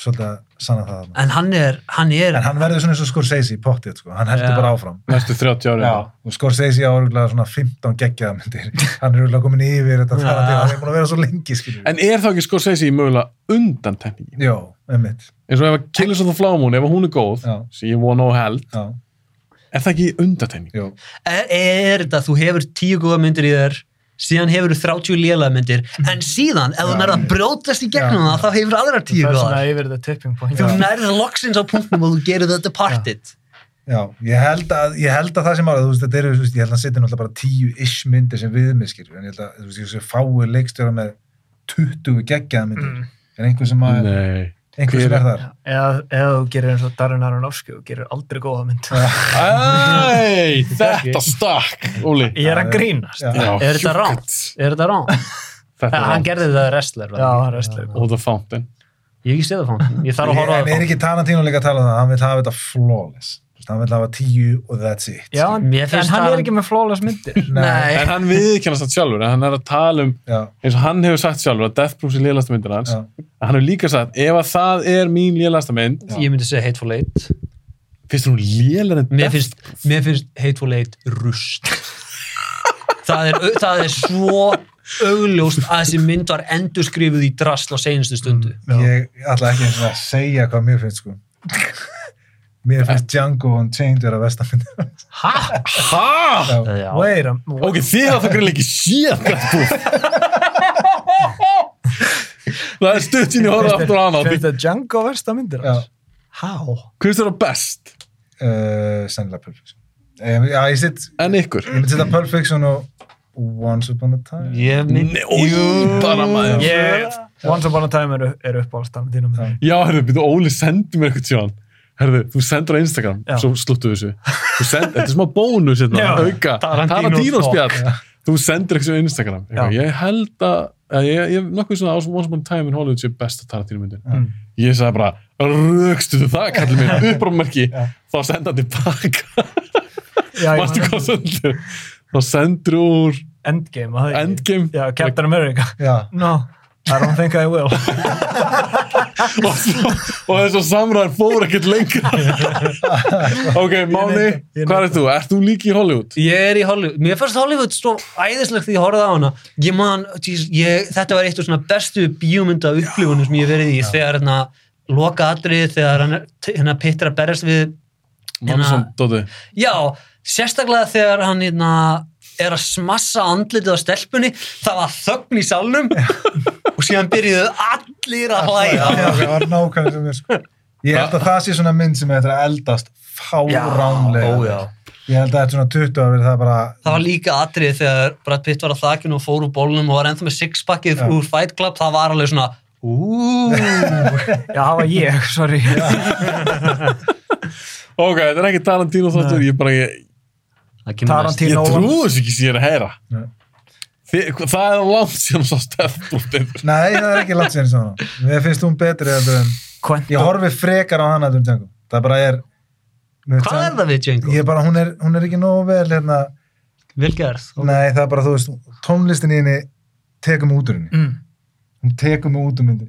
svolítið að sanna það. þarna. En hann er, hann er, En hann verður svona eins og Scorsese í pottið, sko. Hann heldur Já. bara áfram. Næstu 30 ári. Já, og Scorsese á örgulega svona 15 geggjaða myndir. Hann er örgulega komin yfir þetta Já. Tarantino. Hann er búin að vera svo lengi, skiljum. En er þá ekki Scorsese í mögulega undan tekningi? Jó, einmitt. Eins og ef að Killers of the Flower Moon, ef að hún er góð, Já. sem ég vona og held, Já, er það ekki undatekning? jó. er, er þetta, þú hefur tíu góða myndir í þér, síðan hefur þú 30 lélega myndir, en síðan, ef þú nærða að brjótast í gegnum Já. það, þá hefur aðrar tíu Það er svona yfir the tipping point. Þú nærða loksins á punktnum og þú gerir þetta partið. Já, ég held að, ég held að það sem ára, þú veist, þetta eru, veist, ég held að setja náttúrulega bara tíu ish myndir sem viðmiskir, en ég held að, þú veist, ég sé fáið leikstjóra með 20 geggjaða myndir, Mm. en einhver sem, að, Nei. Einhver sem er þar. Eða, eða þú gerir eins og Darren Aronofsky og gerir aldrei góða mynd. Æ, þetta stakk, Óli. Ég er að grínast. Já. Já, Er þetta ránt? Er þetta ránt? Hann gerði þetta wrestler. Já, er wrestler. Og The Fountain. Ég hef ekki séð það fónt. Ég þarf að horfa á En það er ekki Tarantino líka að tala um það, hann vil hafa þetta flawless. Hann vil hafa tíu og that's it. Já, en, en hann það- er ekki með flawless myndir. Nei. En hann viðkennast það sjálfur, hann er að tala um, Já, eins og hann hefur sagt sjálfur, að Death Proof er liðlasta myndir hans. já, hann hefur líka sagt, ef að það er mín liðlasta mynd, ég myndi segja Hateful Eight. finnst hún liðlega mér finnst, mér finnst Hateful Eight rust það, er, það er svo augljóst að þessi mynd var endurskrifuð í drasl á seinustu stundu. Ég ætla ekki að segja hvað mér finnst sko mér finnst Django Unchained vera vestamyndir Hæ? Já. Wait a Ok, þið hafa það greinlega ekki séð Death Proof. það er stutt sín í horfa aftur á hana. Finnst það Django versta myndir Já. hans? How? Hvað er það best? uh, sennilega Pulp Fiction um, já, ég sitt, En ykkur? ég myndi setja Pulp Fiction og Once Upon a Time ég mynd Nei, Új, bara maður. Ég, Once Upon a Time eru, eru upp á stanna dýnum. Já. Herðu, byrju, Óli sendi mér eitthvað tján. Herðu, þú sendur á Instagram, Já. svo sluttu þessu. Þú send, þetta er smá bónus hérna, auka. Tarantino spjall. Þú sendir eitthvað á Instagram. Eitthvað, ég held að, að ég, ég nokkuð svona á Once Upon a Time in Hollywood sé besta Tarantino myndin. Mm. Ég sagði bara, rögstu þú það, kallið mér, upprámerki, þá senda tilbaka. Man- hvað sendur? Þá sendur úr Endgame, var það ekki? Endgame Já, Captain America. já, No, I don't think I will. og, svo, og þess að samræður fór ekkert lengra. ok, Máni, hvað er þú? Ert þú líki í Hollywood? Ég er í Hollywood, mér fannst Hollywood svo æðislegt því ég horfði á hana ég man, ég, þetta var eitt af svona bestu bíómynda upplifunum sem ég hef verið í þegar hérna loka atrið þegar hann, er- hérna Petter að berjast við Mannsson, Dóti. já, sérstaklega þegar hann hérna er að smassa andlitið á stelpunni það var þögn í salnum og síðan byrjuðu allir að hlæja. það var nákvæmlega sem ég sko. Ég held að það sé svona mynd sem þetta er að eldast fáránlega. Ég held að þetta er svona 20 ári það bara Það var líka atrið þegar Brad Pitt var að þakinu og fór úr bólnum og var ennþá með sixpackið úr Fight Club, það var alveg svona úúúú Já, það var ég, sorry. Ok, þetta er ekki Tarantino þáttur, ég bara, ég, Tarantino. ég trúi þessu ekki sem ég er að heyra. Nei. Þi, það er langt síðan svo stefnbrútið. nei, það er ekki langt sér svona mér finnst hún betri heldur en Quentin. ég horfi frekar á hana heldur en Django það bara er Hvað er það við Django? ég er bara, hún er, hún er ekki nógu vel hérna, Vilgerð? nei það er bara þú veist tónlistin í henni tekum út úr henni Mm. hún tekur mig út úr myndi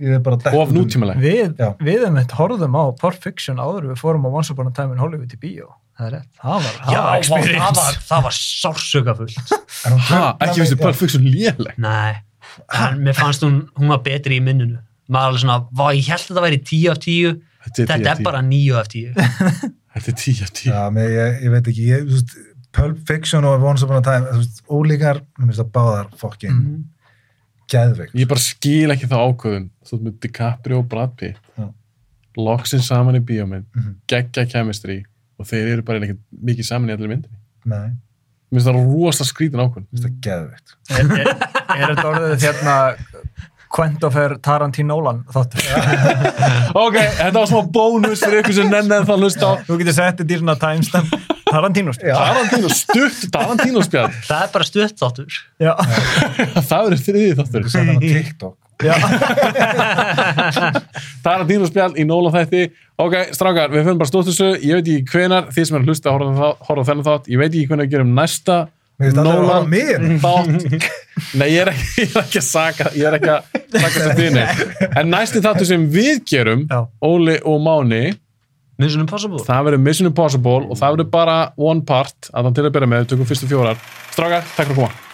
ég er bara dett Og af út úr henni. nútímaleg. Við, Já. við um þetta horfðum á Pulp Fiction áður við fórum á Once Upon a Time in Hollywood í bíó. Það er rétt. Það var, það Já, var vá, experience. það var, það var sársökafullt. En hún Ha, truflaði ekki mig- þið Pulp Fiction léleg. Nei, en mér fannst hún, hún var betri í minnunu. Maður alveg svona, vá, ég held að það væri 10 af 10, Þetta er 10 þetta af er 10. bara 9 af 10. Þetta er 10 af 10. Já, mér, ég, ég veit ekki, ég, þú veist, Pulp Fiction og Once Upon a Time, þú veist, ólíkar, mér finnst það báðar fokkin Mhm. geðveikt. Ég bara skil ekki þá ákvöðun. Þú ert með DiCaprio og Brad Pitt. Já. Loksinn saman í bíómynd. Mhm. Geggja chemistry. Og þeir eru bara ekki mikið saman í allir myndinni. Nei, Mér finnst það rosa skrítin ákvöðun. mér finnst það geðveikt. Er, er, er þetta orðið hérna Quentofer Tarantino Nolan þáttur? Ok, þetta var smá bónus fyrir ykkur sem nennið það hlusta á. Þú getur sett þetta í svona timestamp Tarantino spil. Tarantino, stutt Tarantino spjall. Það er bara stutt þáttur. Já. það verður þriðið þáttur. Þú sagði hann á TikTok. Já. Tarantino spjall í Nóla þætti. Ok, strákar, við fyrir bara stótt þessu. Ég veit ekki hvenar, þið sem er að hlusta að horfa þennan þátt, ég veit ekki hvenar við gerum næsta að mér. þátt. Nei, ég er ekki, ég er ekki að saka, ég er ekki að saka þetta þínu. En næsti þáttu sem við gerum, Já. Óli og Máni, Mission Impossible. það verður Mission Impossible og það verður bara one part, að þann til að byrja með, við tökum fyrstu fjórar. Strákar, takk fyrir að koma.